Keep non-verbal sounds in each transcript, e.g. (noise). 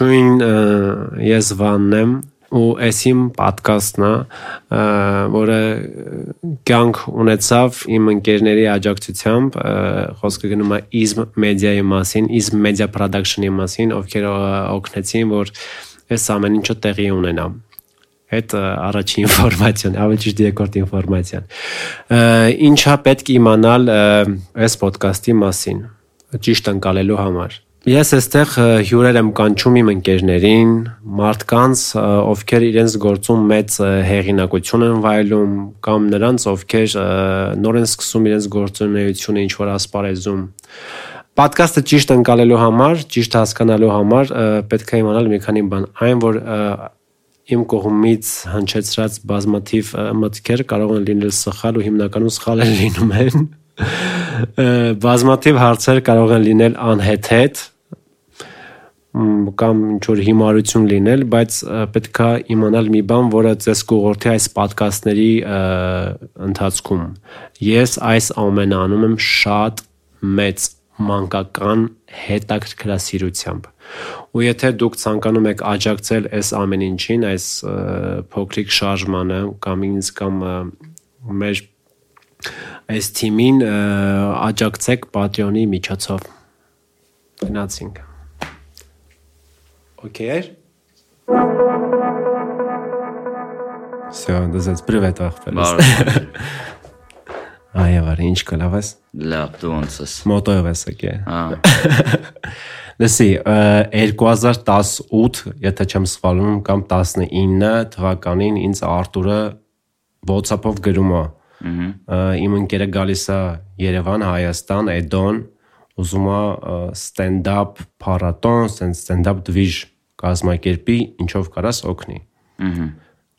Ողջույն, ես Վանն եմ ու այս իմ ոդկասթն է, որը կյանք ունեցավ իմ ընկերների աջակցությամբ, խոսքը գնում է Ism Media-ի մասին, Ism Media Production-ի մասին, ովքեր օգնեցին, որ այս ամեն ինչը տեղի ունենա այդ առաջին ինֆորմացիան, ավելի ճիշտ երկրորդ ինֆորմացիան։ Ինչա պետք իմանալ այս ոդկասթի մասին, ճիշտ ընկալելու համար։ Ես այստեղ հյուրեր եմ կանչում իմ ընկերներին, մարդկանց, ովքեր իրենց գործում մեծ հեղինակություն են վայելում, կամ նրանց, ովքեր նոր են սկսում իրենց գործունեությունը ինչ որ ասպարեզում։ Պոդքասթը ճիշտ ընկալելու համար, ճիշտ հասկանալու համար պետք է իմանալ մի քանի բան, այն որ իմ կողմից հնչեցրած բազմաթիվ մտքեր կարող են լինել սխալ ու հիմնականում սխալ են լինում են բազմաթիվ հարցեր կարող են լինել անհեթեթ կամ ինչ որ հիմարություն լինել, բայց պետքա իմանալ մի բան, որը ձեզ կուղորթի այս ոդկասթների ընթացքում։ Ես այս ամենը անում եմ շատ մեծ մանկական հետաքրքրասիրությամբ։ Ու եթե դուք ցանկանում եք աջակցել այս ամեն ինչին, այս փոքրիկ շարժմանը կամ ինձ կամ մեր այս թիմին աջակցեք Patreon-ի միջոցով։ Գնացինք։ Окей։ Всё, դզած привет ախպերս։ Այո, ինչ կլավ ես։ Լավ, դու ոնց ես։ Մոտոյով ես եկե։ Հա։ (laughs) Լսի, 2018, եթե չեմ սխալվում, կամ 19 թվականին ինձ Արտուրը WhatsApp-ով գրում է Իմ ընկերը գալիս է Երևան, Հայաստան, Էդոն, ուզում է stand-up փառատոն, stand-up դվիժ կազմակերպի, ինչով կարաս օգնի։ Ահա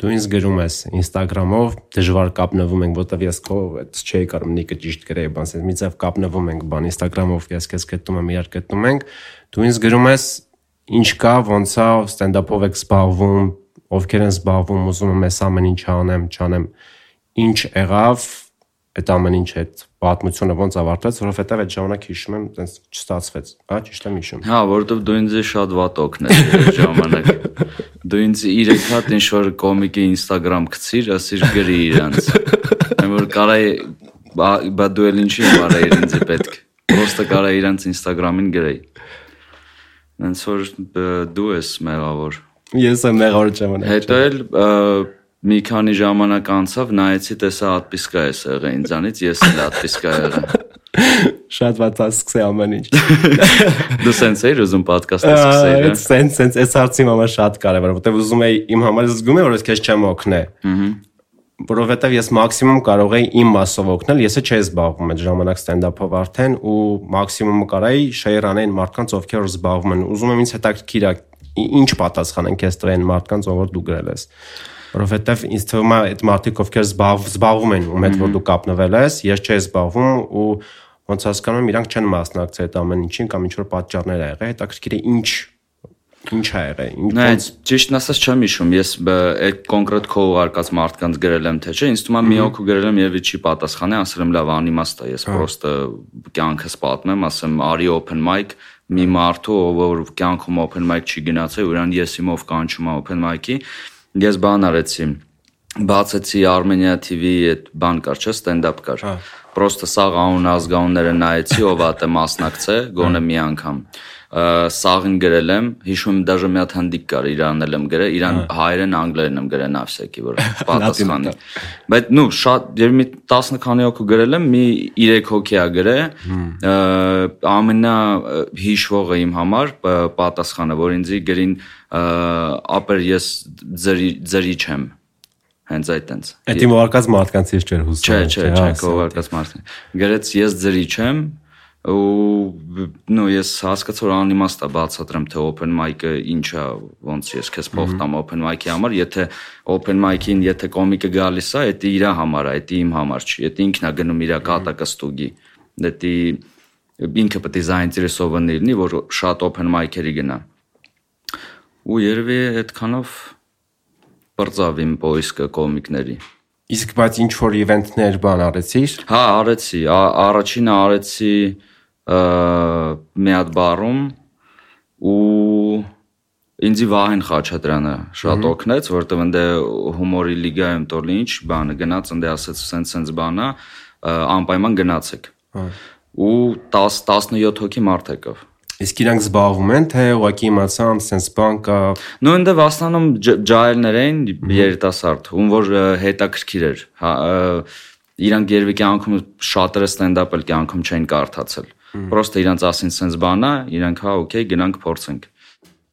դու ինձ գրում ես Instagram-ով, դժվար կապնվում ենք, որտեվ ես քո այդ չէի կարող նիկը ճիշտ գրեի, բան ասես, մի ձև կապնվում ենք, բան Instagram-ով ես քեզ գտնում եմ, իրար գտնում ենք, դու ինձ գրում ես ինչ կա, ոնց է stand-up-ով եք զբաղվում, ովքեր են զբաղվում, ուզում եմ այս ամեն ինչ անեմ, չանեմ, ինչ եղավ այդ ամեն ինչ այդ պատմությունը ոնց ավարտվեց, որովհետև այդ ժամանակ հիշում եմ, այնպես չստացվեց, հա, ճիշտ եմ հիշում։ Հա, որովհետև դու ինձ շատ վատ օգնել այդ ժամանակ։ Դու ինձ 3 հատ ինչ որ կոմիկի Instagram գցիր, ասիր գրի իրանց։ Այն որ կարայի բա դու էլ ինչի էր ինձ պետք։ Պրոստը կարա իրանց Instagram-ին գրեի։ Ոնց որ դու ես մեղավոր։ Ես եմ մեղավոր ժամանակ։ Հետո էլ մի քանի ժամանակ անցավ, նայեցի, տեսա ատպիսկա է եղել ինձանից, ես էլ ատպիսկա եղա։ Շատ վատ ասկսե ամեն ինչ։ Դու սենց էիր ուզում ոդկասթը սկսել։ Այդ սենց սենց այս հարցի համար շատ կարևոր, որտեվ ուզում էի իմ համար զգում եմ, որ ես քեզ չեմ օգնե։ Ահա որովհետև ես մաքսիմում կարող էի իմ մասով օգնել, եսը չէի զբաղվում այդ ժամանակ ստենդափով արդեն ու մաքսիմումը կարայի շեյր անեն մարդկանց, ովքեր զբաղվում են։ Ուզում եմ ինձ հետաքրքիր է ինչ պատասխան են քեզ տվել մարդկանց, ով որ դու գրել ես որովհետև ինձ թվում է այդ մարդիկ ովքեր զբաղվում են ում հետ որ դու կապնվել ես, ես չէի զբաղվում ու ոնց հասկանում եմ իրանք չեն մասնակցել այդ ամեն ինչին կամ ինչ որ պատճառներ ա եղել, հետաքրքիր է ինչ ինչ ա եղել ոնց ճիշտն ասած չեմ հիշում ես այդ կոնկրետ քո ուղարկած մարդկանց գրել եմ թե չէ ինձ թվում է մի օքու գրել եմ եւ չի պատասխանել ասել եմ լավ անիմաստ է ես պրոստը կյանքս պատմեմ ասեմ արի open mic մի մարդու ով որ կյանքում open mic չի գնացել ուրան ես իմով կանչում եմ open mic-ի Ես բան արեցի բացեցի Armenia TV-ի այդ բան կար, չէ, stand-up կար։ Հա։ Պրոստը սաղ անուն ազգանունները նայեցի, ով ատե մասնակցե, գոնե մի անգամ սաղին գրել եմ, հիշում եմ դաժե մի հատ հնդիկ կար, իրանել եմ գրել, իրան հա։ հայերեն, անգլերեն եմ գրել նավսեկի, որ (laughs) պատասխանի։ Բայց նու շատ եւ մի 10 քանի հոգու գրել եմ, մի 3 հոգի ա գրել։ Ամենա հիշվողը իմ համար պատասխանը, որ ինձի գրին ապեր ես ձրի ձրի չեմ հենց այդ տենց։ Այդ իմ ուղարկած մարդկանց ես չէր հուսում։ Չէ, չէ, չէ, քո ուղարկած մարդն։ Գրեց ես ձրի չեմ, ու նո ես հասկացա որ անիմաստ է բացատրեմ թե open mic-ը ինչ է ոնց ես քեզ փող տամ open mic-ի համար եթե open mic-ին եթե կոմիկը գալիս է դա իր համար է դա իմ համար չի դա ինքն է գնում իր կատակը ստուգի դա ինքը պետք է զայինտերեսովան լինի որ շատ open mic-երի գնա ու երևի այդքանով բրծավ իմ պոիսկը կոմիկների Իսկ բայց ինչ որ իվենտներ բան արեցիր։ Հա, արեցի։ Առաջինը արեցի մի հատ բարում ու ինձի Վահեն Խաչատրյանը շատ օգնեց, որովհետև ընդ հումորի լիգայում տոլի ինչ բանը գնաց, ընդ ասեց սենց սենց բանա, անպայման գնացեք։ Ու 10 17 հոգի մարդ եկավ։ Իսկ իրանք զբաղվում են, թե ուղղակի իմացամ, sense բան կա։ Նու ընդ վաստանում ջայլներ էին երիտասարդ, ում որ հետաքրքիր էր։ Հա իրանք երևի կյանքում շատերը ստենդափ էլ կյանքում չեն կարդացել։ Պրոստը իրանք ասին sense բանա, իրանք հա օքեյ գնանք փորձենք։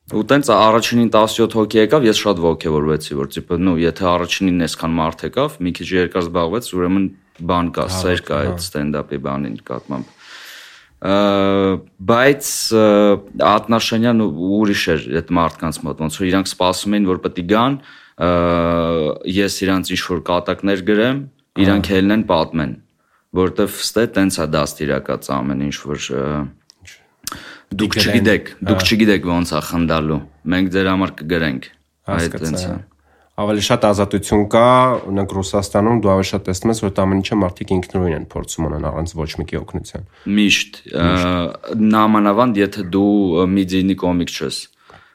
Ու տենց առաջինին 17 հոգի եկավ, ես շատ ողջևորվեցի, որ տիպը, նու, եթե առաջինին այսքան մարդ եկավ, մի քիչ երկար զբաղվեց, ուրեմն բան կա, սեր կա այդ ստենդափի բանին կատմամբ բայց Ատնաշենյան ուրիշ էր այդ մարդկանց մոտ ոնց որ իրանք սպասում էին որ է գան ես իրանք ինչ որ կատակներ գրեմ իրանք ելնեն պատմեն որովհետև ստե տենց է դաստիարակած ամեն ինչ որ դուք չգիտեք դուք չգիտեք ոնց է խնդալու մենք ձեր համար կգրենք այդ տենց է ավելի շատ ազատություն կա, օրինակ Ռուսաստանում դու ավելի շատ տեսնում ես, որ դա ամեն ինչը մարդիկ ինքնուրույն են փորձում անեն առանց ոչ մեկի օգնության։ Միշտ նամանավանդ եթե դու միդիինի կոմիկ չես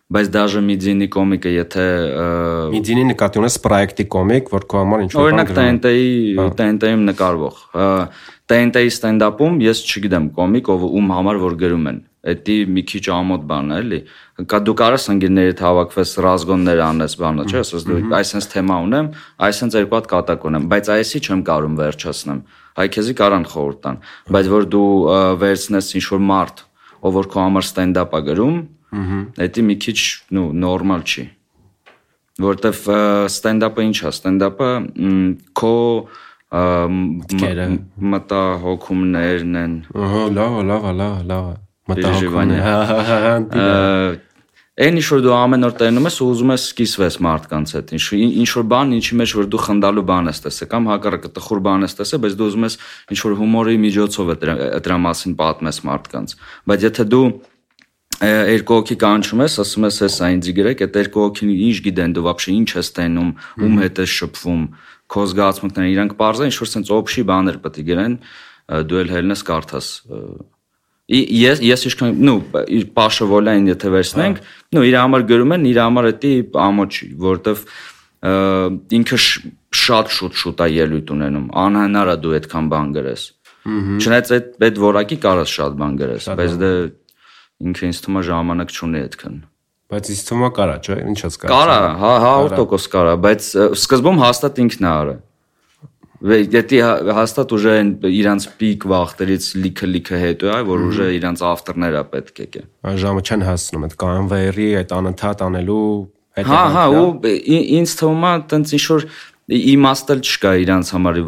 բայց даже Միդինի կոմիկը եթե Միդինի նկատի ունես պրոյեկտի կոմիկ, որ քո համար ինչ-որ բան Օրինակ TNT-ի TNT-ում նկարվող։ TNT-ի ստենդափում ես չգիտեմ կոմիկ, ով ում համար որ գրում են Էդի մի քիչ ամոթ բան է, էլի։ Կա դու կարաս ընկերներիդ հավաքվես ռազգոններ անես, բանը, չէ՞, ասես դու այսպես թեմա ունեմ, այսպես երկու հատ կատակ ունեմ, բայց այսի չեմ կարում վերջացնեմ։ Հայ քեզի կարան խորտ տան, բայց որ դու վերցնես ինչ որ մարդ, ով որ քո համար ստենդափ է գրում, էդի մի քիչ, նու, նորմալ չի։ Որտեվ ստենդափը ինչ է, ստենդափը քո մտահոգումներն են։ Ահա, լավ, լավ, լավ, լավ մտահոգումներ։ Այն ինչ որ դու ամեն օր տենում ես ու ուզում ես սկիսվես մարդկանց հետ, ինչ ինչ որ բան, ինչի մեջ որ դու խնդալու բան ես տեսել, կամ հակառակը տխուր բան ես տեսել, բայց դու ուզում ես ինչ որ հումորի միջոցով է դրա մասին պատմես մարդկանց։ Բայց եթե դու երկու հոգի կանչում ես, ասում ես, հեսա ինձ գրեք, այդ երկու հոգին ինչ գիտեն, դու вообще ինչ ես տենում, ում հետ ես շփվում, քո զգացմունքները, իրանք parza ինչ որ sense օբշի բաներ պետք է գրեն, դու էլ հելնես կարդաս ես ես իշքան նու իր Պաշը Վոլային եթե վերցնենք, նու իր համար գրում են, իր համար էտի ամոչի, որովհետև ինքը շատ շուտ շուտ է ելույթ ունենում։ Անհնար է դու այդքան բան գրես։ Չնայած այդ այդ որակի կարաս շատ բան գրես, բայց դե ինքը ինձ թվում է ժամանակ չունի այդքան։ Բայց ինձ թվում է կարա, չէ՞, ինչ ես կարա։ Կարա, հա 100% կարա, բայց սկզբում հաստատ ինքն է արը Եթե հաստատ ուժը են իրանց պիկ վախտերից լիքը լիքը հետո է, որ ուժը իրանց ավտորները պետք է կե։ Այն ժամը չեն հասնում այդ կանվեյերի այդ անընդհատ անելու այդ Հա, հա, ու ինձ թվում է տենց ինչ որ իմաստել չկա իրանց համար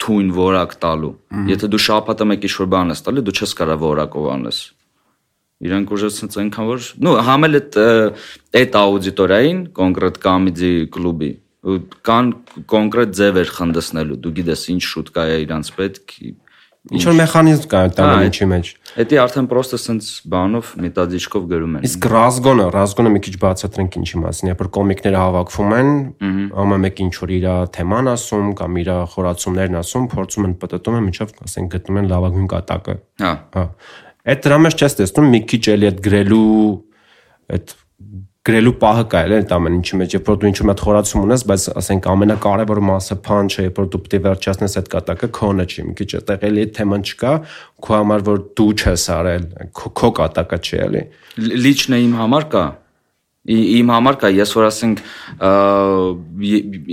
թույն որակ տալու։ Եթե դու շապատը մեկ ինչ-որ բան ես տալի, դու չես կարա որակով անես։ Իրանք ուժեցնց այնքան որ, նո, համել այդ այդ աուդիտորիային կոնկրետ կամիդի կլուբի կան կոնկրետ ձևեր խնդսնելու դու գիտես ինչ շուտ կա է իրանց պետք ինչ որ մեխանիզմ կա այդ ամեն ինչի մեջ Էդի արդեն պրոստը սենց բանով մետադիչկով գրում են Իսկ ռազգոնը ռազգոնը մի քիչ բացատրենք ինչի մասին է որ կոմիկները հավաքվում են ամեն մեկ ինչ որ իր թեման ասում կամ իր խորացումներն ասում փորձում են պատտում են միջով ասենք գտնում են լավագույն կատակը հա հա այդ դրա մեջ չես տեսնում մի քիչ էլի այդ գրելու այդ գրելու պահը կա էլ այդ ամեն ինչի մեջ, երբ որ դու ինչ-որ մի խորացում ունես, բայց ասենք ամենակարևոր մասը փանչը, երբ որ դու պետք է վերջացնես այդ կատակը, քոնը չի, մի քիչ այդտեղ էլի այդ թեման չկա, քո համար որ դու չես արել, քո կատակը չի էլի։ Լիչնը իմ համար կա, իմ համար կա ես որ ասենք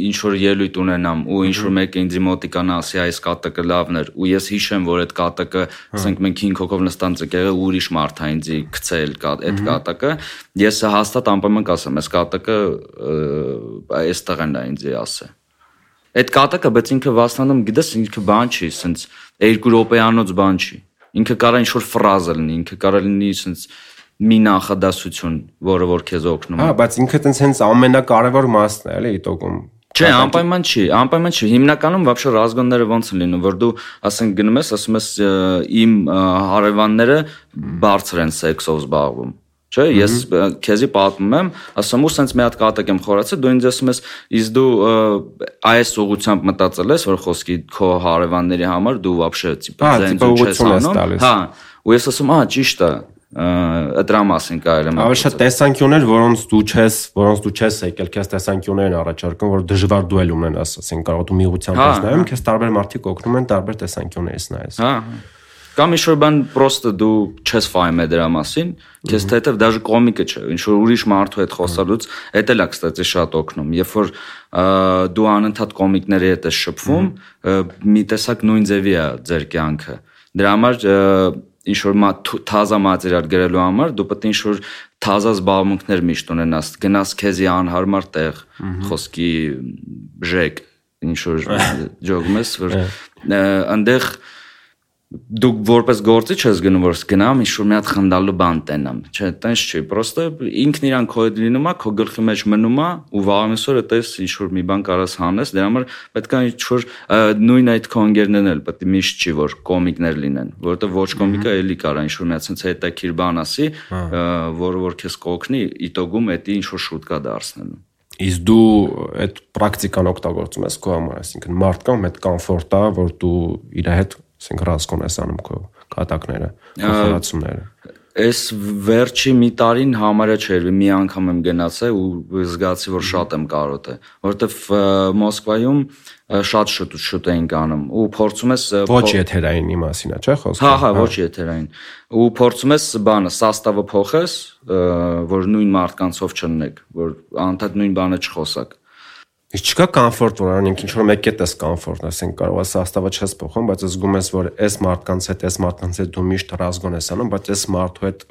ինչ որ ելույթ ունենամ ու ինչ որ մեկը ինձ մոտիկանա ասի այս կատակը լավն էր ու ես հիշեմ որ այդ կատակը ասենք մենք 5 հոգով նստանց եկեղը ուրիշ մարդ է ինձ գցել այդ կատակը ես հաստատ անպայման կասեմ այս կատակը այստեղ են դա ինձ ասե այդ կատակը բայց ինքը վաստանում գիտես ինքը բան չի ասենց 2 րոպեանոց բան չի ինքը կարա ինչ որ ֆրազա լինի ինքը կարա լինի ասենց մի նախադասություն, որը որ քեզ օգնում է։ Հա, բայց ինքը տենց հենց ամենակարևոր մասն է, էլի, իտոկում։ Չէ, անպայման չի, անպայման չի։ Հիմնականում вообще ռազգոնները ոնց են լինում, որ դու ասենք գնում ես, ասում ես իմ հարևանները բարձր են սեքսով զբաղվում։ Չէ, ես քեզի պատմում եմ, ասում ու սենց մի հատ կատակ եմ խորացել, դու ինձ ասում ես, իսկ դու այս ուղությամբ մտածել ես, որ խոսքի քո հարևանների համար դու вообще տիպը ձեն չես անում։ Հա, ու ես ասում, ահա ճիշտ է, դրա մասին կարելի է ավելի շատ տեսանկյուններ, որոնց դու չես, որոնց դու չես եկել, քեզ տեսանկյուններ են առաջարկում, որ դժվար դու էլ ունենաս, ասենք կարող դու միղությամբ ես նայում, քեզ տարբեր մարդիկ օգնում են տարբեր տեսանկյուններից նայես։ Հա։ Կամ ինչ որ բան պրոստը դու չես ֆայմե դրա մասին, քեզ թեթև դաժե կոմիկը չէ, ինչ որ ուրիշ մարդու հետ խոսալուց, դա էլ է կստացի շատ օգնում։ Երբ որ դու անընդհատ կոմիկների հետ ես շփվում, մի տեսակ նույն ձևի է ձեր կյանքը։ Դրա համար ինչ որ թազա մատերիալ գրելու համար դու պետք է ինչ որ թազա զբաղմունքներ միշտ ունենաս, գնաս քեզի անհարմար տեղ, խոսքի բժեք, ինչ որ ջոգում ես, որ այնտեղ դուք որպես գործիչ ես գնում որ գնամ ինչ-որ մի հատ խնդալու բան տենամ չէ տենց չի պրոստը ինքն իրան քո հետ լինում է քո գլխի մեջ մնում է ու վաղամիսօրը տես ինչ-որ մի բան կարաս հանես դրա համար պետք է ինչ-որ նույն այդ քո ընկերներն էլ պետք է միշտ չի որ կոմիկներ լինեն որովհետեւ ոչ կոմիկը էլի կարա ինչ-որ մի հատ sense հետաքրիր բան ասի որը որ քեզ կօգնի իտոգում էդի ինչ-որ շուտ կա դարձնելու իսկ դու այդ պրակտիկան օգտագործում ես քո համար այսինքն մարդկան հետ կոմֆորտ է որ դու իր հետ ասենք ռասկոն ես անում քո կատակները, խորացումները։ Այս վերջի մի տարին համարը չէր, մի անգամ եմ գնացել ու զգացի, որ շատ եմ կարոտ է, որովհետև Մոսկվայում շատ շուտ շուտ էինք անում ու փորձում ես ոչ եթերային իմասինա, չէ՞ խոսքը։ Հա, հա, ոչ եթերային։ Ու փորձում ես բանը, սաստավը փոխես, որ նույն մարդկանցով չննեք, որ անդադ նույն բանը չխոսակ։ Իսկ չկա կոմֆորտ, որ անենք ինչ որ մեկը տես կոմֆորտ, ասենք կարող է սաստավը չես փոխում, բայց զգում ես, որ այս մարդկանց հետ, այս մարդկանց հետ դու միշտ ռազգոն ես անում, բայց այս մարդու հետ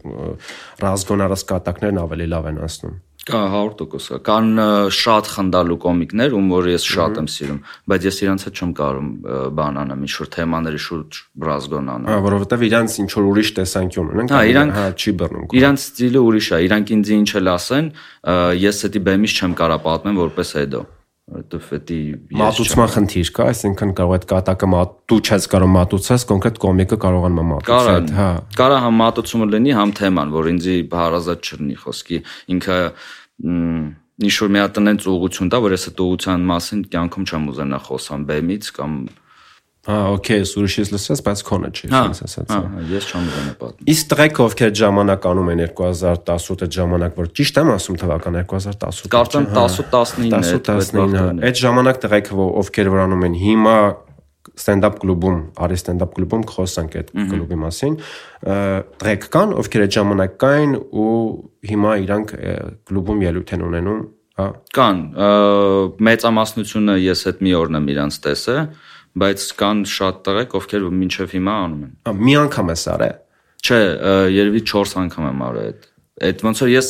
ռազգոն առած կատակներն ավելի լավ են անցնում։ Կա 100% կա։ Կան շատ խնդալու կոմիկներ, ում որ ես շատ եմ սիրում, բայց ես իրանց հետ չեմ կարող բան անեմ, ինչ որ թեմաների շուրջ ռազգոն անեմ։ Հա, որովհետև իրանց ինչ որ ուրիշ տեսանկյուն ունեն, հա, իրանք հա չի բռնում։ Իրանց ստիլը ուրիշ է, իրանք ինձ ինչ էլ ասեն, ես դա բեմից չեմ կարա պատմեմ որպես հետո որովհետև դա մատուցման խնդիր կա, այսինքն կարող այդ կատակը դու չես կարող մատուցես, կոնկրետ կոմիկը կարողանում է մատուցել, հա։ Կարա համ մատուցումը լինի, համ թեման, որ ինձի հարազատ չլինի խոսքի, ինքը ինչ որ մի հատ այնց ուղղություն տա, որ ես այդ ուղղության մասին կյանքում չեմ ուզենա խոսամ բեմից կամ Հա, օքեյ, ուրիշից լսես, բայց քոնը չի, հա, ինձ ասած։ հա, հա, ես չեմ ունենա պատմում։ Իսկ տրեք ովքեր ժամանակ անում են 2018-ը ժամանակ, որ ճիշտ եմ ասում թվական 2018։ Կարծեմ 10-19-ը։ հա, 10-19-ը։ Այդ ժամանակ տրեք ովքեր որ անում են հիմա ստենդափ կլուբում, արի ստենդափ կլուբում խոսանք այդ կլուբի մասին։ Տրեք կան, ովքեր այդ ժամանակ կային ու հիմա իրանք կլուբում ելույթ են ունենում, հա։ Կան, մեծամասնությունը ես այդ մի օրն եմ իրանց տեսել բայց կան շատ տղեկ, ովքեր մինչև հիմա անում են։ Մի անգամ ես արել։ Չէ, երևի 4 անգամ եմ արել այդ։ Այդ ոնց որ ես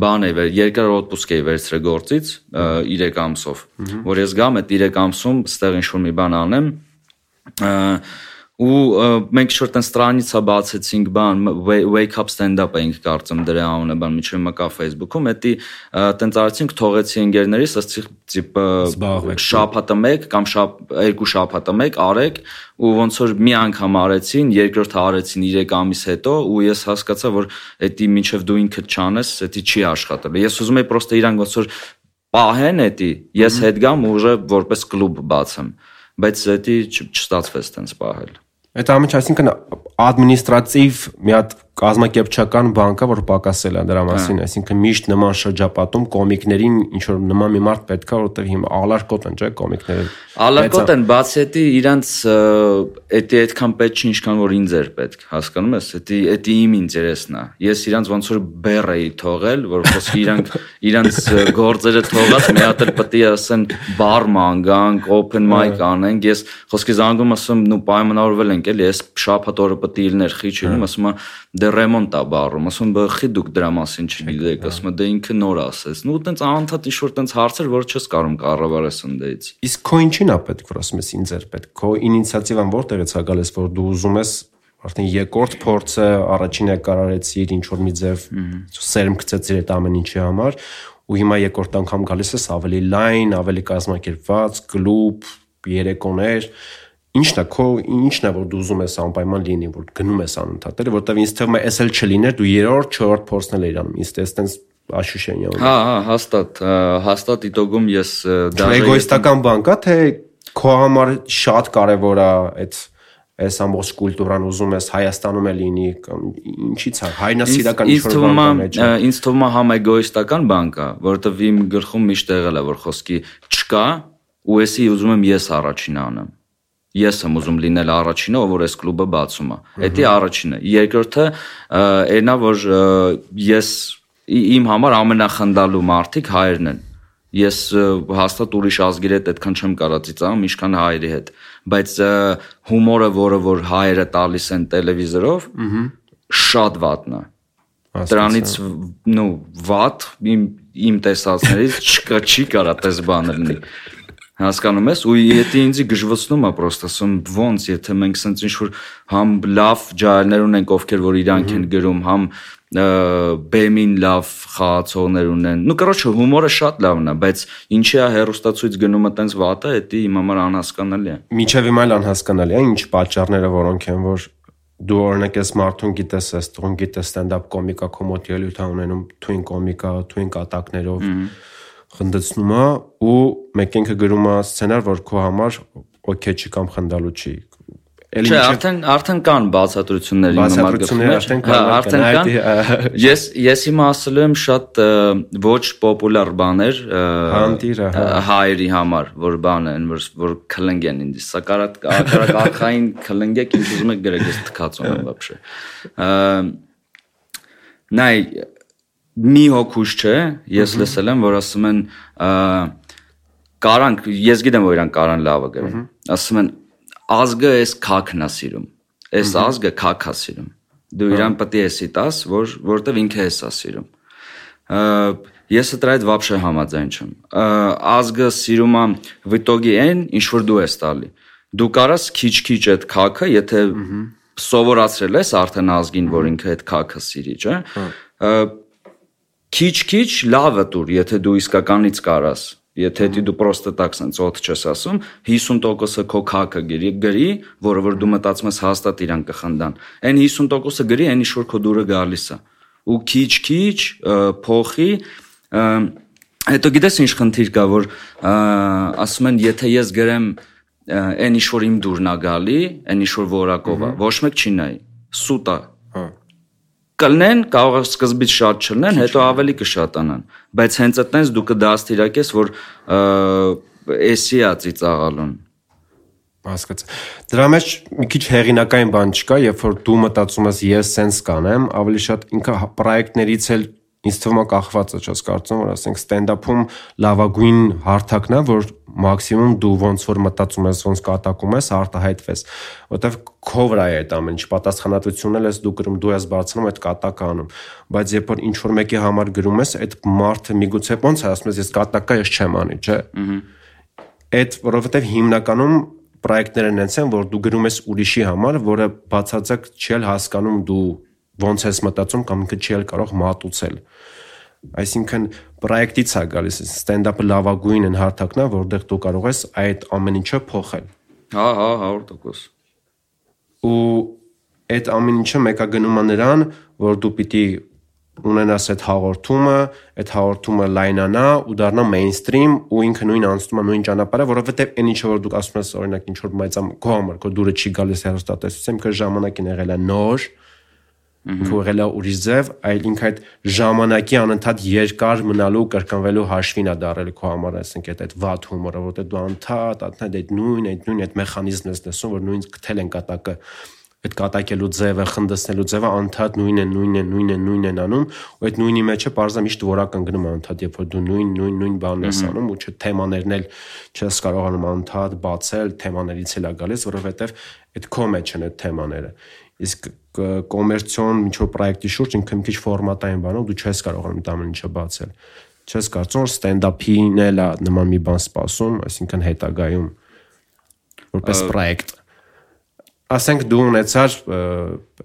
բան էի, երկար օտպուսկ էի վերցրել գործից 3 ամսով, որ ես գամ այդ 3 ամսում ստեղ ինչ որ մի բան անեմ, ու մենք շուտ այն ստրանիցա բացեցինք բան wake up stand up էինք կարծում դրա անունը բան միջի մկա Facebook-ում էդի տենց արեցինք թողեցի ընկերներիս ասեցի տիպը շաբաթը մեկ կամ շաբ երկու շաբաթը մեկ արեք ու ոնց որ մի անգամ արեցին երկրորդը արեցին 3 ամիս հետո ու ես հասկացա որ էդի մինչև դու ինքդ չանես էդի չի աշխատելու ես ուզում եի պրոստը իրան ոնց որ պահեն էդի ես հետ գամ ու ուժը որպես կլուբ բացեմ բայց էդի չստացվեց տենց պահել Այդ ամիջ, այսինքն ադմինիստրատիվ մի հատ կազմակերպչական բան կա, որ պակասել է դրա մասին, հա։ այսինքն միշտ նման շրջապատում կոմիկներին ինչ որ նման մի մարդ պետք է, որովհետև հիմա ալարկոտ են, չէ՞, կոմիկները։ Ալարկոտ են, բացի էդի իրանց էդի այդքան պետք չի, ինչքան որ ինձ էր պետք, հասկանում ես, էդի էդի իմ ինտերեսն է։ Ես իրանց ոնց որ բեռ էի թողել, որ խոսքի իրանք իրանց գործերը թողած մի հատ էլ պետք է ասեն բարման գանք, open mic անենք։ Ես խոսքի զանգում ասում, նու պայմանավորվել ենք էլի, ես շաբաթ օրը պետք է իլներ խիչ ինում, ասում եմ դե ռեմոնտ է բառում, ասում բխի դուք դրա մասին չգիտեք, ասում դե ինքը նոր ասես։ Նու տենց անընդհատ ինչ-որ տենց հարցեր, որ չես կարող կառավարես ընդեից։ Իսկ քո ինչին է պետք, որ ասում ես ինձ էր պետք։ Քո ինիցիատիվան որտեղից է գալիս, որ դու ուզում ես արդեն երկրորդ փորձը առաջինը կարարեցիր ինչ որ մի ձև սերմ գցեցիր այդ ամեն ինչի համար ու հիմա երկրորդ անգամ գալիս ես ավելի լայն, ավելի կազմակերպված, կլուբ, երեկոներ, ինչն է քո ինչն է որ դու ուզում ես անպայման լինի որ գնում ես անընդհատ էլ որտեվ ինձ թվում է էս էլ չլիներ դու երրորդ չորրորդ փորձն էլ իրանում ինձ տես տես աշուշենյա հա հա հաստատ հաստատ իտոգում ես դաժե էգոիստական բան կա թե քո համար շատ կարևոր է այդ այս ամբողջ կուլտուրան ուզում ես Հայաստանում է լինի կամ ինչի՞ց է հայնասիրական ինչ-որ բան մեջ։ Ինձ թվում է համ էգոիստական բան կա, որովհետև իմ գլխում միշտ եղել է որ խոսքի չկա ու էսի ուզում եմ ես առաջինը անեմ ես եմ ուզում լինել առաջինը, ով որ այս կլուբը բացում է։ Դա առաջինը։ Երկրորդը այնա որ ես իմ համար ամենախնդալու մարդիկ հայերն են ես հաստատ ուրիշ ազգերի հետ այդքան չեմ կարա ծիծաղում, ինչքան հայերի հետ, բայց հումորը, որը որ հայերը տալիս են տելևիզորով, շատ վատն է։ Դրանից նո վատ իմ իմ տեսածներից չկա չի կարա տես բանը լինի։ Հասկանում ես, ու եթե ինձի գժվացնում է պրոստը, ասում ոնց, եթե մենք սենց ինչ որ համ լավ ջայլներ ունենք, ովքեր որ իրանք են գրում, համ բեմին լավ խաղացողներ ունեն։ Ну, короче, հումորը շատ լավն է, բայց ինչի է հերոստացույց գնումը տենց վատը, դա իմ համար անհասկանալի է։ Միջև իմ այլ անհասկանալի է, ինչ պատճառները որոնք են, որ դու օրինակ ես մարդուն գիտես, ես տուն գիտես stand-up կոմիկա կոմոդ ելույթ ունենում թույն կոմիկա, թույն կատակներով խնդեցնում է ու մեկ ինքը գրում է սցենար, որ քո համար օքեյ չի կամ խնդալու չի։ Չէ, արդեն արդեն կան բացատրություններ իմ մարգարեթներ, արդեն հա, կան, արդեն կան։ (laughs) Ես ես հիմա ասելու եմ շատ ոչ պոպուլար բաներ հանդիրը հա։ հայերի համար, որ բան են, որ որ քլնգեն ինձ։ Սակարատ ակրակային քլնգեք ինչ ուզում եք գրեք, ես թքած ունեմ (laughs) բաբշե։ Նայ մի հոգուշ չէ, ես լսել եմ, որ ասում են կարանք, ես գիտեմ, որ իրան կարան լավը գրեն։ Ասում են ազգը էս քաքն է սիրում։ Էս ազգը քաք է սիրում։ Դու իրան պետք է էսի տաս, որ որտեվ ինքը էս է սիրում։ Ես դրա հետ вообще համաձայն չեմ։ Ազգը սիրում է վիտոգի այն, ինչ որ դու ես տալի։ Դու կարաս քիչ-քիչ այդ քաքը, եթե սովորացրել ես արդեն ազգին, որ ինքը այդ քաքը սիրի, չէ՞։ Քիչ-քիչ լավը դուր, եթե դու իսկականից կարաս Եթե դու պրոստը տակ sense օդ չես ասում, 50%-ը քո քակը գրի, գրի, որը որ դու մտածում ես հաստատ իրան կխնդան։ Այն 50%-ը գրի, այն ինչ որ քո դուրը գալիս է։ Ու քիչ-քիչ փոխի հետո գիտես ինչ խնդիր կա, որ ասում են, եթե ես գրեմ այն ինչ որ իմ դուրն է գալի, այն ինչ որ որակով է, ոչ մեկ չի նայի։ Սուտ է կլնեն, կարող է սկզբից շատ չլնեն, հետո ավելի կշատանան, բայց հենց այդտենց դու կդաստիարակես, որ էսի է ծիծաղալուն հասկաց։ Դրա մեջ մի քիչ հեղինակային բան չկա, երբ որ դու մտածում ես ես սենց կանեմ, ավելի շատ ինքը պրոյեկտներից էլ ինձ թվում է կախված է, չես կարծում, որ ասենք ստենդափում լավագույն հարթակն է, որ մաքսիմում դու ոնց որ մտածում ես, ոնց կատակում ես, արտահայտվես, որովհետև քո վրա է այդ ամեն ինչ, պատասխանատվությունն ես դու գրում, դու ես բարձրանում այդ կատակը անում, բայց երբ որ ինչ որ մեկի համար գրում ես, այդ մարդը միգուցե ոնց է ասում ես, ես կատակա ես չեմ անի, չէ։ Այդ որովհետև հիմնականում պրոյեկտները նենց են, որ դու գրում ես ուրիշի համար, որը բացարձակ չի հասկանում դու ոնց ես մտածում կամ ինքը չի էլ կարող մատուցել։ Այսինքն պրոյեկտից է գալիս ստենդափը լավագույն են հարթակն է, որտեղ դու կարող ես այդ ամեն ինչը փոխել։ Հա, հա, 100%։ Ու այդ ամեն ինչը մեկա գնում է նրան, որ դու պիտի ունենաս այդ հաղորդումը, այդ հաղորդումը լայնանա ու դառնա մեյնստրիմ ու ինքը նույն անցնում է նույն ճանապարհը, որովհետև այն ինչը որ դուք ասում ես օրինակ ինչ որ բայց քո համար քո դուրը չի գալիս հերոստատեսությամբ, քո ժամանակին եղել է նոր, ինքը եղել է ուրիշ ձև, այլ ինքը այդ ժամանակի անընդհատ երկար մնալու կրկնվելու հաշվին է դարել քո համար, ասենք այդ այդ վատ հումորը, որտեղ դու անընդհատ անընդհատ այդ նույն այդ նույն այդ մեխանիզմն ես տեսնում, որ նույն գտել են կատակը այդ կատակելու ձևը, խնդսնելու ձևը անընդհատ նույնն է, նույնն է, նույնն է, նույնն են անում, ու այդ նույնի մեջը parza միշտ որակ ընկնում անընդհատ, երբ որ դու նույն նույն նույն բանն ես անում ու չէ թեմաներն էլ չես կարողանում անընդհատ բացել, թեմաներից էլ է գալիս, որովհետև այդ քո մեջ են այդ թեմաները իսկ կոմերցիոն ինչ-որ պրոյեկտի շուրջ ինքը մի քիչ ֆորմատային բանով դու չես կարողանում այդ ամեն ինչը բացել չես կարծում որ ստենդափին էլ է նման մի բան սպասում այսինքն հետագայում որպես պրոյեկտ ասենք դու ունեցար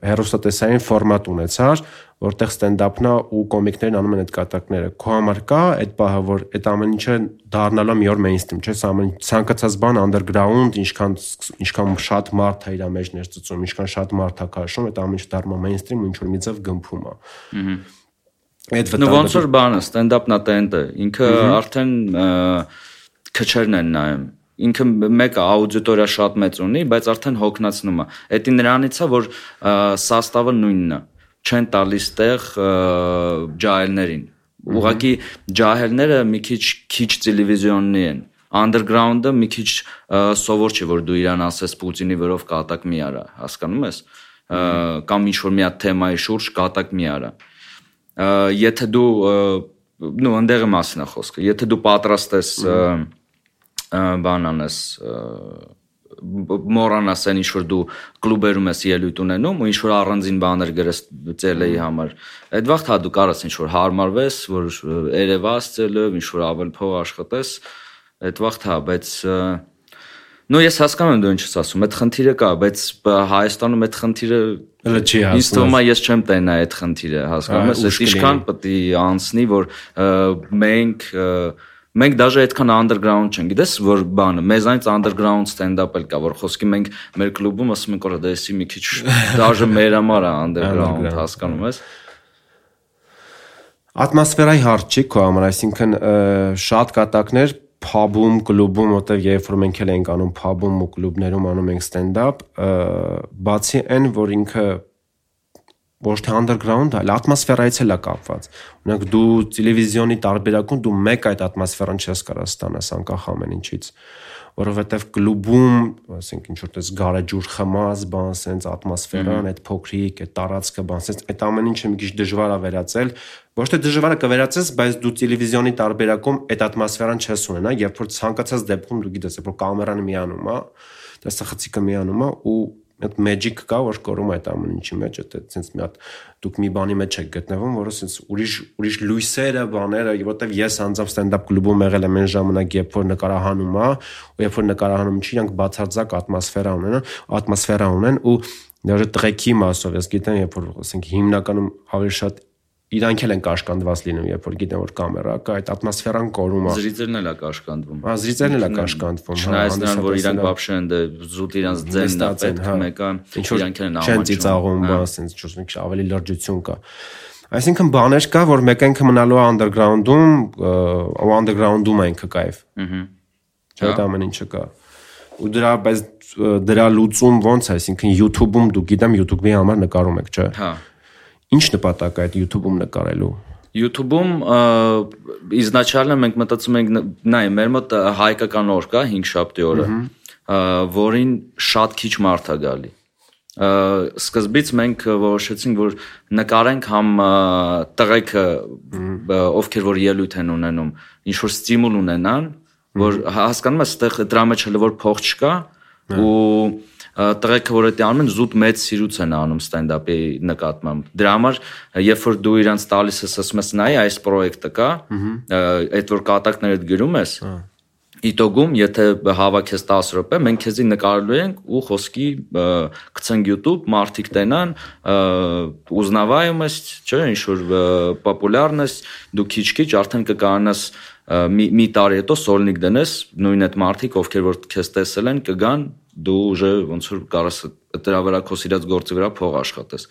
հերոստատեսային ֆորմատ ունեցար, որտեղ ստենդափն ու կոմիկներն անում են այդ կատակները։ Քո համար կա այդ բահը, որ այդ ամեն ինչը դառնալա մի օր մեյնստրիմ, չէ՞, ամեն ցանկացած բան underground, ինչքան ինչքան շատ մարդ է իր մեջ ներծծում, ինչքան շատ մարդ է քաշում, այդ ամեն ինչ դառնում է մեյնստրիմ ու ինչ որ մի ձև գմփում է։ Ահա։ Այդ վտանգը։ Նո ոնց որ բանը ստենդափն է տենտը, ինքը արդեն քչերն են նայում ինքը մեկը աուդիտորիա շատ մեծ ունի, բայց արդեն հոգնածնում է։ Էդի նրանից է, որ սաստավը նույնն է։ Չեն տալիս տեղ ջահելներին։ Ուղղակի ջահելները մի քիչ քիչ տելևիզիոննի են underground-ը մի քիչ սովոր չի որ դու իրան ասես Պուտինի վրով կատակ մի արա, հասկանում ես։ կամ ինչ որ մի հատ թեմայի շուրջ կատակ մի արա։ Եթե դու նո ընդեղը մասին է խոսքը։ Եթե դու պատրաստ ես բան անես մորանաս այն ինչ որ դու կլուբերում ես ելույթ ունենում ու ինչ որ առանձին բաներ գրես ծելեի համար այդ վաղ հա դու կարաս ինչ որ հարմարվես որ երևաս ծելով ինչ որ ավել փող աշխատես այդ վաղ հա բայց նո ես հասկանում եմ դու ինչ ես ասում այդ խնդիրը կա բայց Հայաստանում այդ խնդիրը Հələ չի հասնում։ Իսկ թվում է ես չեմ տենա այդ խնդիրը, հասկանում ես, այդ ինչքան պետք է անցնի, որ մենք մենք դաժե այդքան underground չենք։ Գիտես, որ բանը, մեզանից underground stand-up էլ կա, որ խոսքի մենք մեր կլուբում ասում ենք, որ դա էսի մի քիչ (laughs) դաժե մեր համար է underground, հասկանում ես։ Ատմոսֆերայի հարց չի քո համար, այսինքն շատ կատակներ փաբում, կլուբում, որտեղ երբ որ մենք էլ ենք անում փաբում ու կլուբներում անում ենք stand-up, բացի այն, որ ինքը ոչ թե underground, այլ ատմոսֆերայից էլ է կապված։ Օրինակ դու տելևիզիոնի տարբերակում դու մեկ այդ ատմոսֆերան չես կարող ստանաս անկախ ամեն ինչից որովհետև կլուբում, ասենք ինչ որտես գարեջուր խմած, բան, սենց ատմոսֆերան, այդ փոքրիկ, այդ տարածքը, բան, սենց այդ ամեն ինչը մի քիչ դժվար է վերածել։ Ոչ թե դժվար է կվերածես, բայց դու տելևիզիոնի տարբերակում այդ ատմոսֆերան չես ունենա, երբ որ ցանկացած դեպքում դու գիտես, որ կամերան միանում է, տեսախցիկը միանում է ու այդ magic կա, որ կորում այդ ամեն ինչի մեջ, այդ sense մի հատ դուք մի բանի մեջ եք գտնվում, որը sense ուրիշ ուրիշ լույսերը, բաները, որտեվ ես անձամբ stand-up կլուբում եղել եմ այն ժամանակ, երբ որ նկարահանում է, ու երբ որ նկարահանում չի, իրանք բացարձակ ատմոսֆերա ունեն, ատմոսֆերա ունեն ու դեռ տղեկի մասով ես գիտեմ, երբ որ ասենք հիմնականում ավելի շատ իրանք էլ են կաշկանդված լինում, երբ որ գիտեն որ կամերա կա, այդ ատմոսֆերան կորում է։ Զրիծերն էլ է կաշկանդվում։ Հա, զրիծերն էլ է կաշկանդվում։ հա, Չնայած նրան, որ իրանք բաբշե են դե զուտ իրանք ձենն է պետք հա։ մեկան, իրանք էլ են ամաչում։ Չեն ծիծաղում, բա ասենց ճիշտ մի քիչ ավելի լրջություն կա։ Այսինքն բաներ կա, որ մեկ ինքը մնալու է underground-ում, ու underground-ում է ինքը կայֆ։ Ահա։ Չէ՞ դա ամեն ինչը կա։ Ու դրա բայց դրա լուծում ո՞նց է, այսինքն YouTube-ում դու գիտեմ YouTube-ի համար նկարում եք, չէ՞։ Հա։ Ինչ նպատակ այդ YouTube-ում նկարելու։ YouTube-ում իզնաչալը մենք մտածում ենք նայ մեր մոտ հայկական օր կա 5 շաբթի օրը, որին շատ քիչ մարդ է գալի սկզբից մենք որոշեցինք որ նկարենք համ տղեկը ովքեր որ ելույթ են ունենում ինչ որ ստիմուլ ունենան որ հասկանում ես այդտեղ դրա մեջ հələ որ փող չկա ու տղեկը որ դա անում են զուտ մեծ սիրուց են անում ստենդափի նկատմամբ դրա համար երբ որ դու իրանց տալիս ես ասում ես նայ այս պրոյեկտը կա այդ որ կատակներդ գրում ես Իտոգում, եթե հավաքես 10 րոպե, մենք քեզի նկարելու ենք ու խոսքի գցենք YouTube, մարդիկ տենան, ես, չէ, ինչ որ ես, դու քիչ-քիչ արդեն կկանաս մի մի տարի հետո սոլնիկ դնես, նույն այդ մարդիկ, ովքեր որ քեզ տեսել են, կգան դու ուժը ոնց որ կարաս դրա վրա քո սիրած գործի վրա փող աշխատես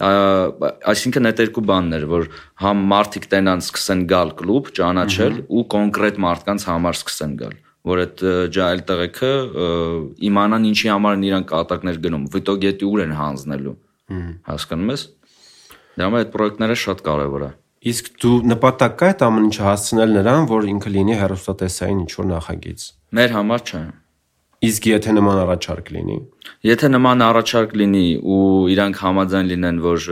այսինքն այդ երկու բանն էր որ համ մարդիկ տենան սկսեն գալ կլուբ ճանաչել ու կոնկրետ մարդկանց համար սկսեն գալ որ այդ ջայլ տղեկը իմանան ինչի համար են իրան կատակներ գնում վիտոգետի ուր են հանձնելու հասկանում ես դրա համար այդ պրոյեկտները շատ կարևոր է իսկ դու նպատակ կա այդ ամեն ինչը հասցնել նրան որ ինքը լինի հերոստատեսային ինչ որ նախագիծ մեր համար չէ Իսկ եթե նման առաջարկ լինի։ Եթե նման առաջարկ լինի ու իրանք համաձայն լինեն, որ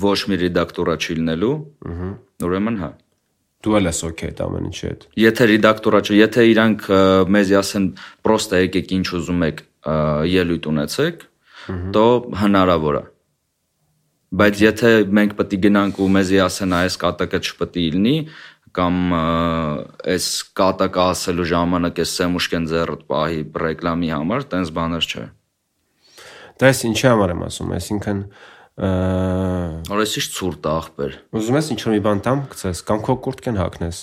ոչ մի ռեդակտորա չի լինելու, ըհը, ուրեմն հա։ Դու ես օքեյ այդ ամեն ինչի հետ։ Եթե ռեդակտորա չի, եթե իրանք մեզի ասեն, պրոստը եկեք ինչ ուզում եք ելույթ ունեցեք, то հնարավոր է։ Բայց եթե մենք պետք է գնանք ու մեզի ասեն այս կատակը չպետք է լինի, կամ այս կատակը ասելու ժամանակ է Սեմուշկեն ձեռդ պահի ռեկլամի համար, տենց բաներ չէ։ Դա էս ինչի համար եմ ասում, այսինքն Օրես ի՞նչ ցուրտ աղբեր։ Ուզում ես ինչ-որ մի բան տամ գցես կամ քո կուրտքեն հակնես։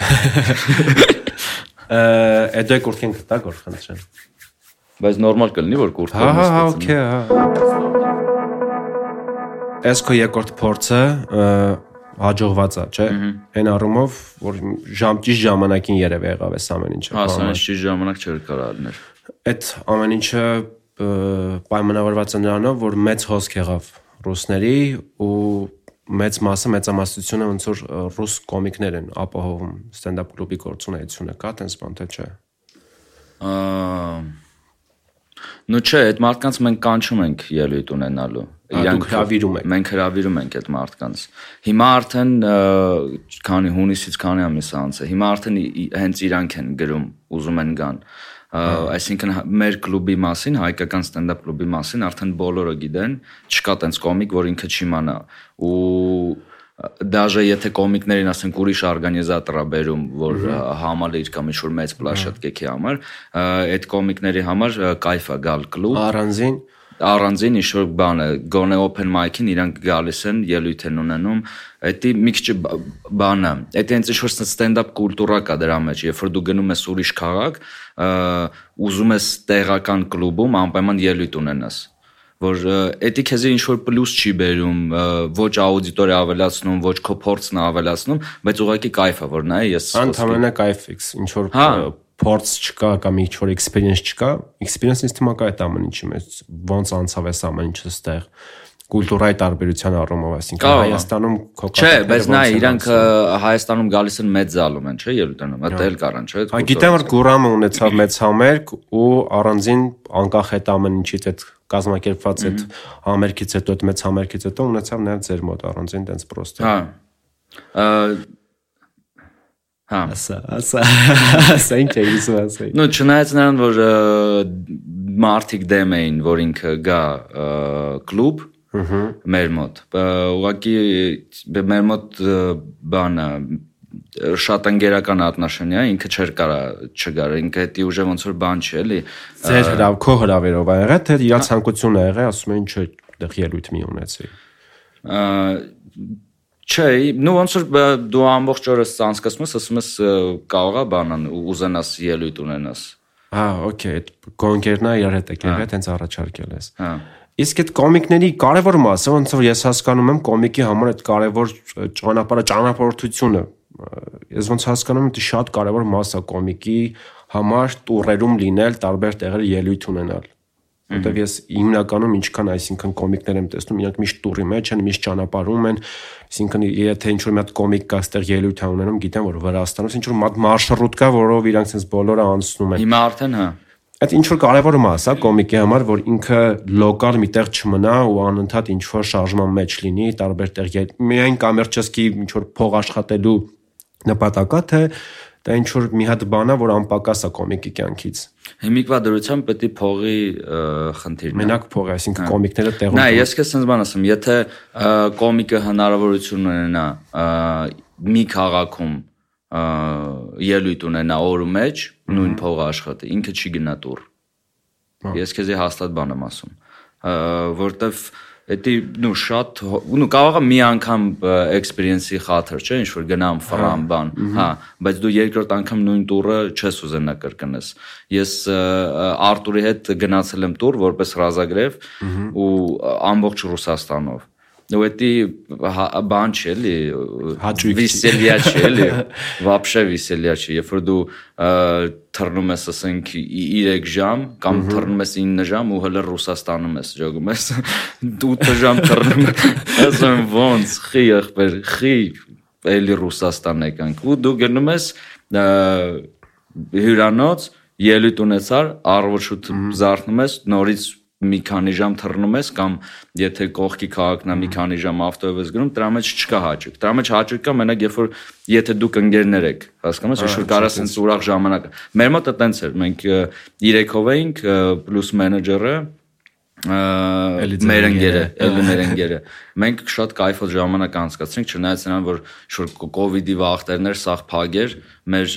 (laughs) Այդ դե կուրտքեն կտա գոր խնդրեմ։ Բայց նորմալ կլինի որ կուրտքը նստեցնի։ Հա, հա, օքեյ, հա։ Էս քո երկրորդ փորձը հաջողված է, չէ։ Այն առումով, որ ժամ ճիշտ ժամանակին երևի եղավ էս ամեն ինչը։ Հասան ճիշտ ժամանակ չէր կարող լինել։ Այդ ամեն ինչը պայմանավորված է նրանով, որ մեծ հոսք եղավ ռուսների ու մեծ մասը մեծամասնությունը ոնց որ ռուս կոմիկներ են ապահովում ստենդափ կլուբի գործունեությունը կա տենց բան թե չէ։ Նու չէ, այդ մարդկանց մենք կանչում ենք ելույթ ունենալու։ Իրանք հravirում են։ Մենք հravirում ենք այդ մարդկանց։ Հիմա արդեն քանի հունիսից քանի ամիս անց է։ Հիմա արդեն հենց իրանք են գրում, ուզում են գան այսինքն մեր կլուբի մասին, հայկական ստենդափ կլուբի մասին արդեն բոլորը գիտեն, չկա տենց կոմիկ, որ ինքը չիմանա ու դաժե եթե կոմիկներին ասենք ուրիշ օրգանիզատոր է բերում, որ համալիր կամ ինչ-որ մեծ պլաշատկեքի համար, այդ կոմիկների համար է գալ կլուբ։ Առանձին առանձին ինչ-որ բան է, գոնե open mic-ին իրանք գալիս են, ելույթ են ունենում, դա մի քիչ բանը, դա հենց ինչ-որ stand-up կուլտուրա կա դրա մեջ, երբ որ դու գնում ես ուրիշ քաղաք, ուզում ես տեղական կլուբում անպայման ելույթ ունենաս որ էդի քեզ ինչ որ պլյուս չի բերում, ոչ աուդիտորիա ավելացնում, ոչ քո փորձն ավելացնում, բայց ուղղակի կայֆ է որ նայ ես Անթամենը կայֆ է, ինչ որ հա փորձ չկա կամ ինչ որ experience չկա, experience ինձ թվում է կա այդ ամեն ինչի մեջ ոնց անցավ էս ամեն ինչը ստեղ կուլտուրայի տարբերության առումով, այսինքն Հայաստանում Չէ, բայց նա իրանք Հայաստանում գալիս են մեծ զալում են, չէ, ելույթանում, դա էլ կարան, չէ։ Հա գիտեմ որ Գուրամը ունեցավ մեծ համերգ ու առանձին անկախ այդ ամեն ինչից այդ կազմակերպված այդ համերգից հետո այդ մեծ համերգից հետո ունեցավ նաև ձեր մոտ առանձին տենց պրոստը։ Հա։ Հա։ Ասա, ասա, ասա ինչ է իսու ասա։ Ну, չնայած նրան, որ մարտիկ դեմ էին, որ ինքը գա կլուբ, Ահա։ Մեր մոտ։ Ուղղակի մեր մոտ բանը շատ ընկերական ատնաշենի է, ինքը չեր կարա չգար, ինքը դի ուժը ոնց որ բան չի էլի։ Ձեր հրավ, քո հրավերով ա եղել, թե իր ցանկությունն ա եղել, ասում են ինչու դեռ ելույթ մի ունեցի։ Չէ, նո ոնց որ դու ամբողջ օրը ցանցկացում ես, ասում ես կարողա բանան ուզենաս ելույթ ունենաս։ Ահա, օքեյ, կոնկերնա իր հետ եկել, հենց առաջարկել ես։ Հա։ Իսկ այդ կոմիկների կարևոր մասը ոնց որ ես հասկանում եմ կոմիկի համար այդ կարևոր ճանապարհը ճանապարհորդությունը ես ոնց հասկանում եմ դա շատ կարևոր մաս է կոմիկի համար տուրերում լինել, տարբեր տեղեր ելույթ ունենալ որտեվ ես հիմնականում ինչքան այսինքն կոմիկներ եմ տեսնում, իրանք միշտ տուրի մեջ են, միշտ ճանապարհում են, այսինքն եթե ինչ որ մի հատ կոմիկ կա, ստեղ ելույթ ա ունենում, գիտեմ որ Վրաստանում ինչ որ մարշրուտ կա, որով իրանք sense բոլորը անցնում են։ Հիմա արդեն հա Այդ ինչ որ կարևոր մաս է կոմիկի համար, որ ինքը լոկալ միտեղ չմնա ու անընդհատ ինչ որ շարժման մեջ լինի, տարբեր տեղ միայն կոմերցիայի ինչ որ փող աշխատելու նպատակա թե դա ինչ որ մի հատ բան է, որ անպակաս է կոմիկի կյանքից։ Հիմիկվա դրությամբ պետք է փողի խնդիրն է։ Մենակ փողը, այսինքն կոմիկները տեղում։ Նա ես քեզ sense բան ասեմ, եթե կոմիկը հնարավորություն ունենա մի քաղաքում ելույթ ունենա օրու մեջ, նույն փողը աշխատի, ինքը չի գնա տուր։ Ես քեզի հաստատ բան եմ ասում, որտեվ Դա նու շատ նու կարող է մի անգամ էքսպերիենսի խաթր, չէ, ինչ որ գնամ ֆրամ բան, հա, բայց դու երկրորդ անգամ նույն տուրը չես ուզենա կրկնես։ Ես Արտուրի հետ գնացել եմ տուր որպես ռազագրև ու ամբողջ Ռուսաստանով ու դա բան չէ էլի վիսելիա չէ էլի (laughs) вообще վիսելիա չէ երբ որ դու թռնում ես ասենք 3 ժամ կամ թռնում ես 9 ժամ ու հələ Ռուսաստանում ես ջոգում ես (laughs) 8 ժամ թռնում ես (laughs) ասեմ ոնց խի եղբեր խի էլի Ռուսաստան եկանք ու դու գնում ես հյուրանոց ելույթ ունեցար առողջութ զարթնում ես նորից մի քանի ժամ թռնում ես կամ եթե կողքի քաղաքն է մի քանի ժամ ավտոյով ես գնում, դրա մեջ չկա հաճույք։ Դրա մեջ հաճույք կա մենակ երբ որ եթե դուք ընկերներ եք, հասկանում ես, ինչ որ կարա sense ուրախ ժամանակ։ Մեր մոտ է տենց էր, մենք 3-ով էինք պլյուս մենեջերը, մեր ընկերը, ելի մեր ընկերը։ Մենք շատ кайֆոտ ժամանակ անցկացրինք, չնայած նրան, որ շուտ կոവിഡ്ի վախտերներ սաղ փագեր, մեր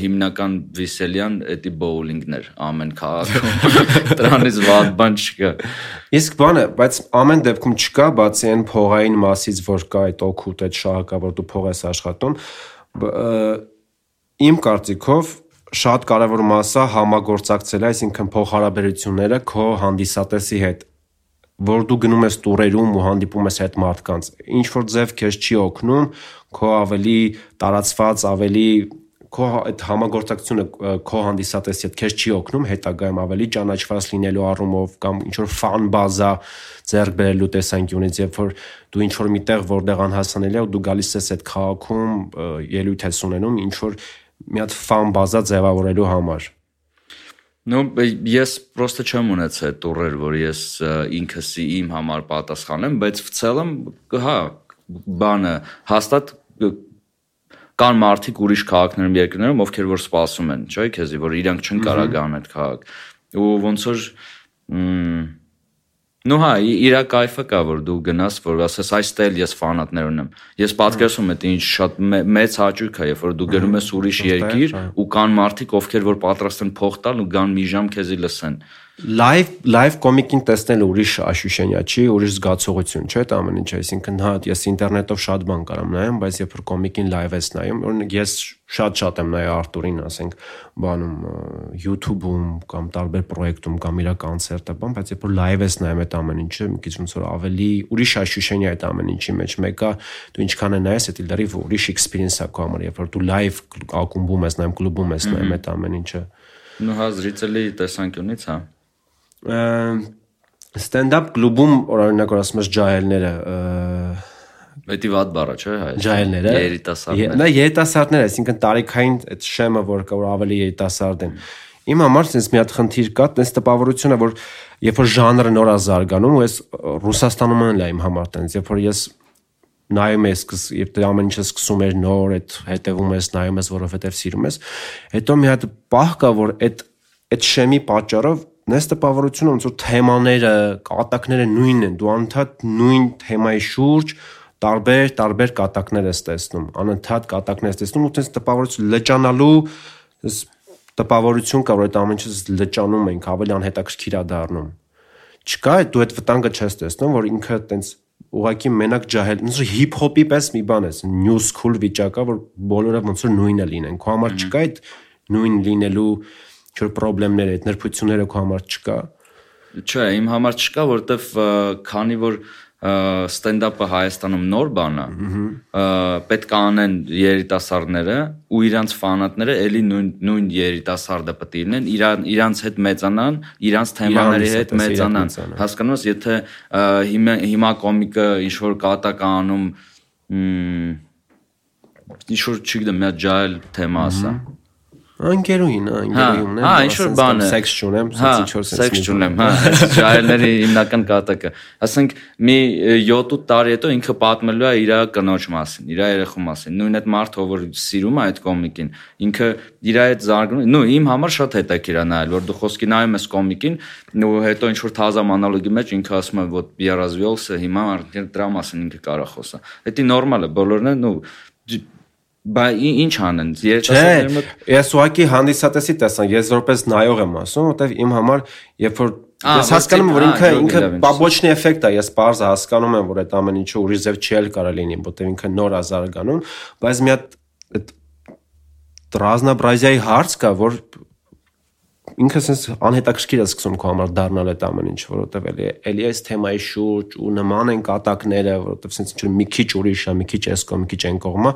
հիմնական վիսելյան էտի բոուլինգներ ամեն քաղաքում։ Դրանից (laughs) ված բան չկա։ Իսկ բանը, բայց ամեն դեպքում չկա, բացի այն փողային մասից, որ կա այդ օկուտ, այդ շահակավոր դու փող ես աշխատում, իմ կարծիքով շատ կարևոր մասը համագործակցելը, այսինքն փոխհարաբերությունները քո հանդիսատեսի հետ որ դու գնում ես տուրերում ու հանդիպում ես այդ մարդկանց ինչ որ ձև քեզ չի օգնում քո ավելի տարածված ավելի քո այդ համագործակցությունը քո հանդիսատեսի հետ քեզ չի օգնում հետագայում ավելի ճանաչված լինելու առումով կամ ինչ որ ֆան բազա ձեռք բերելու տեսանկյունից երբ որ դու ինչ որ միտեղ որտեղ անհասանելի է ու դու գալիս ես այդ քաղաքում ելույթ ես ունենում ինչ որ մի հատ ֆան բազա ձևավորելու համար Ну, ես просто չեմ ունեցել այդ տուրեր, որ ես ինքս իմ համար պատասխանեմ, բայց в целом, հա, բանը հաստատ կան մարդիկ ուրիշ քաղաքներում երկրներում, ովքեր որ սպասում են, չէ՞, քեզի, որ իրանք չեն կարող գան այդ քաղաք։ Ու ոնց որ Ну հա, իրա кайֆը կա, որ դու գնաս, որ ասես, այստեղ ես ֆանատներ ունեմ։ Ես պատկերացում եմ, դա ինչ շատ մեծ հաճույք է, երբ որ դու գնում ես ուրիշ երկիր ու կան մարդիկ, ովքեր որ պատրաստ են փող տալ ու գան մի ժամ քեզի լսեն։ Ա live live կոմիկին տեսնել ուրիշ աշուշենյա չի, ուրիշ զգացողություն, չէ՞, դա ամեն ինչ, այսինքն հա, ես ինտերնետով շատ բան կարամ նայեմ, բայց երբ որ կոմիկին live ես նայում, օրինակ ես շատ-շատ եմ նայ Արտուրին, ասենք, բանում YouTube-ում կամ տարբեր պրոյեկտում կամ իր կոնցերտը, բան, բայց երբ որ live ես նայում այդ ամեն ինչը, մի քիչ ոնց որ ավելի ուրիշ աշուշենյա այդ ամեն ինչի մեջ մեկը դու ինչքան է նայես, դա լրիվ ուրիշ experience է քո համար, երբ որ դու live ակումբում ես նայում, կլուբում ես նայում այդ ամեն ինչը։ Ну, հա, զրիցելի տեսանկյունից, հա ստենդափ կլուբում օրինակ որ ասում ես ջահելները Դա վատ բառա չէ հայ։ Ջահելները։ Երիտասարդներ։ Նա երիտասարդներ, այսինքն տարիքային այդ շեմը, որ կա որ ավելի երիտասարդ են։ Իմ համար sense մի հատ խնդիր կա, տես տպավորությունը, որ երբ որ ժանրը նոր է զարգանում, ու ես Ռուսաստանում են լա իմ համար տենց, երբ որ ես նայում ես, երբ դե ամեն ինչը սկսում էր նոր, այդ հետևում ես, նայում ես, որովհետև սիրում ես, հետո մի հատ պահ կա, որ այդ այդ շեմի պատճառով նես տպավորությունը ոնց որ թեմաները, կատակները նույնն են, դու անընդհատ նույն թեմայի շուրջ տարբեր տարբեր կատակներ ես տեսնում, անընդհատ կատակներ ես տեսնում ու տես տպավորություն լճանալու տպավորություն կա, որ այդ ամեն ինչը լճանում ենք, ավելի անհետաքրքիր է դառնում։ Չկա դու այդ վտանգը չես տեսնում, որ ինքը տենց ուղակի մենակ ջահել, ոնց որ հիփ-հոպի պես մի բան է, new school վիճակա, որ բոլորը ոնց որ նույնը լինեն։ Քո համար չկա այդ նույն լինելու ինչ-որ խնդիրներ, այդ նրբությունները քո համար չկա։ Չէ, իմ համար չկա, որովհետև քանի որ ստենդափը Հայաստանում նոր բան է, պետք է անեն երիտասարդները ու իրանց ֆանատները էլի նույն նույն երիտասարդը պետք է լինեն, իրան իրանց հետ մեծանան, իրանց թեմաների հետ մեծանան։ Հասկանում ես, եթե հիմա հիմա կոմիկը ինչ որ կատակ անում, ինչ որ չգիտեմ, մի ջայլ թեմա ասա։ Անգերուին, անգերուին հա, ունեմ։ Հա, ինչ որ բան է։ Սեքս չունեմ, հա, սենց ինչ որ սենց։ Սեքս չունեմ, հա, (laughs) ժայլների հիմնական կատակը։ Ասենք մի 7-8 տարի հետո ինքը պատմելու է իր կնոջ մասին, իր երեխու մասին։ Նույն այդ մարդը, որ սիրում է այդ կոմիկին, ինքը իր այդ զարգանում, նո, իմ համար շատ հետաքրքիր է նայել, որ դու խոսքի նայում ես կոմիկին, ու հետո ինչ որ թազա մանալոգի մեջ ինքը ասում է, որ Pierre Razviolse հիմա արդեն դրա մասին ինքը կարա խոսա։ Դա նորմալ է, բոլորն են, ու Բա ինչ անեն երիտասարդների մոտ ես ուղակի հանդիսատեսի տեսան ես որպես նայող եմ ասում որտեվ իմ համար երբ որ ես հասկանում եմ որ ինքը ինքը բաբոչնի էֆեկտ է ես բարձ հասկանում եմ որ այդ ամեն ինչը ուրիշ ձև չի կարա լինի որտեվ ինքը նոր ազարգանում բայց մի հատ այդ ռազնաբրազիայի հարց կա որ ինքը sense անհետաքրքիր է սկսում քո համար դառնալ այդ ամեն ինչ, որովհետև էլի էլի այս թեմայի շուրջ ու նման են կատակները, որովհետև sense ինչ մի քիչ ուրիշ է, մի քիչ էս կողմ, մի քիչ այն կողմը,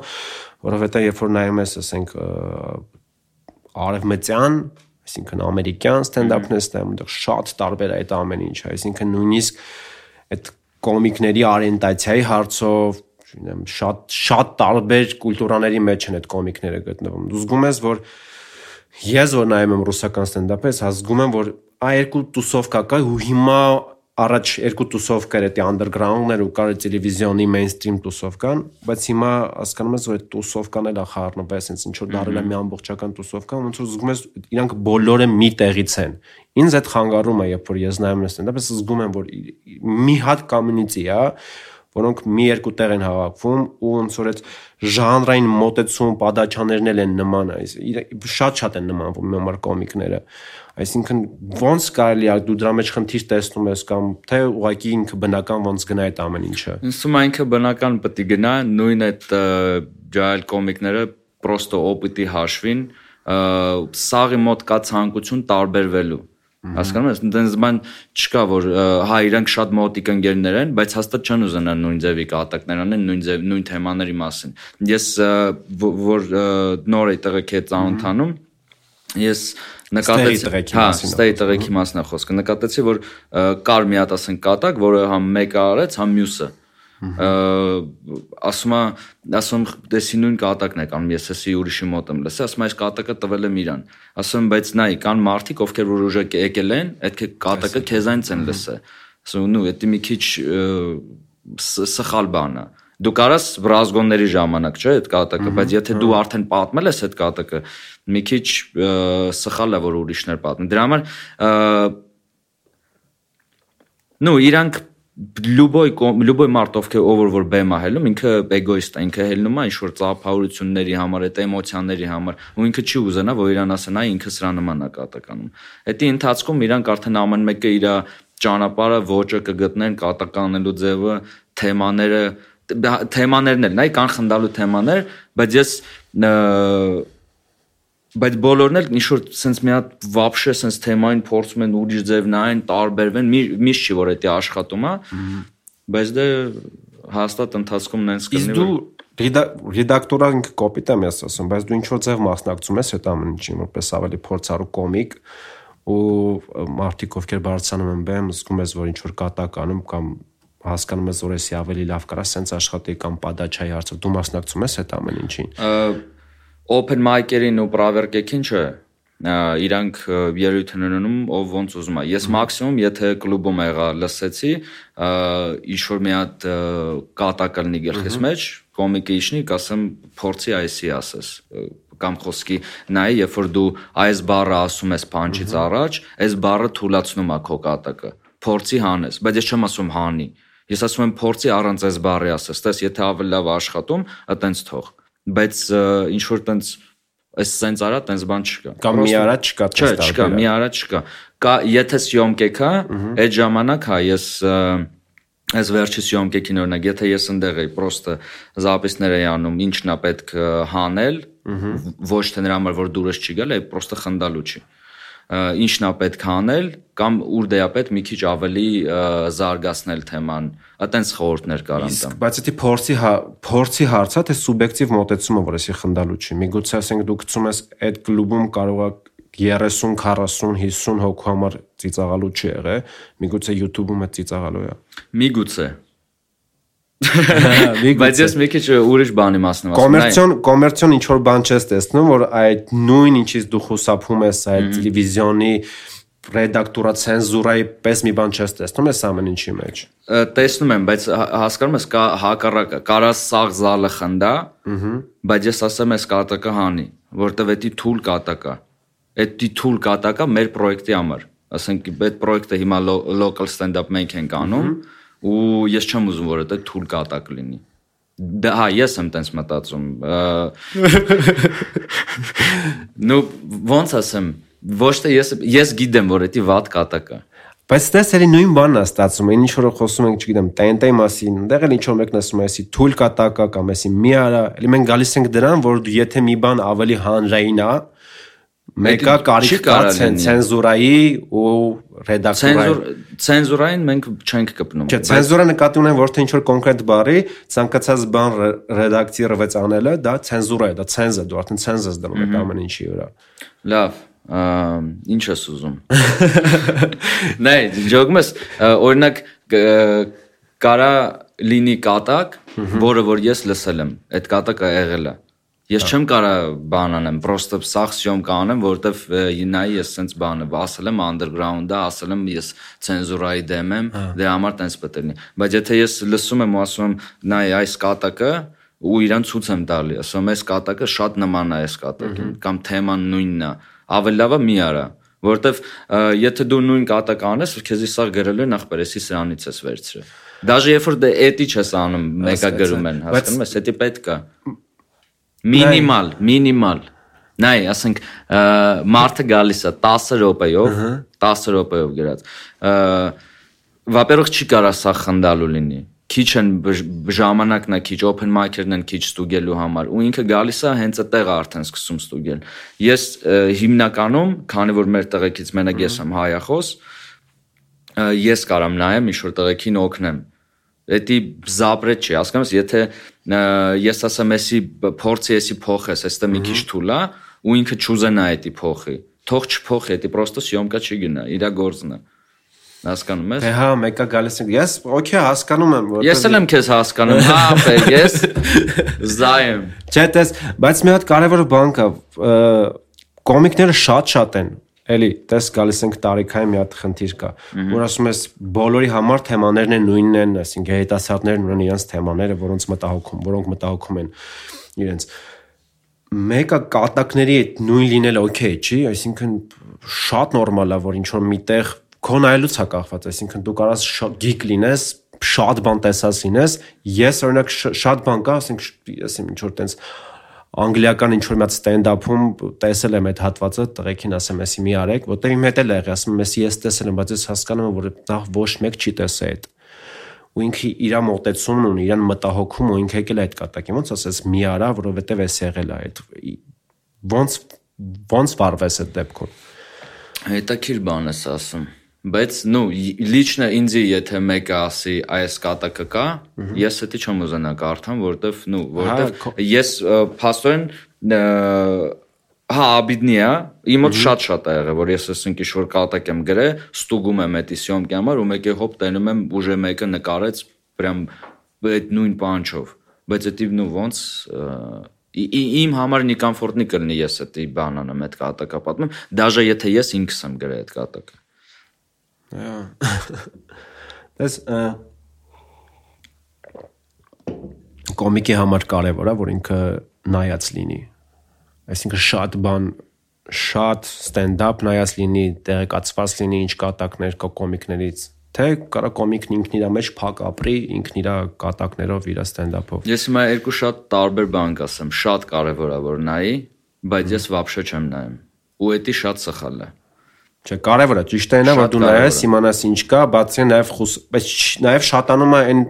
որովհետև երբ որ նայում ես, ասենք արևմտյան, այսինքն ամերիկյան ստենդափն ես նայում, այնտեղ շատ տարբեր է այդ ամեն ինչը, այսինքն նույնիսկ այդ կոմիկների օրիենտացիայի հարցով չունեմ շատ շատ տարբեր կուլտուրաների մեջ են այդ կոմիկները գտնվում։ Դու զգում ես, որ ես որ նայում եմ ռուսական ստենդափը, ես հասկանում եմ, որ այ երկու տուսովկա կա ու հիմա առաջ երկու տուսովկա էր դա underground-ներ ու կար տելևիզիոնի mainstream տուսովկան, բայց հիմա հասկանում ես, որ այդ տուսովկան էլ է խառնվել, ասենց ինչ որ դարել է մի ամբողջական տուսովկա, ոնց որ զգում ես իրանք բոլորը մի տեղից են։ Ինձ այդ խանգարում է, երբ որ ես նայում եմ ստենդափը, զգում եմ, որ մի հատ community է, որոնք մի երկու տեղ են հավաքվում ու ոնց որ այդ ժանրային մոտեցում պատաչաներն էլ են նման, այս շատ-շատ են նմանվում իմ համար կոմիկները։ Այսինքն ոնց կարելի է դու դրա մեջ խնդիր տեսնում ես կամ թե ուղղակի ինքը բնական ոնց գնա այդ ամեն ինչը։ Ինձ թվում է ինքը բնական պետք է գնա, նույն այդ ջայլ կոմիկները պրոստո օպիտի հաշվին սաղի մոտ կա ցանկություն տարբերվելու։ Հասկանում ես, այնտենց բան չկա, որ հա իրանք շատ մոտիկ ընկերներ են, բայց հաստատ չեն ուզենա նույն ձևի կատակներ անեն, նույն ձև նույն թեմաների մասին։ Ես որ նոր էի տեղը քեզ ծանոթանում, ես նկատեցի, հա, ստեյ տղեկի մասն է խոսքը։ Նկատեցի, որ կար մի հատ ասենք կատակ, որը համ մեկը արեց, համ մյուսը ասում է ասում դեսի նույն կատակն է կանում ես էսի ուրիշի մոտ եմ լսել ասում այս կատակը տվել եմ իրան ասում բայց նայ կան մարդիկ ովքեր որ ուժը եկել են այդ կատակը քեզանից են լսել ասում նու դա մի քիչ սխալ բան է դու կարաս բրազգոնների ժամանակ չէ այդ կատակը բայց եթե դու արդեն պատմել ես այդ կատակը մի քիչ սխալ է որ ուրիշներ պատմեն դրա համար նու իրանք լուբոյ լուբոյ մարդ ովքեր ով որ բեմ է հելնում ինքը էգոիստ է ինքը հելնում է ինչ որ ծափահարությունների համար այդ էմոցիաների համար ու ինքը չի ուզենա որ իրան ասեն այ ինքը սրա նման է կատականում հետի ընթացքում իրանք արդեն ամեն մեկը իր ճանապարհը ոճը կգտնեն կատականելու ձևը թեմաները թեմաներն էլ նայ կան խնդալու թեմաներ բայց ես բայց բոլորն էլ ինչ որ sense մի հատ վաբշե sense թեմային փորձում են ուրիշ ձև նայեն, տարբերվեն, միշտ չի որ դա աշխատում է։ Բայց դե հաստատ ընթացքում նենց կլինի։ Իսկ դու ռեդակտորան կոպիտ եմ ես ասում, բայց դու ինչ որ ձև մասնակցում ես այդ ամեն ինչին, որպես ավելի փորձառու կոմիկ ու մարդիկ ովքեր բարձանում են բեմ, զգում ես որ ինչ որ կատակ անում կամ հասկանում ես որ էսի ավելի լավ կարա սենց աշխատի կամ падաչայի հարցը դու մասնակցում ես այդ ամեն ինչին open mic-երին ու praverkekին չէ իրանք ելույթ են ունենում ով ոնց ուզում է ես մաքսիմում եթե կլուբում եղա լսեցի ինչ որ մի հատ կատակ լինի գլխիս մեջ կոմիկը իշնի կասեմ փորձի այսի ասես կամ խոսքի նայ երբ որ դու այս բառը ասում ես փանջից առաջ այս բառը թույլացնում է քո կատակը փորձի հանես բայց ես չեմ ասում հանի ես ասում եմ փորձի առանց այս բառի ասես տես եթե ավելի լավ աշխատում այտենց թող բայց ինչ որ տենց այս սենց արա տենց բան չկա կամ մի արա չկա չէ չկա մի արա չկա կա եթե սյոմկեք հա այդ ժամանակ հա ես այս վերջի սյոմկեքին օրինակ եթե ես ընդեղ էի պրոստը զապիսներ էի անում ինչն է պետք հանել ոչ թե նրա համար որ դուրս չի գալ այլ պրոստը խնդալու չի ինչն է պետք անել կամ ուր դե է պետք մի քիչ ավելի զարգացնել թեման այտենց խորհուրդներ կարան տամ բայց դա փորձի հա, փորձի հարցա թե սուբյեկտիվ մոտեցումը որ էսի խնդալու չի միգուցե ասենք դու գցում ես այդ կլուբում կարող է 30, 40, 50 հոգու համար ծիծաղալու չի եղե միգուցե YouTube-ում է ծիծաղալու է միգուցե Բայց ես մի քիչ ուրիշ բանի մասն եմ ասում։ Կոմերցիոն կոմերցիոն ինչ որ բան չես տեսնում, որ այդ նույն ինչից դու խուսափում ես այդ տելևիզիոնի ռեդակտորա ցենզուրայի պես մի բան չես տեսնում ես ամեն ինչի մեջ։ Տեսնում եմ, բայց հասկանում ես կա հակառակը, կարա սաղ զալը խնդա, բայց ես ասեմ ես կատակը հանի, որտեվ դա թուլ կատակա։ Այդ թուլ կատակա մեր պրոյեկտի համար։ Ասենք այդ պրոյեկտը հիմա local stand-up մենք ենք անում, ու ես չեմ ուզում որ դա թուլ կատակ լինի դա հա ես եմ տենց մտածում (laughs) (laughs) նո ոնց ասեմ ոչ թե ես ես գիտեմ որ դա վատ կատակ է բայց դες էլի նույն բանն է ստացվում այն ինչ որ խոսում ենք չգիտեմ տենտեի մասին այնտեղ էլ ինչ որ մեկն ասում է էսի թուլ կատակա կամ էսի մի արա էլի մենք գալիս ենք դրան որ եթե մի բան ավելի հանրային է մեկը կարիք կա ցենզուրայի ու ռեդակտորայի ցենզուրային մենք չենք կպնում չէ ցենզուրա նկատի ունեն ոչ թե ինչ որ կոնկրետ բառի ցանկացած բան ռեդակցիռվեց անելը դա ցենզուրա է դա ցենզ է դու արդեն ցենզ ես դնում այդ ամեն ինչի վրա լավ ինչ ես ուզում? (laughs) Նայ ջոգում ես օրինակ կարա լինի կատակ որը որ ես լսել եմ այդ կատակը եղել է Ես չեմ կարա բան անեմ, պրոստը սախ սյոմ կանեմ, որովհետև նայի ես սենց բանը, ասել եմ underground-ը, ասել եմ ես ցենզուրայի դեմ եմ, դրա համար տենց պետք լինի։ Բայց եթե ես լսում եմ ու ասում եմ, նայ այս կատակը ու իրան ցույց եմ տալի, ասում եմ այս կատակը շատ նման է այս կատակին, կամ թեման նույնն է, ավելի լավը մի արա որովհետև եթե դու նույն կատակ անես, քեզի սա գրել են ախպերեսի սրանից ես վերցրել։ Դաժե երբ որ դե էտի չես անում, մեկը գրում են, հասկանում ես, էտի պետք է։ Մինիմալ, մինիմալ։ Նայ, ասենք մարտը գալիս է 10 րոպեով, 10 րոպեով գրած։ Վապերող չի կարա սա խնդալու լինի քիչ են ժամանակն է քիչ open mic-երն են քիչ ստուգելու համար ու ինքը գալիս է հենց այդտեղ արդեն սկսում ստուգել ես հիմնականում քանի որ մեր տեղեկից մենակ ես եմ հայախոս ես կարամ նայեմ ինչ որ տեղեկին օգնեմ Էդի զաբրետ չի, հասկանում ես, եթե ես ասեմ, էսի փորձի էսի փոխես, էստե մի քիչ թուլա ու ինքը չուզենա էդի փոխի։ Թող չփոխի, էդի պրոստը սյոմկա չի գնա, իր գործն է։ Հասկանում ես։ Դե հա, մեկը գալիս է։ Ես օքեյ հասկանում եմ, որովհետեւ Ես էլ եմ քեզ հասկանում, հա, բե, ես (laughs) զայեմ։ Չէ, դες, բայց մի հատ կարևոր բան կա, կոմիկները շատ-շատ են, էլի, տես գալիս ենք տարիքային մի հատ խնդիր կա, որ ասում ես բոլորի համար թեմաներն են նույնն են, այսինքն հետասարներն ունեն իրենց թեմաները, որոնց մտահոգում, որոնք մտահոգում են իրենց մեկը կատակների այդ նույն լինելը օքեյ չի, այսինքն շատ նորմալ է, որ ինչ որ միտեղ քո նայելուց է կախված, այսինքն դու կարաս գիկ լինես, շատ բան տեսած լինես, ես օրինակ շատ բան կա, ասենք ես ինչ որ տենց անգլիական ինչ որ մի հատ ստենդափում տեսել եմ այդ հատվածը, տղեկին ասեմ, էսի մի արեք, որտեղ իմ հետ էլ եղի, ասում եմ, էսի ես տեսել եմ, բայց ես հասկանում եմ, որ նախ ոչ մեկ չի տեսել այդ ու ինքը իր մոտեցումն ունի, իրան մտահոգում ու ինքը եկել է այդ կատակի։ Ոնց ասես մի արա, որովհետև էս եղել է այդ ոնց ոնց վարվես այդ դեպքում։ Հետաքրիր բան ես ասում Բայց նո, լիճնա ինձի եթե մեկը ասի այս կատակը կա, ես դա չեմ ուզենա կարդամ, որովհետև նո, որովհետև ես փաստորեն հա աբիդնիա, իմոց շատ-շատ է եղել, որ ես ասենք ինչ որ կատակ եմ գրել, ստուգում եմ էտի սյոմքի համար ու մեկը հոպ տենում եմ ուժը մեկը նկարեց прям այդ նույն բանչով, բայց դա նո ոնց իմ համար նի կոմֆորտնի կլինի ես էտի բանանը, այդ կատակը պատմեմ, դաժե եթե ես ինքս եմ գրել այդ կատակը Դες կոմիկի համար կարևոր է, որ ինքը նայած լինի։ Այսինքն շատ բան, շատ ստենդափ նայած լինի, տեղեկացված լինի ինչ կատակներ կա կոմիկներից, թե կարա կոմիկն ինքն իր մեջ փակ ապրի, ինքն իր կատակներով, իր ստենդափով։ Ես հիմա երկու շատ տարբեր բան կասեմ, շատ կարևոր է որ նայի, բայց ես վաբշե չեմ նայում։ Ու դա շատ սխալ է։ Չէ, կարևոր է, ճիշտ է նա, որ դու նայես, իմանաս ինչ կա, բացի նաև խուս, բայց նաև շատանում է այն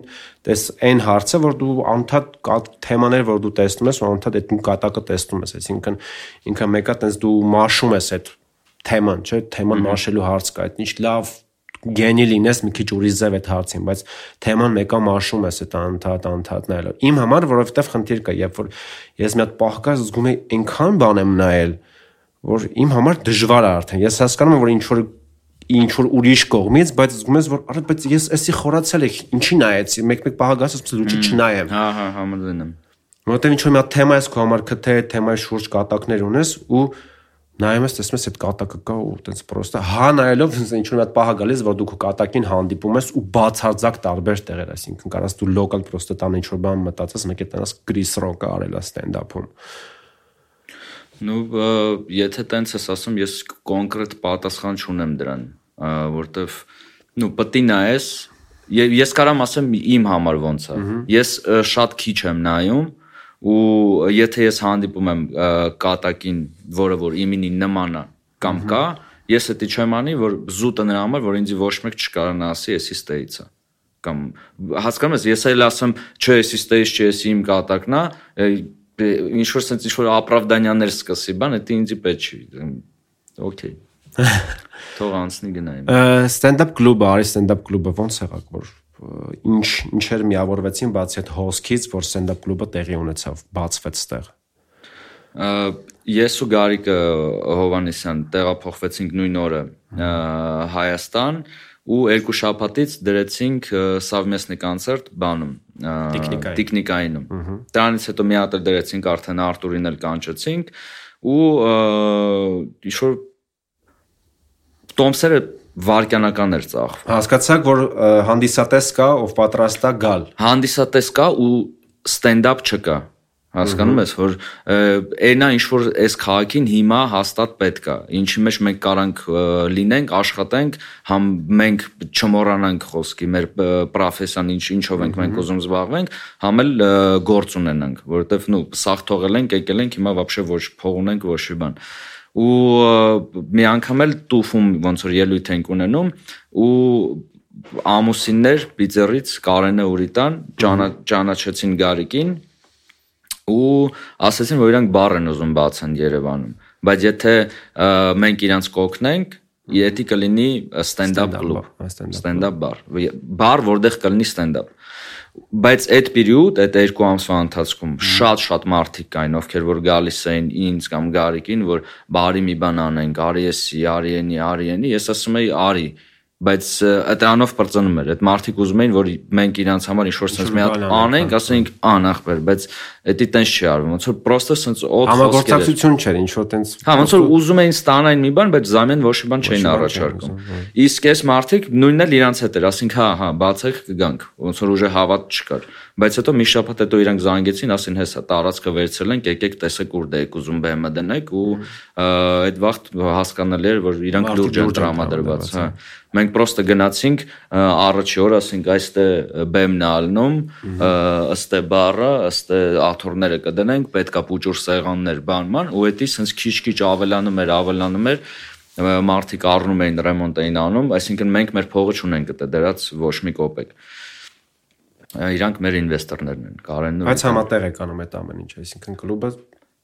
տես այն հարցը, որ դու անդադ թեմաներ, որ դու տեսնում ես, ու անդադ այդ կատակը տեսնում ես, այսինքն ինքը մեկա տես դու մաշում ես այդ թեման, չէ, թեման մաշելու հարց կա, այդ ինչ լավ գենի լինես մի քիչ ուրիշ ձև այդ հարցին, բայց թեման մեկա մաշում ես այդ անդադ անդադ նայելով։ Իմ համար, որովհետև խնդիր կա, երբ որ ես մի հատ պահ կա, զգում եմ այնքան բան եմ նայել, որ իմ համար դժվար է արդեն։ Ես հասկանում եմ, որ ինչ որ ինչ որ ուրիշ կողմից, բայց զգում ես, որ արդ բայց ես էսի խորացել եք, ինչի նայեցի, մեկ-մեկ պահագաս ես լուչի չնայեմ։ Հա, հա, համաձայն եմ։ Որտեղ ինչ որ մի հատ թեմա ես քո համար քթե թեմայի շուրջ կատակներ ունես ու նայում ես, տեսնում ես այդ կատակը կա ու տենց պրոստը հա նայելով ինչ որ մի հատ պահա գալիս, որ դու քո կատակին հանդիպում ես ու բացարձակ տարբեր տեղեր, այսինքն կարաս դու լոկալ պրոստը տան ինչ որ բան մտածես, մեկ է տանաս Chris Rock-ը արել է ստենդափում Նու եթե տենց ես ասում, ես կոնկրետ պատասխան չունեմ դրան, որտեվ նու պտի նայես, եւ ես կարամ ասեմ իմ համար ոնց է։ Ես շատ քիչ եմ նայում ու եթե ես հանդիպում եմ կատակին, որը որ իմինին նման է կամ կա, ես էդի չեմ անի, որ զուտը նրա համար, որ ինձ ոչ մեկ չկարողանա ասի, էսի ստեյից է կամ հասկանում ես, ես էլ ասեմ, չէ, էսի ստեյից չէ, էսի իմ կատակն է, Դե, ինչ որ sense ինչ որ ապրավդանյաներ սկսի, բան, դա ինձի պետք չի։ Okay։ (laughs) Թող անցնի գնայինք։ Ստենդափ կլուբը, արի ստենդափ կլուբը ո՞նց եղավ որ ինչ ինչեր միավորվեցին բացի այդ հոսքից, որ ստենդափ կլուբը տեղի ունեցավ, բացվեց ստեղ։ Ես ու Գարիկը Հովանեսյան տեղափոխվեցինք նույն օրը Հայաստան, ու երկու շաբաթից դրեցինք совместный концерт բանում տեխնիկայինում դրանից հետո մի հատ դրեցինք արդեն Արտուրին էլ կանչեցինք ու ինչ որ տոմսերը վարկյանական էր ծախվում հասկացաք որ հանդիսատես կա ով պատրաստ է գալ հանդիսատես կա ու ստենդափ չկա Հասկանում ես, որ այնա ինչ որ այս քաղաքին հիմա հաստատ պետք է, ինչի մեջ մենք կարանք լինենք, աշխատենք, համ մենք չմոռանանք խոսքի մեր պրոֆեսիան ինչ ինչով ենք մենք ուզում զբաղվենք, համ էլ գործ ունենանք, որովհետև նու սաղ թողել ենք, եկել ենք, հիմա вообще ոչ փող ունենք, ոչ մի բան ու մի անգամ էլ տուֆում ոնց որ ելույթ ենք ունենում ու ամուսիններ Պիծերից Կարենը Ուրիտան ճանաչեցին Գարիկին ու ասացին որ իրանք բար են ուզում բացեն Երևանում բայց եթե մենք իրանք կօգնենք Եթե կլինի stand-up կլուբ, stand-up բար, բար, որտեղ կլինի stand-up բայց այդ պերիոդ, այդ երկու ամսվա ընթացքում շատ-շատ մարդիկ կային, ովքեր որ գալիս էին ինձ կամ Գարիկին, որ բարի մի բան անենք, արի էսի, արի էնի, արի էնի, ես ասում եի արի, բայց այդանով բրծնում էր այդ մարդիկ ուզում էին որ մենք իրանց համար ինչ որ sense մի հատ անենք ասենք անախբեր բայց դա տենց չի արվում ոնց որ պրոստը sense օդ համագործակցություն չէր ինչ որ տենց հա ոնց որ ուզում էին ստանային մի բան բայց զամեն ոչ մի բան չէին առաջարկում իսկ այս մարդիկ նույնն էլ իրանց հետ էր ասենք հա հա բացեք կգանք ոնց որ ուժը հավատ չկար բայց հետո մի շաբաթ հետո իրանք զանգեցին ասին հեսա տարածքը վերցրել ենք եկեք տեսեք ուր դե եք ուզում բեմը դնեք ու այդ վաղ հասկանալի էր որ իրանք լուրջ են տրամադրված հա մենք պրոստը գնացինք առաջի օր ասենք այստե բեմն է ալնում ըստ է բառը ըստ է աթոռները կդնենք պետքա փուճուր սեղաններ բանման ու դա sense քիչ-քիչ ավելանում էր ավելանում էր մարդիկ առնում էին ռեմոնտ էին անում այսինքն մենք մեր փողը չունենք դա դրած ոչ մի կոպեկ իրանք մեր ինվեստորներն են կարեն բայց համատեղ եք անում այդ ամեն ինչ այսինքն կլուբը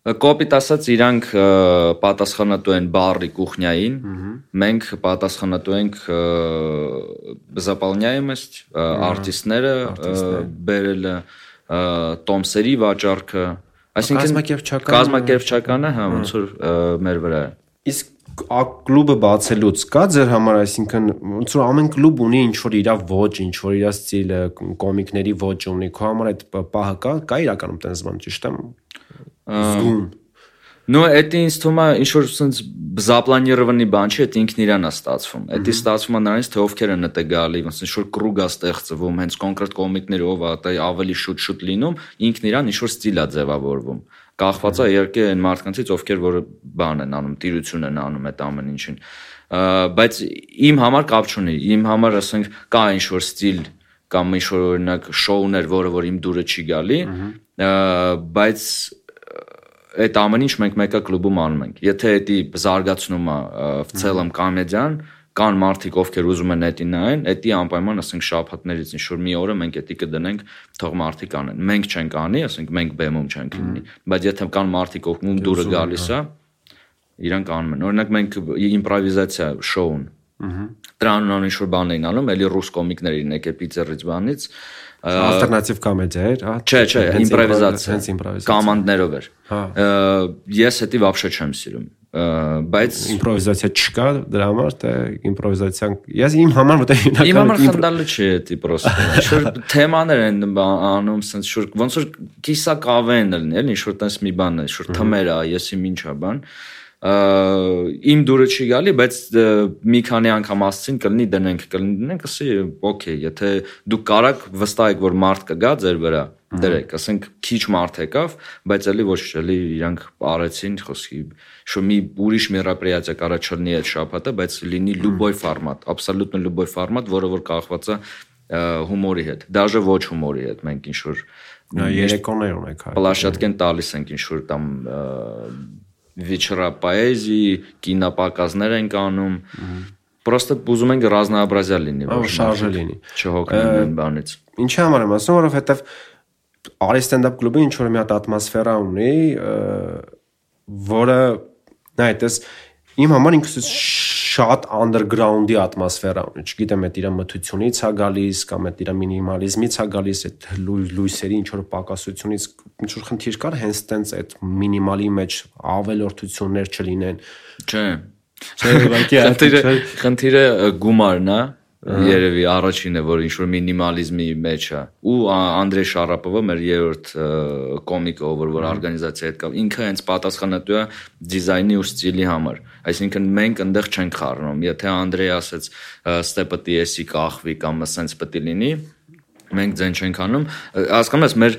Կոպիտ ասած իրանք պատասխանատու են բարի կուխնյային, մենք պատասխանատու ենք բզապալնյայում есть արտիստները բերելը տոմսերի վաճառքը, այսինքն կազմակերպչական կազմակերպչականը հա ոնց որ մեր վրա է։ Իսկ կլուբը բացելուց կա ձեր համար, այսինքն ոնց որ ամեն կլուբ ունի ինչ որ իր ոճ, ինչ որ իր ստիլը, կոմիկների ոճ ունի, քո համար այդ պահը կա, կա իրականում տես բան, ճիշտ եմ Զգում։ Ну, это ինձ թվում է ինչ որ ցենց բզապլանիրովանի բան չի, դա ինքն իրան է ստացվում։ Դա ստացվում է նրանից, թե ովքեր են դա գալի, ոնց ինչ որ կրուգ է ստեղծվում, հենց կոնկրետ կոմիկները ով է, դա ավելի շուտ-շուտ լինում, ինքն իրան ինչ որ ստիլ է ձևավորվում։ Կախված է երկե այն մարդկանցից, ովքեր որ բան են անում, տիրություն են անում այդ ամեն ինչին։ Բայց իմ համար կապ չունի։ Իմ համար ասենք կա ինչ որ ստիլ կամ ինչ որ օրինակ շոուներ, որը որ իմ դուրը չի գալի, բայց այդ ամեն ինչ մենք մեկը կլուբում անում ենք։ Եթե դա զարգացնումը վցելեմ կոմեդիան, կան մարդիկ, ովքեր ուզում են դա նայեն, դա անպայման ասենք շաբաթներից ինչ որ մի օրը մենք դա կդնենք, թող մարդիկ անեն։ Մենք չենք անի, ասենք մենք բեմում չենք լինի, բայց եթե կան մարդիկ, ովքեր դուրը գալիս է, իրանք անում են։ Օրինակ մենք իմպրովիզացիա շոուն։ Ահա։ Դրանն անիշ որ բան էին անում, էլի ռուս կոմիկներ էին եկե պիցերից բանից, ալտերնատիվ կոմեդիա էր, հա։ Չէ, չէ, իմպրովիզացիա, հենց իմպրովիզացիա։ Կոմանդներով էր։ Հա։ Ես դա вообще չեմ սիրում բայց իմպրովիզացիա չկա դրա համար թե իմպրովիզացիան ես իմ համար մտա հիմնականում իմ համար խնդալը չի դա պրոստը շուտ թեմաներ են անում sense շուտ ոնց որ կիսա կավե են լինի էլի շուտ տես մի բան է շուտ թմեր է եսի ինչա բան իմ դուրը չի գալի, բայց մի քանի անգամ ասցին կլինի դնենք, կլինի դնենք, ասի օքեյ, եթե դուք կարաք վստահ եք, որ մարդ կգա ձեր վրա, դրեք, ասենք քիչ մարդ եկավ, բայց էլի ոչ, էլի իրանք արեցին, խոսքի что մի ուրիշ мероприятие կարա չլինի այդ շաբաթը, բայց լինի любой формат, абсолютно любой формат, որը որ կախված է հումորի հետ, даже ոչ հումորի հետ, մենք ինչ որ երեկոներ ունենք հայ։ Պլաշատկեն տալիս ենք ինչ որ там вечера поэзии, կինապակազներ ենք անում։ Պրոստը ուզում ենք разнообразие լինի, որ շարժը լինի։ Չհոգնեն այն բանից։ Ինչի համար եմ ասում, որովհետև Արի ստենդափ կլուբը ինչ որ մի հատ ատմոսֆերա ունի, որը նայտես իմ համար ինքս շատ underground-ի ատմոսֆերա ունի։ Չգիտեմ, այդ իր մթությունից է գալիս կամ այդ իր մինիմալիզմից է գալիս, այդ լույսերի ինչ որ պակասությունից ինչ որ խնդիր կար, հենց տենց այդ մինիմալի մեջ ավելորդություններ չլինեն։ Չէ։ Չէ, ուղղակի խնդիրը խնդիրը գումարն է, երևի առաջինը որ ինչ որ մինիմալիզմի մեջ է ու Անդրեյ Շարապովը մեր երրորդ կոմիկը ով որ օրգանիզացիա հետ կա ինքը հենց պատասխանատու է դիզայնի ու ստիլի համար այսինքն մենք այնտեղ չենք խառնում եթե Անդրեյ ասեց ստե պետք է էսի կախվի կամ ասենց պետք է լինի մենք ձեն չենք անում հասկանում ես մեր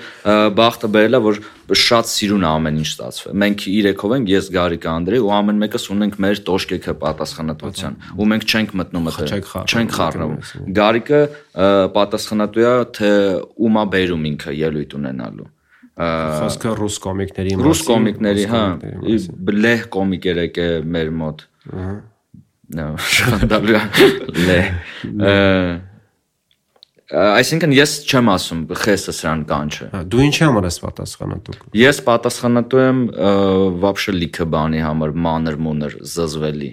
բախտը բերելա որ շատ սիրուն ամեն ինչ ստացվում մենք իրեքով ենք ես Գարիկ Անդրեյ ու ամեն մեկս ունենք մեր տոշկեքը պատասխանատվության ու մենք չենք մտնում այդ չենք խառնում Գարիկը պատասխանատու է թե ումա բերում ինքը ելույթ ունենալու խոսքը ռուս կոմիկների մասին ռուս կոմիկների հա լեհ կոմիկ երեք է մեր մոտ ահա նո (laughs) շանդալու լեհ Այսինքն ես չեմ ասում խեսը սրան կանչը։ Դու ինչի համար ես պատասխանատու։ Ես պատասխանատու եմ вообще լիքը բանի համար մանր մունր զզվելի,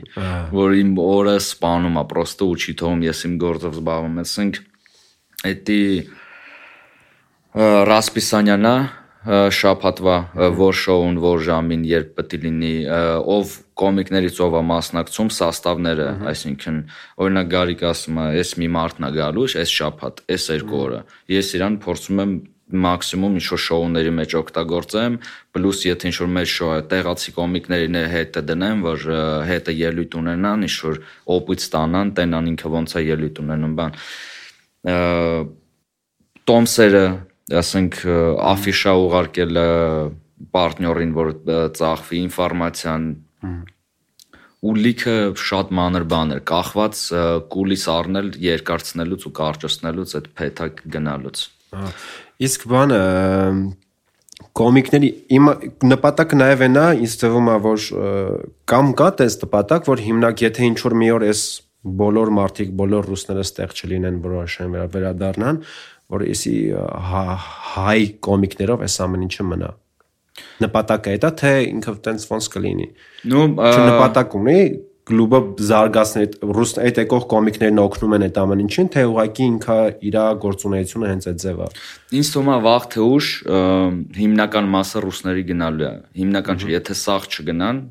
որ իմ օրը սպանում է, պրոստը ու չի թողում ես իմ գործով զբաղվում եմ, ասենք էդի Ռասպիսանյանա շաբաթվա որ շոուն որ ժամին երբ պետք լինի ով կոմիկներից ով է մասնակցում սաստավները այսինքն օրինակ Գարիկ ասում է ես մի մարդն է գալու այս շաբաթ այս երկու օրը ես իրան փորձում եմ մաքսիմում ինչ որ շոուների մեջ օգտագործեմ պլյուս եթե ինչ որ մեր շոու տեղացի կոմիկներին հետը դնեմ որ հետը ելույթ ունենան ինչ որ օպից ստանան տենան ինքը ոնց է ելույթ ունենում բան տոմսերը ասենք աֆիշա ուղարկել պարտներին, որ ծախվի ինֆորմացիան ու լիքը շատ մանր բաներ, կախված կուլիս առնել, երկարցնելուց ու կարճացնելուց այդ փեթակ գնալուց։ Իսկ բանը կոմիկների իմ նպատակը նաև է, ինձ թվում է, որ կամ կա տես նպատակ, որ հիմնակ եթե ինչ որ մի օր էս բոլոր մարդիկ, բոլոր ռուսները ստեղ չլինեն, որոշեն վերադառնան, որ էսի հա, հայ կոմիկներով այս ամեն ինչը մնա նպատակը է դա թե ինքը տենց ոնց կլինի նու նպատակ ունի կլուբը զարգացնել ռուս այդ եկող կոմիկներն օգնում են այդ ամեն ինչին թե ուղղակի ինքը իր գործունեությունը հենց այդ ձևա ինձ թվում է վաղ թե ուշ հիմնական մասը ռուսների գնալու է հիմնական չէ եթե սաղ չգնան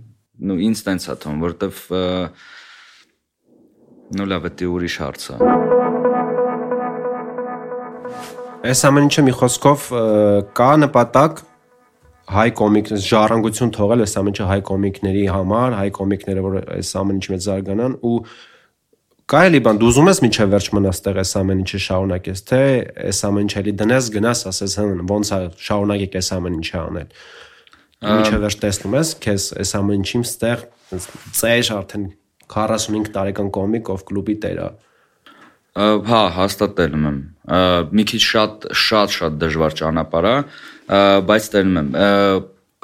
նու ինձ տենց է թվում որովհետև նու լավ է դե ուրիշ հարց է Այս ամեն ինչը մի խոսքով կա նպատակ հայ կոմիկ ժառանգություն թողել այս ամեն ինչը հայ կոմիկների համար, հայ կոմիկները որ այս ամեն ինչի մեջ զարգանան ու Կայելի բան դու ուզում ես միջև վերջ մնաս տեղ այս ամեն ինչը շարունակես թե այս ամեն ինչը էլի դնես գնաս ասես հն ոնց է շարունակեք այս ամեն ինչը անել միջև վերջ տեսնում ես քեզ այս ամեն ինչին ստեղ ծեր արդեն 45 տարեկան կոմիկ ով կլուբի տեր է Հա, հաստատելում եմ։ Մի քիչ շատ շատ շատ դժվար ճանապարհ է, բայց տենում եմ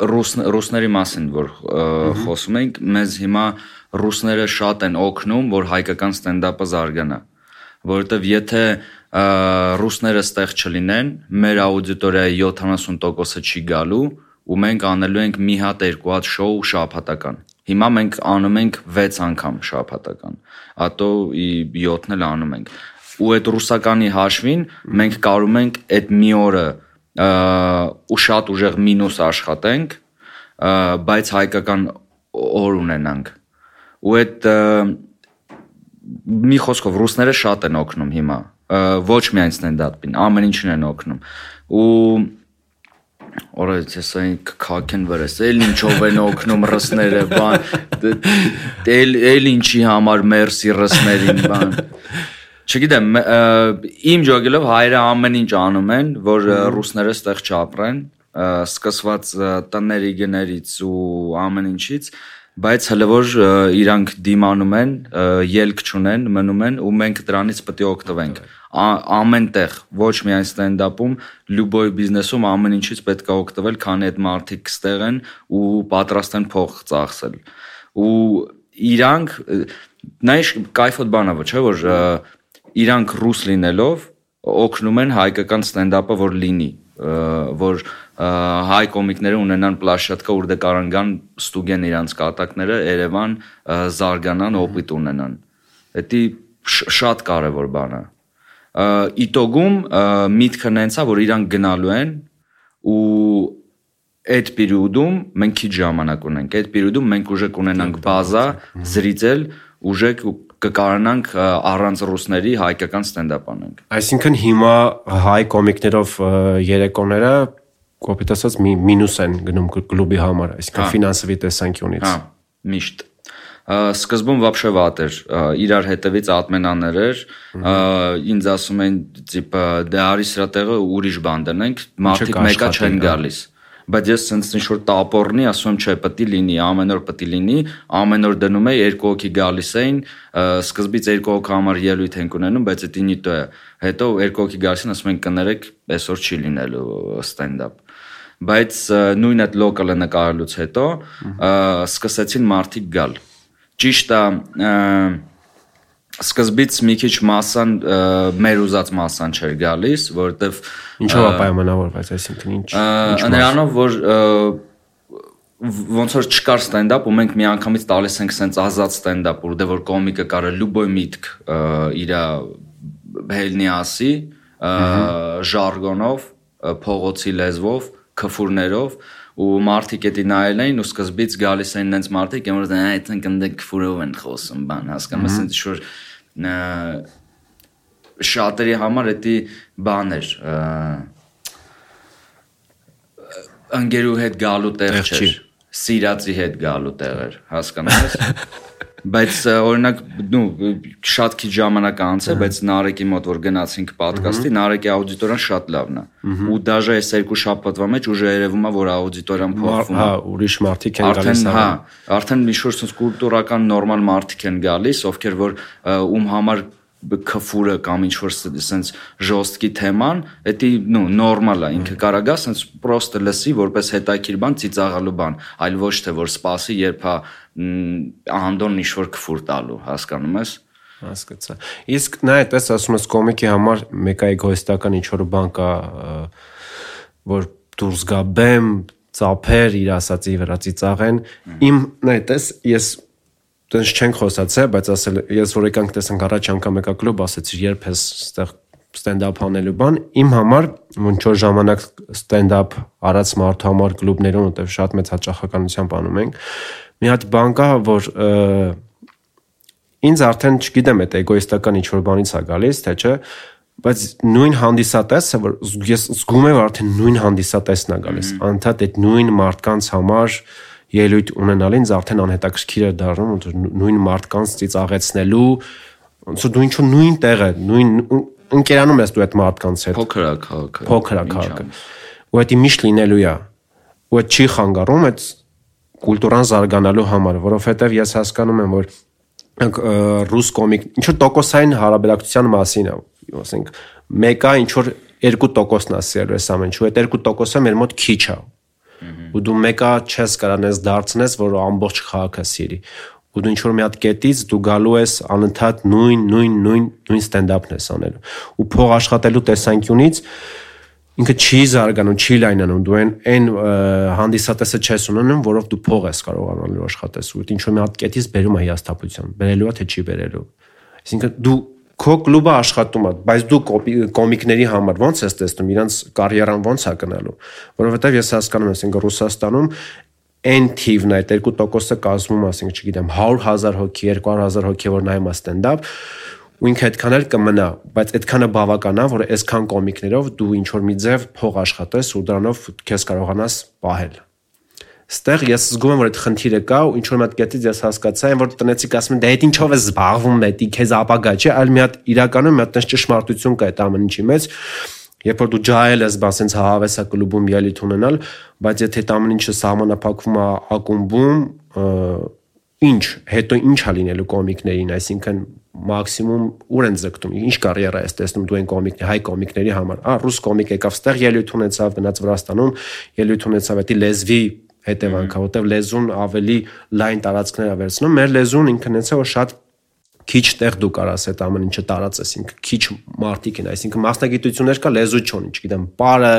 ռուս ռուսների մասին որ խոսում ենք, մեզ հիմա ռուսները շատ են օգնում, որ հայկական ստենդափը զարգանա, որովհետև եթե ռուսները ստեղ չլինեն, մեր աուդիտորիայի 70%-ը չի գալու ու մենք անելու ենք մի հատ երկու հատ շոու շաբաթական Հիմա մենք անում ենք 6 անգամ շաբաթական։ Ատո 7-ն էլ անում ենք։ Ու այդ ռուսականի հաշվին մենք կարում ենք այդ մի օրը ու շատ ուժեղ մինուս աշխատենք, բայց հայկական օր ունենանք։ Ու այդ մի խոսքով ռուսները շատ են օգնում հիմա ոչ միայն ստենդափին, ամեն ինչին են օգնում։ Ու Օրայց ես այն քաքեն վրես, էլ ինչով են օգնում ռսները, բան, էլ էլ ինչի համար մերսի ռսներին, բան։ Չգիտեմ, իմ ջոգելով հայերը ամեն ինչ անում են, որ ռուսները ստեղ չապրեն, սկսված տների գներից ու ամեն ինչից, բայց հələ որ իրանք դիմանում են, ելք չունեն, մնում են ու մենք դրանից պետք է օգտվենք։ Ամենտեղ, ոչ միայն ստենդափում, լյուբոյ բիզնեսում ամեն ինչից պետք է օգտվել, քանի այդ մարդիկ ստեղ են ու պատրաստ են փող ծախսել։ Ու իրանք նայ կայֆոտ բանա ոչ է որ իրանք ռուս լինելով օգնում են հայկական ստենդափը որ լինի որ հայ կոմիկները ունենան պլաշատկա ուր դե կարան գան ստուգեն իրանց կատակները Երևան զարգանան օպիտ ունենան դա շատ կարևոր բան է իտոգում միտքը նենցա որ իրանք գնալու են ու այդ պերիոդում մենք քիչ ժամանակ ունենք այդ պերիոդում մենք ուժե կունենանք բազա զրիցել ուժե կկարանանք առանց ռուսների հայկական ստենդափ անենք այսինքն հիմա հայ կոմիկներով երեկոները կոպիտ ասած մի մինուս են գնում կլուբի համար, այսինքն հա։ ֆինանսովի տեսանկյունից։ Հա, միշտ սկզբում вообще վատ էր իրար հետևից ատմենաներ էր ինձ ասում են տիպը դե արի սրա տեղը ուրիշ բան դնենք մարդիկ մեկա չեն հա։ գալիս բայց ես sense ինչ որ տապորնի ասում եմ չէ պետք է լինի ամեն օր պետք է լինի ամեն օր դնում է երկու հոգի գալիս էին սկզբից երկու հոգի համար ելույթ ենք ունենում բայց դա ինիտո է հետո երկու հոգի գալիս են ասում են կներեք այսօր չի լինելու ստենդափ բայց նույն այդ լոկալը նկարելուց հետո սկսեցին մարդիկ գալ։ Ճիշտ է, սկզբից մի քիչ mass-ան մեր ուզած mass-ան չէր գալիս, որովհետև ինչով է պայմանավորված, այսինքն ինչ նրանով որ ոնց որ չկար ստենդափ ու մենք միանգամից տալիս ենք սենց ազատ ստենդափ ու դե որ կոմիկը կարը լուբոյ միտք իր հելնի ասի ժարգոնով փողոցի լեզվով քֆուրներով ու մարդիկ էդի նայել էին ու սկզբից գալիս էին նենց մարդիկ որ այդ ընկնդե քֆուրով են խոսում բան հասկանում ես ինչ որ շատերի համար էդի բան էր ընկերու հետ գալու տեղ չէր սիրածի հետ գալու տեղ էր հասկանում ես (laughs) բայց օրինակ նու շատ քիչ ժամանակ անց է, հա։ բայց Նարեկի մոտ որ գնացինք ոդկասթի, Նարեկի աուդիտորիան շատ լավն է։ Ու դաժե այս երկու շաբաթվա մեջ ուժը երևում է որ աուդիտորիան փոխվում է։ Հա, ուրիշ մարդիկ են գալիս։ Արդեն հա, արդեն մի շուրջ կուլտուրական նորմալ մարդիկ են գալիս, ովքեր որ ում համար քֆուրը կամ ինչ որ sense ժոստկի թեման, դա նո նորմալ է, ինքը կարա գա sense պրոստը լսի, որպես հետաքրքիր բան, ծիծաղալու բան, այլ ոչ թե որ սпасի, երբ հա անդոն ինչ որ քֆուր տալու, հասկանում ես հասկացա։ Իսկ նա այդպես ասում ես կոմիկի համար մեկ էգոիստական ինչ որ բան կա որ դուրս գա բեմ, ծափեր իր ասացի վրա ծիծաղեն։ Իմ նա այդպես ես տենց չենք խոսացել, բայց ասել ես որ եկանք տեսանք առաջ անգամ եկա կլուբ, ասեցի երբ ես ստեղ ստենդափ անելու բան, իմ համար ոնց որ ժամանակ ստենդափ արած մարդու համար կլուբներում որտեվ շատ մեծ հաճախականությամբ անում ենք։ Մի հատ բան կա, որ ինձ արդեն չգիտեմ այդ էգոիստական ինչ որ բանից է գալիս, թե չէ, բայց նույն հանդիսատեսը որ ես զգում եմ արդեն նույն հանդիսատեսն է գալիս անդադ այդ նույն մարդկանց համար ելույթ ունենալ ինձ արդեն անհետաքրքիր է դառնում ոնց նույն մարդկանց ծիծաղեցնելու ոնց որ դու ինչ որ նույն տեղը նույն ընկերանում ես դու այդ մարդկանց հետ փոքր է քաղաքը փոքր է քաղաքը ու դա միշտ լինելու է ու չի խանգարում այդ կուլտուրան զարգանալու համար որովհետև ես հասկանում եմ որ ռուս կոմիկ ինչ որ տոկոսային հարաբերակցության մասին է ասենք մեկը ինչ որ 2%-ն է սիրելու այս ամեն ինչ ու այդ 2%-ը մեր մոտ քիչ է ու դու մեկը չես կարանես դարձնես, որ ամբողջ քաղաքը սիրի ու դու ինչ որ մի հատ կետից դու գալու ես անընդհատ նույն նույն նույն նույն ստենդափն ես անելու ու փող աշխատելու տեսանկյունից ինքը չի զարգանում, չի լայնանում, դու այն այն հանդիսատեսը չես ունենում, որով դու փող ես կարողանալու աշխատես ու ինչ որ մի հատ կետից բերում է հիաստապություն, բերելու է թե չի բերելու։ Այսինքն դու քո կլուբը աշխատում է, բայց դու կոմիկների համար ո՞նց ես տեսնում իրանց կարիերան ո՞նց է գնալու, որովհետև ես հասկանում եմ, ասենք Ռուսաստանում այն թիվն է 2%-ը կազմում, ասենք, չգիտեմ, 100.000 հոգի, 200.000 հոգի որ նայում է ստենդափ, ու ինքը այդքան էլ կմնա, բայց այդքանը բավական է, որ այսքան կոմիկներով դու ինչ որ մի ձև փող աշխատես ու դրանով քեզ կարողանաս պահել Ստեղ ես զգում եմ որ այդ խնդիրը կա ու ինչ որ մի հատ կետից ես հասկացա այն որ տնեցիկ ասում են դա այդ ինչով է զբաղվում դա քեզ ապագա չէ այլ մի հատ իրականում մի հատ ճշմարտություն կա այդ ամեն ինչի մեջ երբ որ դու ջահել ես բա սենց հավեսա կլուբում ելիթ ունենալ բայց եթե այդ ամեն ինչը սահմանափակվում է ակումբում ինչ հետո ինչ է լինելու կոմիկներին այսինքն մաքսիմում ուր են ձգտում ինչ կարիերա ես տեսնում դու այն կոմիկների հայ կոմիկների համար ա ռուս կոմիկ եկավ ստեղ ելույթ ունեցավ գնաց Վրաստանում ելույթ ունեցավ դա լեզվի հետևանքա, որտեվ լեզուն ավելի լայն տարածքներ է վերցնում։ Մեր լեզուն ինքն ինձ է որ շատ քիչ տեղ դու կարաս այդ ամեն ինչը տարածես, ինքը քիչ մարտիկ են, այսինքն մասնագիտություններ կա լեզու չունի, չգիտեմ, բարը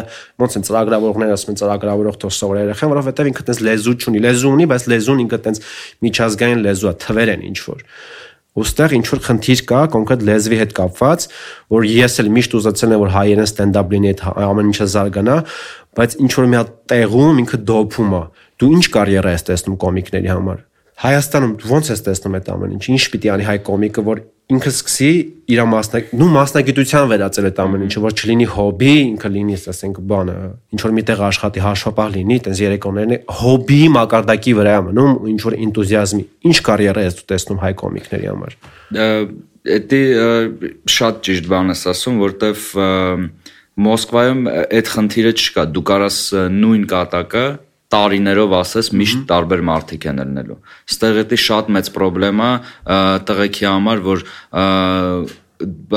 ոնց են ծրագրավորողները ասում են ծրագրավորող թող սովոր երեխան, որովհետև ինքը տես լեզու չունի, լեզու ունի, բայց լեզուն ինքը տես միջազգային լեզու է, թվեր են ինչ որ ուստեղ ինչ որ խնդիր կա կոնկրետ լեզվի հետ կապված, որ ես էլ միշտ ուզեցել եմ որ հայերեն ստենդափ լինի այդ ամեն ինչը զարգանա, բայց ինչ որ մի հատ տեղում ինքը դոփում է։ Դու ինչ կարիերա ես տեսնում կոմիկների համար։ Հայաստանում ո՞նց ես տեսնում այդ ամեն ինչ։ Ինչ պիտի անի հայ կոմիկը, որ ինքը սկսի իր մասնակ, նու մասնագիտության վերածել այդ ամեն ինչը, որ չլինի հոբի, ինքը լինի, ասենք, բանը, ինչ որ միտեղ աշխատի, հաշվապահ լինի, տենց երեկոներն հոբի մակարդակի վրա է մնում, ինչ որ энտուզիազմի։ Ինչ կարիերա ես դու տեսնում հայ կոմիկների համար։ Դա շատ ճիշտ բան ես ասում, որտեվ Մոսկվայում այդ խնդիրը չկա։ Դու կարաս նույն կատակը տարիներով ասես միշտ տարբեր մարդիկ են ելնելու։ Ստեղ էդի շատ մեծ խնդրեմ է տղեկի համար, որ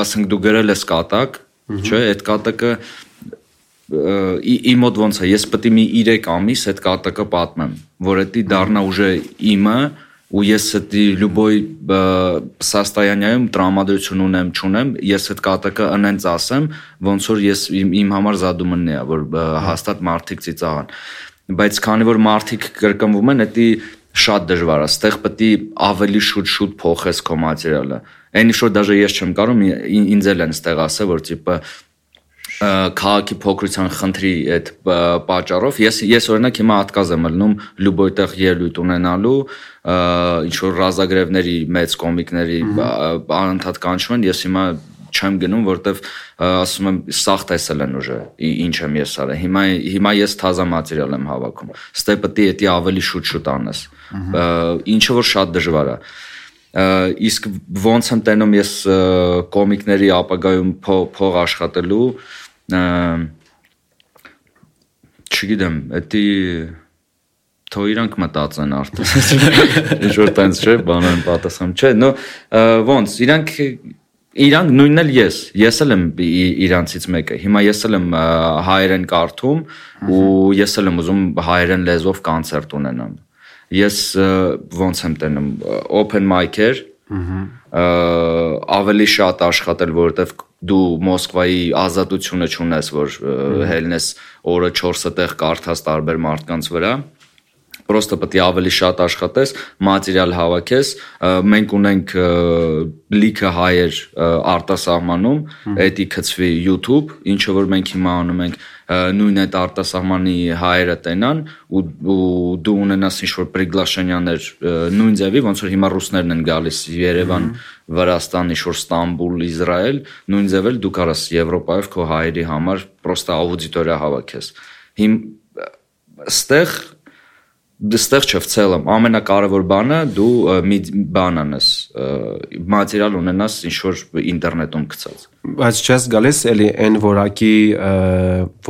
ասենք դու գրել ես կատակ, չէ, այդ կատակը իմ մոտ ոնց է, ես պետք է մի 3 ամիս այդ կատակը պատմեմ, որ դա դառնա ուժը իմը ու ես այդ լյուբոյ սաստայանյայում տրամադրություն ունեմ, չունեմ, ես այդ կատակը ընենց ասեմ, ոնց որ ես իմ, իմ համար զադումնն է, որ հաստատ մարդիկ ծիծաղան։ Բայց քանի որ մարդիկ կրկնվում են, դա շատ դժվար է։ Ստեղ պետք է ավելի շուտ-շուտ փոխես քո մատերիալը։ Այնիշ որ դաժե ես չեմ կարող ինձ էլ են ստեղ ասել, որ տիպը քաղաքի փոքրության խնդրի այդ պատճառով ես ես օրինակ հիմա ատկազ եմ ելնում լյուբոյտեղ ելույթ ունենալու ինչ որ ռազագրևների մեծ կոմիկների անընդհատ կանչում են ես հիմա չեմ գնում որտեվ ասում եմ սաղ տեսել են ուժը ինչ եմ ես արել հիմա հիմա ես թազա մատերիալ եմ հավաքում ստե պետք է դա ավելի շուտ-շուտ անես ինչը որ շատ դժվար է իսկ ոնց եմ տենում ես կոմիկների ապագայում փող աշխատելու չգիտեմ, դա թող իրանք մտածեն արդեն։ (laughs) Ինչ որ տենց չէ, բանան պատասխան չէ, նո ոնց իրանք իրանք նույնն էլ ես, ես էլ եմ իրանցից մեկը։ Հիմա ես էլ եմ հայերեն կարդում ու ես էլ եմ ուզում հայերեն լեզվով կոնցերտ ունենամ։ Ես ոնց եմ տենում open mic-էր, ավելի շատ աշխատել, որովհետև դու Մոսկվայի ազատությունը չունես, որ հելնես օրը 4 տեղ կարդաս տարբեր մարդկանց վրա պրոստը պետք է ավելի շատ աշխատես, մատերիալ հավաքես։ Մենք ունենք լիքը հայեր արտասահմանում, էդի գծվի YouTube, ինչը որ մենք հիմա անում ենք, նույն այդ արտասահմանի հայերը տենան ու, ու դու ունենաս ինչ-որ պրիգլաշենյաներ նույն ձևի, ոնց որ հիմա ռուսներն են գալիս Երևան, Վրաստան, ինչ-որ Ստամբուլ, Իսրայել, նույն ձևել դու կարաս Եվրոպայով քո հայերի համար պրոստա աուդիտորիա հավաքես։ Հիմա ստեղ դստեղ չէ, ցելում ամենակարևոր բանը դու մի բան անես, մատերիալ ունենաս ինչ որ ինտերնետում գցած։ Բայց չես գալիս էլի այն որակի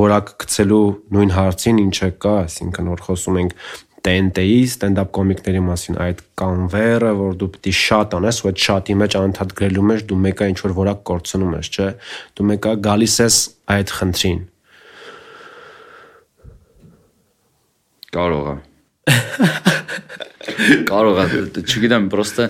որակ գցելու նույն հարցին ինչը կա, այսինքն որ խոսում ենք TNT-ի ստենդափ կոմիկների մասին այդ կանվերը, որ դու պիտի շատ անես, ու այդ շատի մեջ անընդհատ գրելու մեջ դու մեկը ինչ որ որակ կորցնում ես, չէ՞։ Դու մեկը գալիս ես այդ խնդրին։ Կարող է կարող է չգիտեմ պրոստը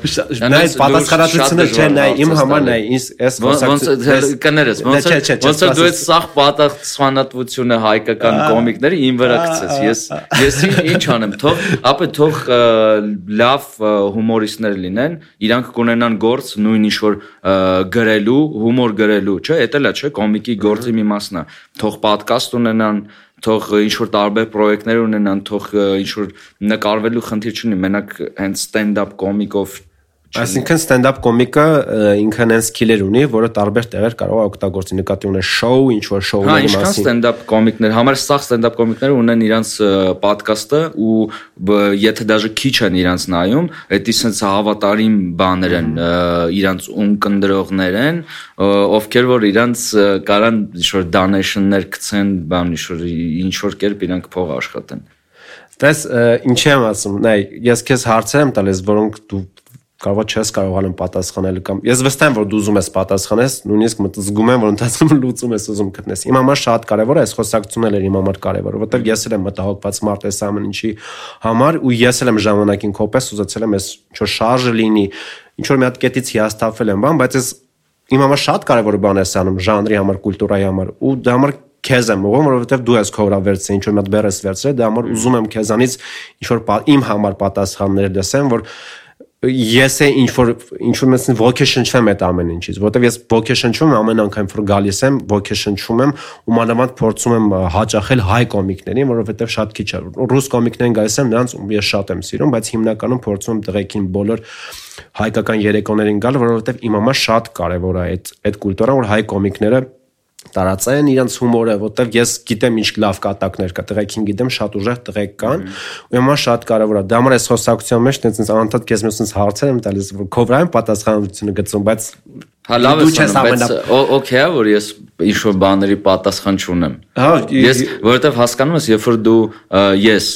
նա այդ պատասխանատվությունը չէ նա իմ համար նա ինձ էս ոնց կներես ոնց ոնց դու այդ սախ պատասխանատվությունը հայկական կոմիկների իմ վրա գցես ես ես ինչ անեմ թող ապա թող լավ հումորիստներ լինեն իրանք կունենան գործ նույն ինչ որ գրելու հումոր գրելու չէ դա էլ է չէ կոմիկի գործի մի մասն է թող պատկաստ ունենան թող ինչ որ տարբեր պրոյեկտներ ունենան, թող ինչ որ նկարվելու խնդիր չունի, մենակ հենց stand-up կոմիկով Այսինքն stand-up կոմիկը ինքն այն սկիլեր ունի, որը տարբեր տեղեր կարող է օգտագործի նկատի ունես շոու, ինչ որ շոուների մասին։ Հա, ինչքան stand-up կոմիկներ, համար սա stand-up կոմիկները ունեն իրանց ոդկասթը ու եթե դաժե քիչ են իրանց նայում, դա sense հավատարիմ բաներ են, իրանց ունկնդրողներ են, ովքեր որ իրանց կարան ինչ որ donation-ներ գցեն, բան ինչ որ ինչ որ կերպ իրանք փող աշխատեն։ Դες ինչի եմ ասում, նայ, ես քեզ հարցեր եմ տալիս, որոնք դու կարող չես կարողանում պատասխանել կամ ես վստահ եմ որ դու ուզում ես պատասխանես նույնիսկ մտզգում եմ որ ընթացքում լուծում ես ուզում գտնես իմ համար շատ կարևոր է այս խոսակցությունն էլ իմ համար կարևոր որովհետև ես էլ եմ մտահոգված մարդ այս ամեն ինչի համար ու ես էլ եմ ժամանակին կոպես ուզեցել եմ այս ինչ որ շարժը լինի ինչ որ մի հատ կետից հիասթափվել եմ բան բայց ես իմ համար շատ կարևոր բան է սանում ժանրի համար կուլտուրայի համար ու դա համար քեզ եմ ուղում, որովհետև դու ես քո վերցրել, ինչ որ մատ բերես վերցրել, դա համար ուզում եմ քեզանից ինչ որ իմ համար պատասխաններ դասեմ, որ ես է ինչ որ ինչ որ մեծ ոգեշնչվում այդ ամեն ինչից, որովհետև ես ոգեշնչում եմ ամեն անգամ որ գալիս եմ, ոգեշնչում եմ ու մանավանդ փորձում եմ հաճախել հայ կոմիկներին, որովհետև շատ քիչ է։ Ռուս կոմիկներին գալիս եմ, նրանց ես շատ եմ սիրում, բայց հիմնականում փորձում եմ տղեկին բոլոր հայկական երեկոներին գալ, որովհետև իմ համար շատ կարևոր է այդ այդ կուլտուրան, որ հայ կոմիկները տարածեն իրենց հումորը, որտեվ ես գիտեմ ինչ լավ կատակներ կա, տղեկին գիտեմ շատ ուժեղ տղեկ կան, ու հիմա շատ կարևոր է։ Դա համար այս խոսակցության մեջ տենց անընդհատ քեզ մյուսից հարցեր եմ տալիս, որ քո վրա եմ պատասխանատվությունը գծում, բայց Հա լավ է, բայց օքեյ է, որ ես ինչ որ բաների պատասխան չունեմ։ Հա, ես որովհետև հասկանում ես, երբ որ դու ես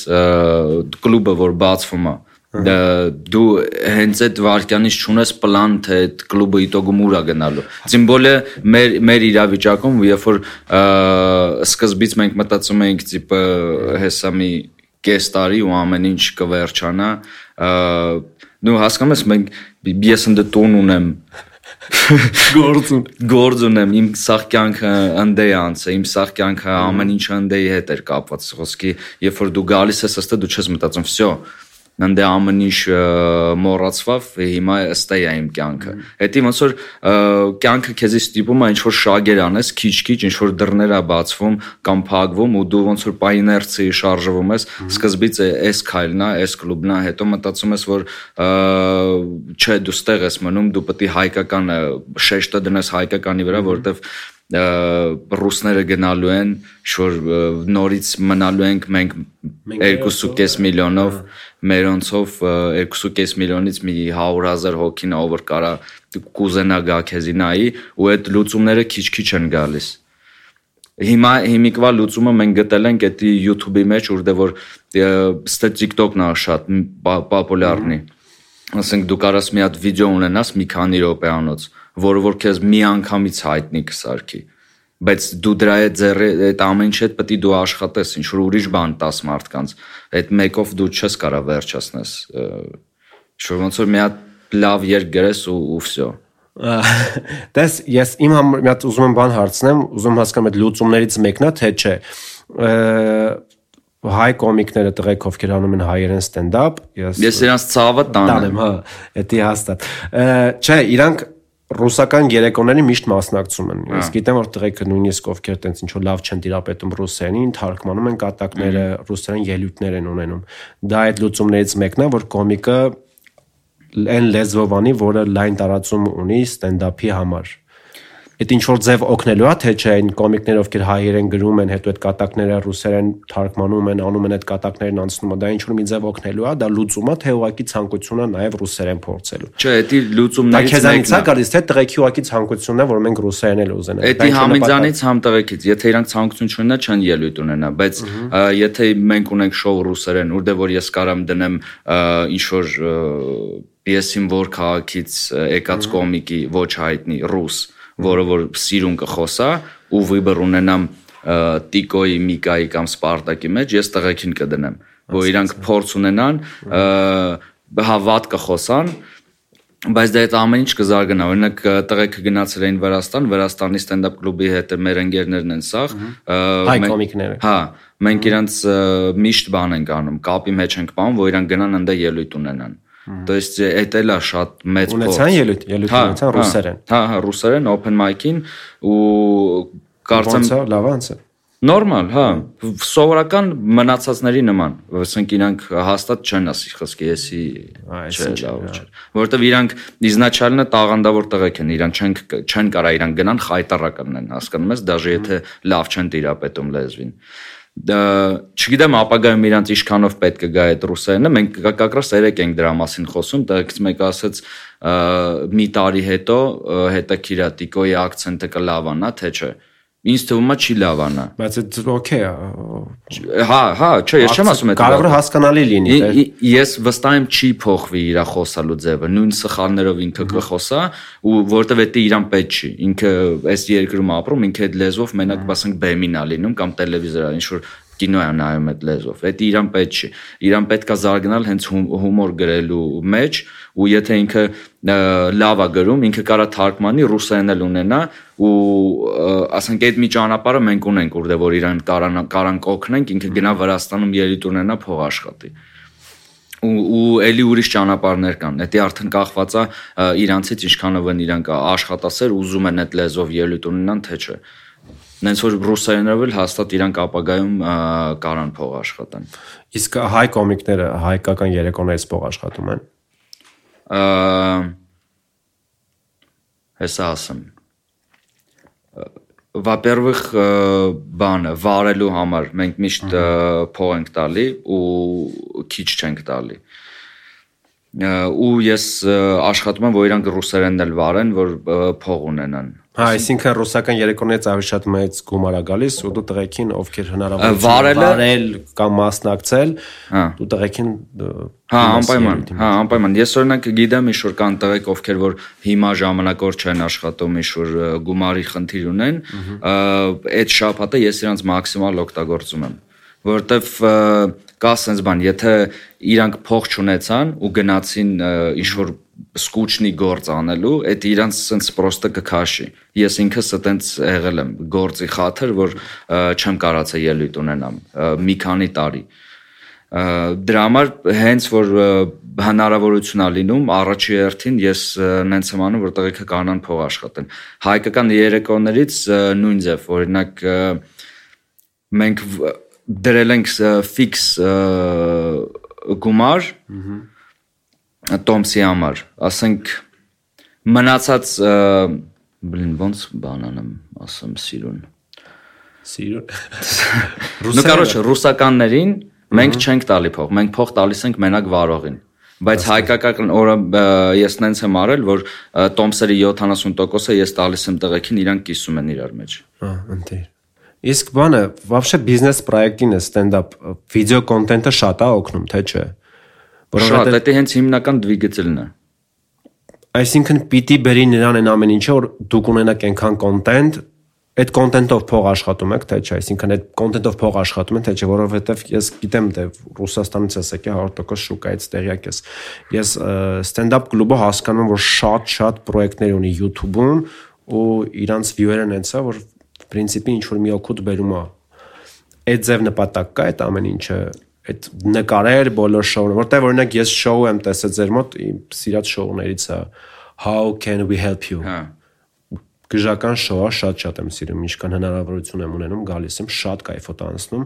կլուբը որ բացվում է, դու հենց այդ վարքյանից ճունես պլան թե այդ կլուբը իտոգում ուրա գնալու։ Սիմվոլը մեր մեր իրավիճակում, երբ որ սկզբից մենք մտածում էինք տիպը հեսա մի կես տարի ու ամեն ինչ կվերջանա, Նու հասկանում ես մենք ես ընդ տուն ունեմ գործ ու (laughs) գործ ունեմ իմ սախ կյանքը ընդե անցը իմ սախ կյանքը ամեն ինչը ընդեի հետ էր կապված խոսքի երբ որ դու գալիս ես ըստը դու չես մտածում վсё ննդե ամեն ինչ մոռացվավ հիմա ըստ է իմ կյանքը հետի ոնց որ կյանքը քեզի ստիպում է ինչ որ շագեր անես քիչ-քիչ ինչ որ դռներ է բացվում կամ փակվում ու դու ոնց որ պա իներցիի շարժվում ես սկզբից էս քայլն է էս կլուբն է հետո մտածում ես որ չէ դու ստեղ ես մնում դու պետք է հայկական շեշտը դնես հայկականի վրա որովհետև ռուսները գնալու են, շոր նորից մնալու ենք մենք 2.5 միլիոնով, մերոնցով 2.5 միլիոնից մի 100.000 հոգին over կարա կուզենա գա քեզի նայի ու այդ լուծումները քիչ-քիչ են գալիս։ Հիմա հիմիկվա լուծումը մենք գտել ենք այդ YouTube-ի մեջ, որտեղ որ ստե TikTok-ն է շատ պոպուլյարնի։ Ասենք դու կարաս մի հատ վիդեո ունենաս մի քանի րոպեանոց որը որ քեզ մի անգամից հայտնի կսարքի բայց դու դրա հետ ձեռը այդ ամեն ինչ հետ պետք է դու աշխատես ինչ որ ուրիշ բան տաս մարդկանց այդ մեկով դու չես կարա վերջացնես շուտ ոնց որ մի հատ լավ երկ գրես ու ու վсё Դες ես իմ համար մի հատ ուզում եմ բան հարցնեմ ուզում հասկանամ այդ լուծումներից մեկն է թե չէ հայ կոմիկները տղեկ ովքեր անում են հայերեն ստենդափ ես ես իրանց ցավը տանեմ հա դա հաստատ չէ իրանք ռուսական երեկոների միշտ մասնակցում են։ Ես գիտեմ որ տղեկը նույնիսկ ովքեր տենց ինչ որ լավ չեն տիրապետում ռուսերենին, թարգմանում են կատակները, ռուսերեն ելույթներ են ունենում։ Դա այդ լուծումներից մեկն է, որ կոմիկը այն լեզվով անի, որը լայն տարածում ունի ստենդափի համար այդ ինչ որ ձև օգնելու է թե չէ այն կոմիկներ ովքեր հայերեն գրում են հետո այդ կատակները ռուսերեն թարգմանում են անում են այդ կատակներն անցնում դա ինչ որ մի ձև օգնելու է դա լուծումը թե ուղակի ցանկությունն է նաև ռուսերեն փորձելու չէ դա լուծումներից մեկն է դա քեզանից է գալիս թե տղեկի ուղակի ցանկությունն է որ մենք ռուսերեն էլ ուզենանք դա համիզանից համ տղեկից եթե իրանք ցանկություն չունենա չեն ելույթ ունենա բայց եթե մենք ունենք շոու ռուսերեն որտեղ որ ես կարամ դնեմ ինչ որ պիեսին որ քաղաքից եկած կոմիկի ոչ հայտնի ռուս որը որ սիրուն կխոսա ու վիբր ունենամ տիկոյի, միկայի կամ սպարտակի մեջ, ես տղեկին կդնեմ, որ իրանք փորձ ունենան, հավատ կխոսան, բայց դա այդ ամեն ինչ կզարգանա։ Օրինակ տղեկը գնացել էին Վրաստան, Վրաստանի ստենդափ կլուբի հետ մեր ընկերներն են սաղ, հայ կոմիկները։ Հա, մենք իրանց միշտ բան ենք անում, կապի մեջ ենք բանում, որ իրանք գնան այնտեղ ելույթ ունենան։ То есть это էլա շատ մեծ փորձ։ Ունեցան ելույթ, ելույթ ունեցան ռուսերեն։ Հա, հա, ռուսերեն open mic-ին ու կարծեմ լավ անց է։ Նորմալ, հա, սովորական մնացածների նման, ասենք իրանք հաստատ չեն ասի խոսքի, եսի չէ, լավ չէ։ Որովհետև իրանք իզնաչալնը տաղանդավոր տղեկ են, իրան չեն չեն կարա իրան գնան խայտարական են, հասկանում ես, դաժե եթե լավ չեն տիրապետում լեզվին չգիտեմ ապագայում իրանց իշքանով պետք է գա այդ ռուսերենը մենք կակրաս երեք ենք դրա մասին խոսում տղեկից մեկը ասաց մի տարի հետո հետաքրքիր է տիկոյի акցենտը կլավանա թե չէ ինձ թվում է չի լավանա բայց այդ օքեյ է հա հա չէ ես չեմ ասում այդ կարող է հասկանալի լինի ես վստահ եմ չի փոխվի իր խոսալու ձևը նույն սխալներով ինքը կխոսա ու որտեվ դա իրան պետք չի ինքը այս երկրում ապրում ինքը այդ լեզվով մենակ ասենք բեմին է լինում կամ տելևիզորա ինչ որ կինո է նայում այդ լեզվով։ Դա իրան պետք չի։ Իրան պետքա զարգանալ հենց հումոր գրելու մեջ ու եթե ինքը լավ է գրում, ինքը կարա թարգմանի ռուսերեն էլ ունենա ու ասենք այդ մի ճանապարհը մենք ունենք, որտեղ որ իրան կարան կարան կօգնենք, ինքը գնա Վրաստանում ելույթ ունենա փող աշխատի ու ու ելի ուրիշ ճանապարհներ կան։ Դա արդեն կախված է իրանցից ինչքանով են իրանք աշխատասեր ուզում են այդ լեզվով ելույթ ունենան, թե չէ Նենց որ ռուսերենով էլ հաստատ իրանք ապագայում կարան փող աշխատան։ Իսկ հայ կոմիկները հայկական երեկոներից փող աշխատում են։ Հեսա ասեմ։ Во-первых, բանը վարելու համար մենք միշտ փող ենք տալի ու քիչ չենք տալի ու ես աշխատում եմ որ իրանք ռուսերենն էլ վարեն որ փող ունենան Հա, այսինքն ռուսական երեկոներից ավելի շատ մեծ գումար է գալիս ու դու տղեկին ովքեր հնարավորություն վարել կամ մասնակցել, հա դու տղեկին Հա, անպայման, հա, անպայման։ Ես օրինակ գիտեմ ինչ որ կան տղեկ ովքեր որ հիմա ժամանակոր չեն աշխատում, ինչ որ գումարի խնդիր ունեն, այդ շաբաթը ես իրանց մաքսիմալ օգտագործում եմ որովհետև կա sense բան, եթե իրանք փող չունեցան ու գնացին ինչ որ սկուչնի գործ անելու, այդ իրանց sense պրոստը կքաշի։ Ես ինքս այտենց եղել եմ գործի խաթր, որ չեմ կարացել ելույթ ունենամ մի քանի տարի դրա համար հենց որ հնարավորություն ա լինում առաջի հերթին ես նենց եմ անում որ տղեկը կանան փող աշխատեն հայկական երեկոներից նույն ձև օրինակ մենք դրել ենք ֆիքս գումար Տոմսի համար ասենք մնացած բլին ոնց բանանեմ ասեմ սիրուն սիրուն (laughs) Նու կարոջ ռուսականներին Մենք չենք տալի փող, մենք փող տալիս ենք մենակ վարողին։ Բայց հայկական օրը ես նենց եմ արել, որ տոմսերի 70%-ը ես տալիս եմ տղեկին, իրանք կիսում են իրար մեջ։ Հա, ընտիր։ Իսկ բանը, вообще բիզնես պրոյեկտին է ստենդափ վիդեո կոնտենտը շատ է օգնում, թե չէ։ Որովհետեւ դա հենց հիմնական դվիգեցելն է։ Այսինքն պիտի բերի նրան այն ամեն ինչը, որ դուք ունենաք այնքան կոնտենտ, այդ կոնտենտով փող աշխատում եք, թե չէ, այսինքն այդ կոնտենտով փող աշխատում են, թե չէ, որովհետև ես գիտեմ, թե Ռուսաստանից ես եկել 100% շուկայից տեղյակ ես։ Ես stand-up կլուբը հասկանում եմ, որ շատ-շատ պրոյեկտներ ունի YouTube-ում ու իրանց view-երն հենց է, որ պրինցիպի ինչ որ մի օգուտ բերում է։ Այդ ձև նպատակ կա այդ ամեն ինչը այդ նկարեր բոլոր շոուը, որտեղ օրինակ ես շոու եմ տեսել ձեր մոտ, իմ սիրած շոուներից է How can we help you։ Հա գժական շոա շատ-շատ եմ սիրում, ինչքան հնարավորություն եմ ունենում, գալիս եմ շատ кайֆոտ անցնում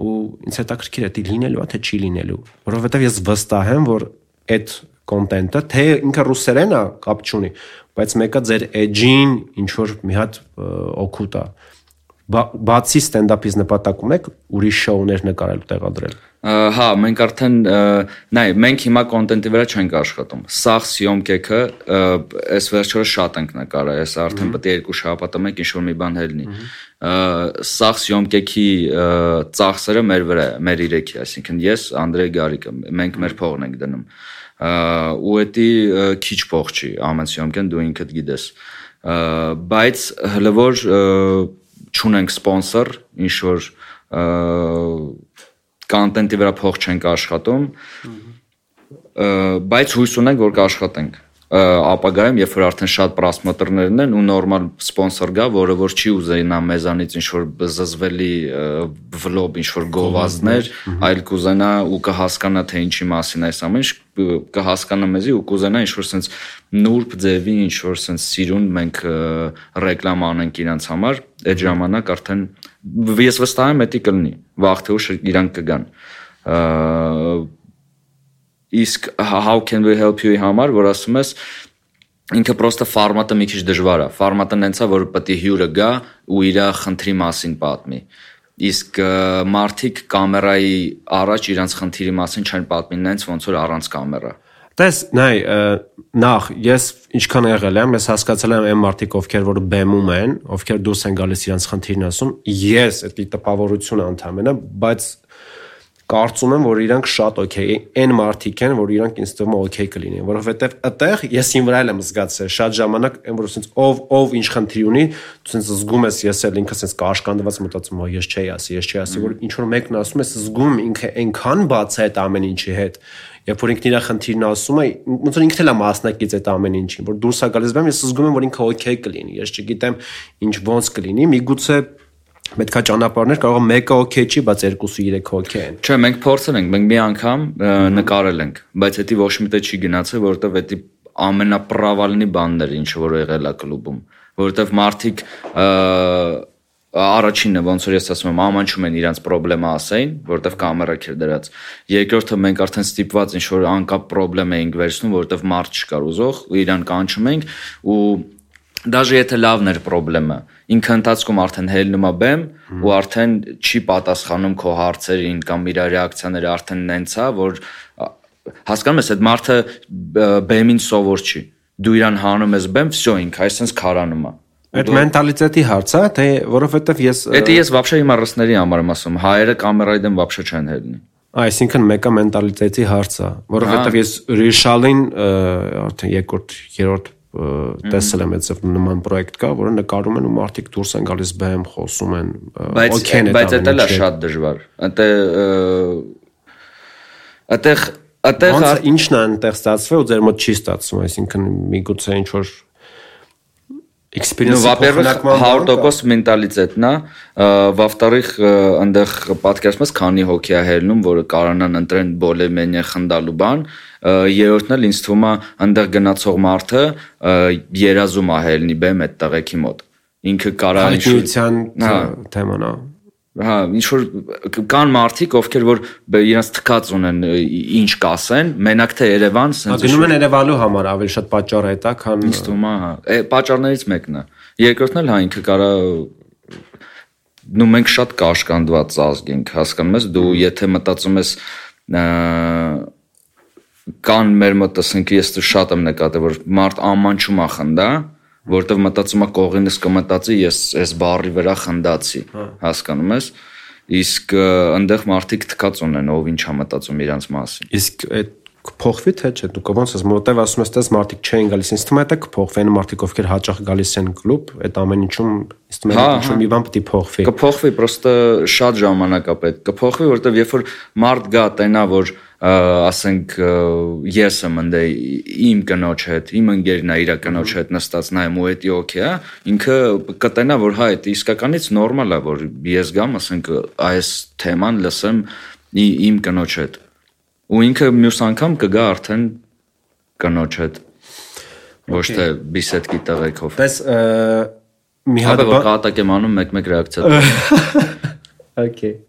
ու ինձ հետաքրքիր է դա լինելու է թե չի լինելու, որովհետև ես վստահ եմ, որ այդ կոնտենտը, թե ինքը ռուսերեն է, կապ չունի, բայց մեկը ձեր edge-ին ինչ որ մի հատ օգուտ է բացի ստենդափից նպատակ ունեք ուրիշ շոուներ նկարել ու տեղադրել։ Հա, մենք արդեն նայ, մենք հիմա կոնտենտի վրա չենք աշխատում։ Սաղ սյոմկեքը այս վերջերս շատ ենք նկարել, այս արդեն պետք է երկու շաբաթը մեկ ինչ որ մի բան հելնի։ Սաղ սյոմկեքի ծախսերը մեր վրա, մեր իրեքի, այսինքն ես, Անդրեյ Գարիկը, մենք մեր փողն ենք դնում։ Ու էդի քիչ փող չի, ամեն սյոմկեն դու ինքդ գիտես։ Բայց հələ որ չունենք սպոնսոր, ինչ որ կոնտենտի վրա փող չենք աշխատում, բայց հույս ունենք, որ կաշխատենք ապագայում, երբ որ արդեն շատ պրասմոտրներն են ու նորմալ սպոնսոր գա, որը որ չի ուզենա մեզանից ինչ որ զզվելի վլոբ, ինչ որ գովազդներ, այլ կուզենա ու կհասկանա թե ինչի մասին այս ամեն ինչ, կհասկանա մեզի ու կուզենա ինչ որ sense նուրբ ձևի ինչ որ sense սիրուն մենք ռեկլամ անենք իրանց համար, այդ ժամանակ արդեն ես վստահ եմ, դա կլինի։ Վաղ թե ուշ իրանք կգան իսկ how can we help you-ի համար, որ ասում ես ինքը պրոստը ֆորմատը մի քիչ դժվար է։ Ֆորմատը նենցա, որ պետք է հյուրը գա ու իր խնդրի մասին պատմի։ Իսկ մարդիկ կամերայի առաջ իրանց խնդիրի մասին չեն պատմի նենց ոնց որ առանց կամերա։ Տես, նայ, նախ ես ինչքան եղել եմ, ես հասկացել եմ այն մարդիկ, ովքեր որ բեմում են, ովքեր դուրս են գալիս իրանց խնդիրն ասում, ես այդ տպավորությունը ընդհանրապես, բայց կարծում եմ, որ իրանք շատ օքեյ են մարդիկ են, որ իրանք ինձ թվում է օքեյ կլինեն, որովհետև այդտեղ ես իմ վրա եմ զգացել շատ ժամանակ, այն որ ասենց ով ով ինչ խնդիր ունի, ասենց զգում ես ես էլ ինքս ասենց կաշկանդված մտածում, ո ես չէի ասի, ես չէի ասի, որ ինչ որ մեկն ասում է, զգում ինքը այնքան բաց է այդ ամեն ինչի հետ, երբ որ ինքն իր խնդիրն ասում է, ոնց որ ինքն էլ է մասնակից այդ ամեն ինչին, որ դուրս է գալիս բեմ, ես զգում եմ, որ ինքը օքեյ կլինի, ես չգիտեմ ինչ ոնց կլինի, միգուցե պետքա ճանապարհներ կարող է մեկը օքեյ չի, բայց երկուսը 3 օքեյ են։ Չէ, մենք փորձել ենք, մենք մի անգամ նկարել ենք, բայց դա ոչ մի տեղ չի գնացել, որովհետև դա ամենապրավալնի բանն էր, ինչ որ եղել է կլուբում, որովհետև մարդիկ առաջինը ոնց որ ես ասում եմ ամանչում են իրանց խնդրեմը ասեին, որովհետև կամերա քեր դրած։ Երկրորդը մենք արդեն ստիպված ինչ որ անկապ խնդրեմ էինք վերցնում, որովհետև մարդ չկար ուզող, ու իրան կանչում ենք ու Դաժե եթե լավն էր խնդրեմը, ինքը ընթացքում արդեն հելնում է բեմ ու արդեն չի պատասխանում քո հարցերին կամ իր ռեակցիաները արդեն նենց է, որ հասկանում ես, այդ մարդը բեմին սովոր չի։ Դու իրան հանում ես բեմ, վсё, ինքը այսպես քարանում է։ Այդ մենտալիտետի հարց է, թե որովհետև ես Դա ես вообще հիմա ռուսների համար եմ ասում, հայերը կամերայի դեմ вообще չեն հելնի։ Այսինքն մեկը մենտալիտետի հարց է, որովհետև ես Ռիշալին արդեն երկրորդ, երրորդ տեսել եմ այդպես նման պրոյեկտ կա, որը նկարում են ու մարդիկ դուրս են գալիս բեմ խոսում են, օքեյ է դա։ Բայց դա է շատ դժվար։ Անտե Այդտեղ այդտեղ ինչն է այնտեղ ստացվել ու ձեր մոտ չի ստացվում, այսինքն միգուցե ինչ որ Ну, experience во-первых, 100% մենտալիտետն է, во-вторых, այնտեղ պատկերացնում ես քանի հոգի է հելնում, որը կարողանան ընտրեն բոլեմենիա խնդալու բան, երրորդն էլ ինձ թվում է այնտեղ գնացող մարդը երազում է հելնի բեմ այդ տղեկի մոտ։ Ինքը կարա ինչ Հայտնության Հա։ թեման է։ Հա, ինչ որ կան մարդիկ, ովքեր որ իրենց թքած ունեն ինչ կասեն, մենակ թե Երևան, Հա սենց գնում են Երևանու համար ավելի շատ պատճառ է դա, քան ինձ թվում է, հա, է պատճառներից մեկն է։ Երկրորդն էլ հա ինքը կարա նու մենք շատ կաշկանդված ազգ ենք, հասկանում ես, դու եթե մտածում ես կան մեր մոտ ասենք ես շատ եմ նկատել որ մարդ ամանչում է խնդա որտեվ մտածում է կողինս կմտածի ես այս բարի վրա խնդացի հասկանում ես իսկ այնտեղ մարդիկ թքած ունեն ով ինչ է մտածում իրանց մասին իսկ այդ կփոխվի թե չէ դու ոնց ես մոտև ասում ես դες մարդիկ չեն գալիս ինձ թվում է դա կփոխվի այն մարդիկ ովքեր հաճախ գալիս են կլուբ այդ ամեն ինչում ինձ թվում է Հա, ինչ որ մի բան պետք է փոխվի կփոխվի պրոստը շատ ժամանակ է պետք կփոխվի որտեվ երբ որ մարդ գա տենա որ ասենք ես եմ ընդ իմ կնոջ հետ իմ ընկերն է իր կնոջ հետ նստած նայում ու էդի օքեյ է ինքը կտենա որ հա այդ իսկականից նորմալ է որ ես գամ ասենք այս թեման լսեմ իմ կնոջ հետ ու ինքը մյուս անգամ կգա արդեն կնոջ հետ ոչ թե բիսեդկի տղեկով Պես մի հատ բան կատակ եմ անում մեկ-մեկ ռեակցիա (laughs) Okay։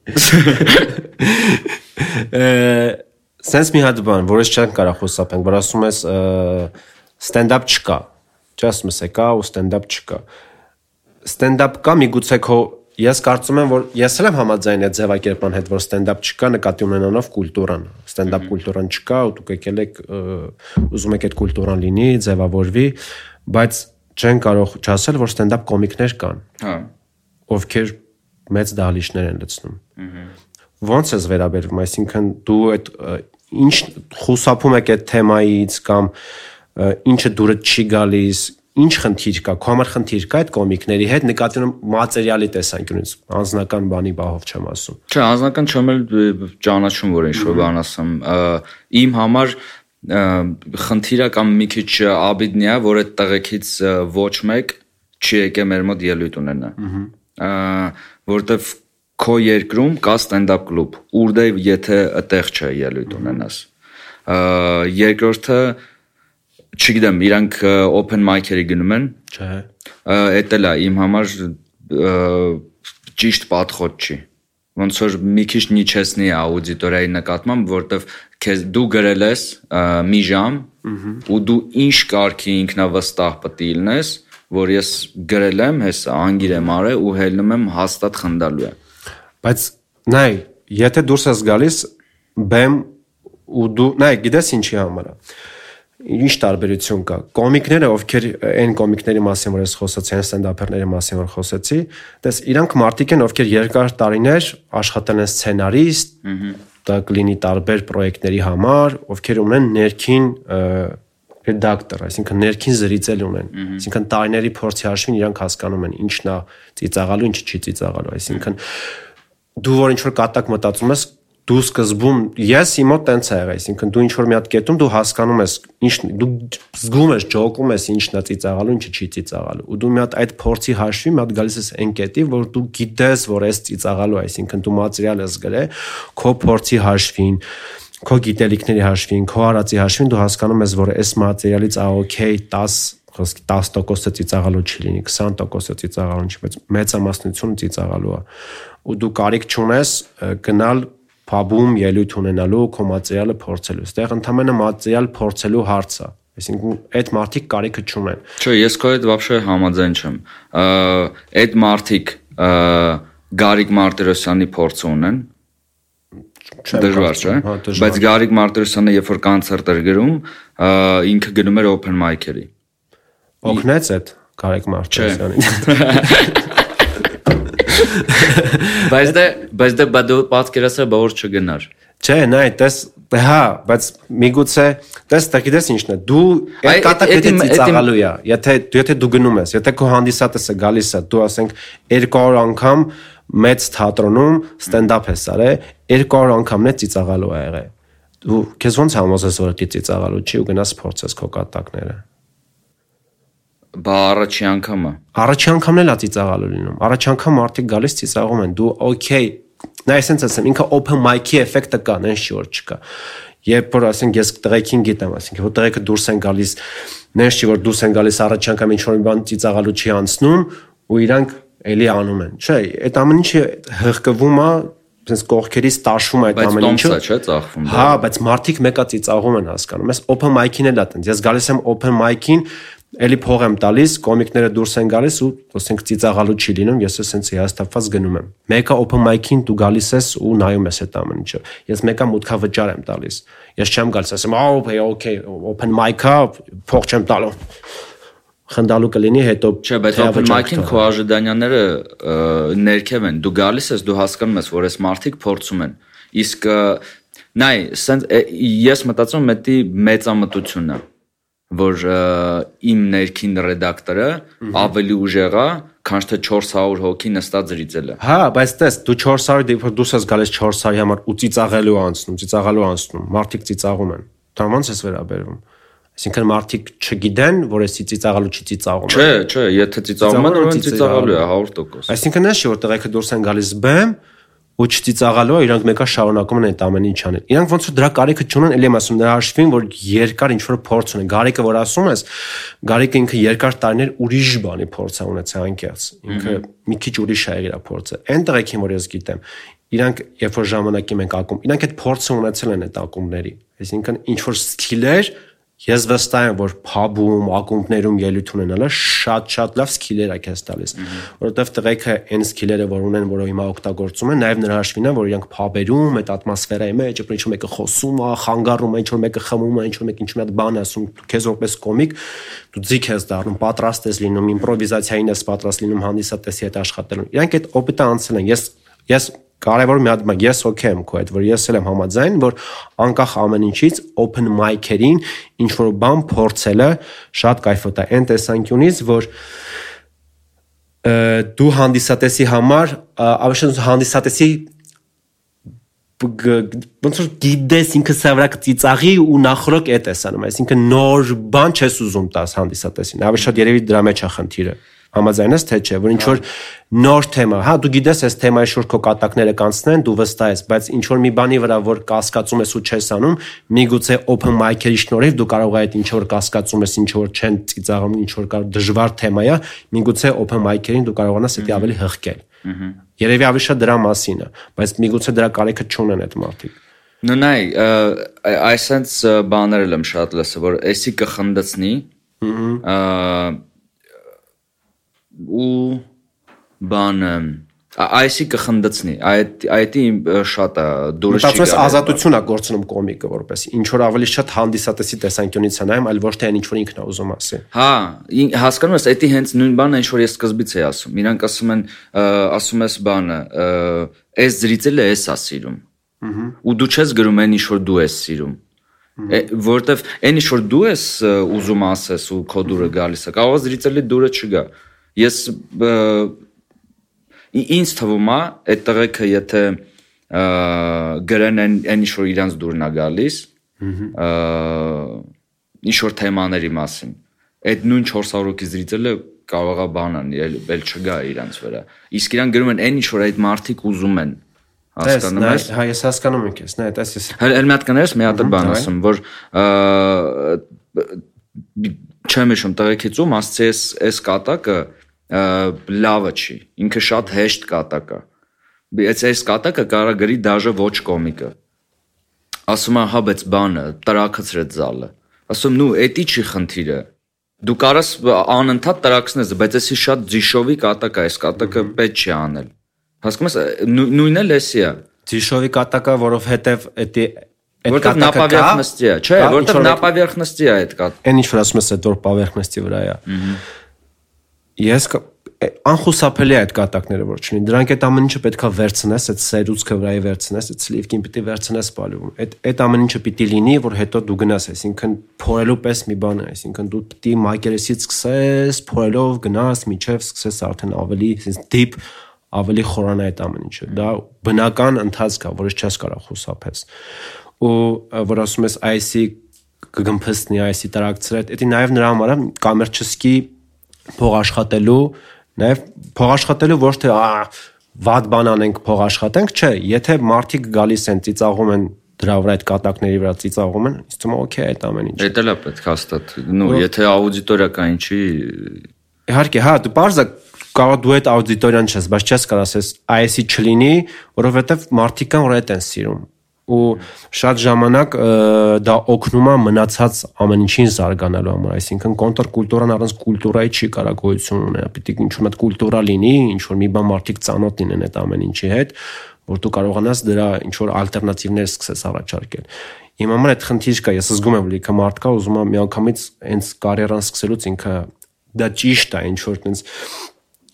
(laughs) Սենց մի հատ բան, որը չեն կարող խոսապենք, որ ասում ես stand-up չկա։ Just մս է կա ու stand-up չկա։ Stand-up կա միգուցե քո ես կարծում եմ որ ես էլ եմ համաձայն այդ ձևակերպման հետ որ stand-up չկա նկատի ունենալով կուլտուրան stand-up կուլտուրան չկա ու դուք եկել եք ուզում եք այդ կուլտուրան լինի ձևավորվի բայց չեն կարող չասել որ stand-up կոմիկներ կան Հա։ ովքեր մեծ դահլիճներ են լցնում։ Ոնց ես վերաբերվում, այսինքն դու այդ ինչ խուսափում եք այդ թեմայից կամ ինչը դուրը չի գալիս, ինչ խնդիր կա, քո համար խնդիր կա այդ կոմիկների հետ նկատի մատերիալի տեսանկյունից, անձնական բանի բահով չեմ ասում։ Չէ, անձնական չեմ էլ ճանաչում որ ինչ-որ բան ասեմ։ Իմ համար խնդիրը կամ մի քիչ աբիդնի է, որ այդ տղեկից ոչ մեկ չի եկել մեր մոտ ելույթ ունենա։ Ա, Որտեվ քո երկրում կա stand-up կլուբ, ուրդե եթե այդտեղ չէ ելույթ ունենաս։ Ա, Երկրորդը չգիտեմ, իրանք open mic-երի գնում են, Չէ։ Էդ էլ է իմ համար ճիշտ պատխոտ չի ոնց որ մի քիչ նիչեսնի աուդիտորիայի նկատմամբ որովհետև քեզ դու գրել ես մի ժամ ու դու ինչ կարգի ինքնավստահ պետք լինես որ ես գրել եմ հեսա անգիր եմ արել ու հելնում եմ հաստատ խնդալու է Բայց նայ, եթե դուրս ես գալիս բեմ ու դու նայ, գիտես ինչի համար է։ Ինչ տարբերություն կա։ Կոմիկները, ովքեր այն կոմիկների մասին, որ ես խոսացի, այն ստենդափերների մասին, որ խոսեցի, դες իրանք մարդիկ են, ովքեր երկար տարիներ աշխատել են սցենարիստ, դա կլինի տարբեր պրոյեկտների համար, ովքեր ունեն ներքին ռեդակտոր, այսինքն ներքին զրիցել ունեն։ Այսինքն տարիների փորձի հաշվին իրանք հասկանում են ինչն է ծիծաղալու, ինչը չի ծիծաղալու, այսինքն դու որ ինչ որ կատակ մտածում ես դու սկզբում ես իմ մոտ տենց է եղել այսինքն դու ինչ որ մի հատ կետում դու հասկանում ես ինչ դու զգում ես ջոկում ես ինչն է ծիծաղալու ինչը չի ծիծաղալու ու դու մի հատ այդ փորձի հաշվի մի հատ գալիս ես այն կետի որ դու գիտես որ ես ծիծաղալու այսինքն դու մատերիալ ես գրել քո փորձի հաշվին քո գիտելիքների հաշվին քո արածի հաշվին դու հասկանում ես որ այս մատերիալից ա օքեյ 10 խոսքի 10%-ը ծիծաղալու չի լինի 20%-ը ծիծաղալու չի բայց մեծամասնությունը ծիծաղալու է ու դու կարիք չունես ը, գնալ փաբում ելույթ ունենալու քո մատերիալը փորձելու այստեղ ընդհանրապես մատերիալ փորձելու հարց է այսինքն այդ մարդիկ կարիքը չունեն Չէ, ես քո հետ вообще համաձայն չեմ։ Ա, Այդ մարտիկ Գարիկ Մարտիրոսյանի փորձ ունեն, Չեմ դժվար չէ, կարծում, հա, դժվար։ բայց Գարիկ Մարտիրոսյանը երբ որ կոնցերտ էր գրում, ա, ինքը գնում էր open mic-երի։ օգնեց այդ Կարեկ Մարտիրոսյանին (laughs) Բայց դե, բայց դե բադու պատկերասը բավոր չգնար։ Չէ, նայ, տես, դե հա, բայց միգուցե, տես, դա գիտես ինչն է, դու Այ, այդ էդ- ծիծաղալու է։ Եթե եթե դու գնում ես, եթե քո հանդիսատեսը գալիս է, դու ասենք 200 անգամ մեծ թատրոնում ստենդափ ես արել, 200 անգամն է ծիծաղալու ա եղել։ դու քեզ ոնց համոզես որ դի ծիծաղալու չի ու գնաս փորձես քո կատակները։ Բա առաջի անգամը։ Առաջի անգամն էլ է ծիծաղալու լինում։ Առաջի անգամ մարդիկ գալիս ծիծաղում են։ Դու okay, նա էսենց ասեմ, ինքը open mic-ի էֆեկտը կա, չի որ չկա։ Երբ որ ասենք ես տղեկին գիտեմ, ասենք որ տղեկը դուրս են գալիս, նեն չի որ դուրս են գալիս առաջի անգամ ինչ որ բան ծիծաղալու չի անցնում ու իրանք էլի անում են։ Չէ, այդ ամեն ինչը հղկվում է sense կողքերից տաշում է այդ ամեն ինչը։ Բայց չէ, ծախվում։ Հա, բայց մարդիկ մեկա ծիծաղում են հասկանում։ Ես open mic-ին էլ ատենց։ Ես գալիս եմ open mic-ին, էլի փող եմ տալիս, կոմիկները դուրս են գալիս ու ասենք ծիծաղալու չի լինում, ես էսենց հիաստափված գնում եմ։ Մեկը open mic-ին դու գալիս ես ու նայում ես այդ ամեն ինչը։ Ես մեկը մուտքա վճար եմ տալիս։ Ես չեմ գալիս, ասեմ, «Ահա, okay, open mic-ա, փող չեմ տալու» խնդալու կլինի հետո չէ բայց open mic-ին քո աժդանյաները ներքև են դու գալիս ես դու հասկանում ես որ այս մարդիկ փորձում են իսկ նայ ես մտածում եմ դա մեծամտությունն է որ իմ ներքին ռեդակտորը ավելի ուժեղ է քան թե 400 հոգի նստած զրիցելը։ Հա, բայց տես, դու 400 դեպի դու ես գալիս 400-ի համար ու ծիծաղելու անցնում, ծիծաղալու անցնում, մարդիկ ծիծաղում են։ Դա ո՞նց ես վերաբերվում։ Այսինքն մարդիկ չգիտեն, որ էսի ծիծաղալու չի ծիծաղում։ Չէ, չէ, եթե ծիծաղում են, ուրեմն ծիծաղալու է 100%։ Այսինքն էս չի որ տղեկը դուրս են գալիս բեմ, ու չծիծաղալու, իրանք մեկա շարունակում են այդ ամեն ինչ անել։ Իրանք ոնց որ դրա կարիքը չունեն, ելի եմ ասում, դրա հաշվին, որ երկար ինչ որ փորձ ունեն։ Գարիկը որ ասում ես, Գարիկը ինքը երկար տարիներ ուրիշ բանի փորձ է ունեցել անկեղծ։ Ինքը մի քիչ ուրիշ է իր փորձը։ Այն տղեկին որ ես գիտեմ, իրանք երբ որ ժամանակի մենք ակում, իրանք այդ փորձը ունեցել են այդ ակումբների։ Այսինքն ինչ որ սկիլեր Ես վստահ եմ, որ փաբում, ակումբներում ելույթ ունենալը շատ-շատ լավ սկիլեր է քեզ տալիս, որովհետև տղեկը այն սկիլերը, որ ունեն, որը հիմա օգտագործում են, նաև նրա հաշվին է, որ իրանք փաբերում, այդ ատմոսֆերայի մեջ, ինչ որ մեկը խոսում է, խանգարում է, ինչ որ մեկը խմում է, ինչ որ մեկը ինչ մի հատ բան ասում, քեզ որպես կոմիկ դու ձիգ ես դառնում, պատրաստ ես լինում, իմպրովիզացիային ես պատրաստ լինում հանդիսատեսի հետ աշխատելու։ Իրանք այդ օպիտը անցել են։ Ես ես կարևոր մի հատ ես օքեյ եմ քո հետ, որ ես էլ եմ համաձայն, որ անկախ ամեն ինչից open mic-երին ինչ որ բան փորձելը շատ կայֆոտ է այն տեսանկյունից, որ դու հանդիսատեսի համար ավշան հանդիսատեսի ոնց որ գիտես ինքը սա վրա կծիծաղի ու նախորդ է տեսանում, այսինքն նոր բան չես ուզում տաս հանդիսատեսին։ Ավելի շատ երևի դրա մեջ է խնդիրը համաձայնես թե չէ, որ ինչ որ նոր թեմա, հա դու գիտես այս թեմայի շուրջ քո կատակները կանցնեն, դու վստահ ես, բայց ինչ որ մի բանի վրա որ կասկածում ես ու չես անում, միգուցե open mic-երի շնորհիվ դու կարող ես այդ ինչ որ կասկածում ես, ինչ որ չեն ծիծաղում, ինչ որ կար դժվար թեմա է, միգուցե open mic-երին դու կարողանաս դա ավելի հղկել։ Երևի ավելի շատ դրա մասին է, բայց միգուցե դրա կարիքը չունեն այդ մարդիկ։ Նո նայ, այսենց բաներ եմ շատ լսել, որ էսի կխնդացնի, ըհը ու բանը այսի կխնդացնի այդ այդի շատ է դուրս չի գալիս մտածես ազատություն է գործնում կոմիկը որպես ինչ որ ավելի շատ հանդիսատեսի տեսանկյունից է նայում այլ ոչ թե այն ինչ որ ինքն է ուզում ասի հա հասկանում ես այդի հենց նույն բանը ինչ որ ես սկզբից էի ասում իրանք ասում են ասում ես բանը այս զրիցելը էս է սիրում ու դու չես գրում այն ինչ որ դու ես սիրում որովհետև այն ինչ որ դու ես ուզում ասես ու քո դուրը գալիս է կարող զրիցելի դուրը չգա Ես ինձ թվում է այդ տղեկը եթե գրեն այն ինչ որ իրանց դուրն է գալիս ինչ որ թեմաների մասին այդ նույն 400-ը զրիցելը կարող է բան անի, էլ չգա իրանց վրա։ Իսկ իրան գրում են այն ինչ որ այդ մարդիկ ուզում են հասկանում ես։ Հա, ես հասկանում եմ քեզ, նայ, այդպես ես։ Հəl մի հատ կներես, մի հատ բան ասում, որ չեմ հիշում տղեկից ում ասցի էս էս կատակը լավը չի։ Ինքը շատ հեշտ կատակ է։ Բայց այս կատակը կարա գրի դաժե ոչ կոմիկը։ Ասում է, հա, բայց բանը տրակացրեց զալը։ Ասում նու, էտի չի խնդիրը։ Դու կարաս անընդհատ տրակսնես, բայց էսի շատ ձիշովի կատակ է, այս կատակը պետք չի անել։ Հասկանում ես, նույնն էլ էսի է։ Ձիշովի կատակը, որովհետև էտի Որտեղ նա поверхности է, չէ, որտեղ նա поверхности է այդ կատ։ Այն ինչ որ ասում ես, այդ որ поверхности վրա է։ Ահա Ես անխուսափելի է այդ կատակները որ չունի դրանք այդ ամեն ինչը պետքա վերցնես այդ սերուցքը վրայի վերցնես այդ սլիվկին պիտի վերցնես պալյուվում այդ այդ ամեն ինչը պիտի լինի որ հետո դու գնաս այսինքն փորելու պես մի բան է այսինքն դու պիտի մակերեսից սկսես փորելով գնաս միջև սկսես արդեն ավելի deep ավելի խորանա այդ ամեն ինչը դա բնական ընթացք է որից չես կարող խուսափես ու որ ասում ես IC կգմփստնի IC տարակցրել, դա նաև նրա համար է կոմերչեսկի փող աշխատելու, նաև փող աշխատելու ոչ թե վատ բան անենք փող աշխատենք, չէ, եթե մարդիկ գալիս են ծիծաղում են դրա վրա այդ կատակների վրա ծիծաղում են, ինձ թվում է օքեյ այդ ամեն ինչ։ Դա էլ է պետք հաստատ։ Ну, եթե աուդիտորիա կա ինչի Իհարկե, հա, դու parza կարող դու այդ աուդիտորիան չես, բայց չես կարող ասես IS-ի չլինի, որովհետև մարդիկ կան, որ այդ են սիրում ու շատ ժամանակ դա օգնում է մնացած ամեն ինչին զարգանալու համար, այսինքն կոնտրկուլտուրան առանց կուլտուրայի չի կարող գոյություն ունենա։ Պիտի ինչ-որ մի կուլտուրա լինի, ինչ-որ մի բան մարդիկ ծանոթ լինեն այդ ամեն ինչի հետ, որ դու կարողանաս դրա ինչ-որ ալտերնատիվներ սկսես առաջարկել։ Իմ համար այդ խնդիր կա, ես զգում եմ, որ ինքը մարդ կա, ուզում է միանգամից հենց կարիերան սկսելուց ինքը դա ճիշտ է, ինչ որ տենց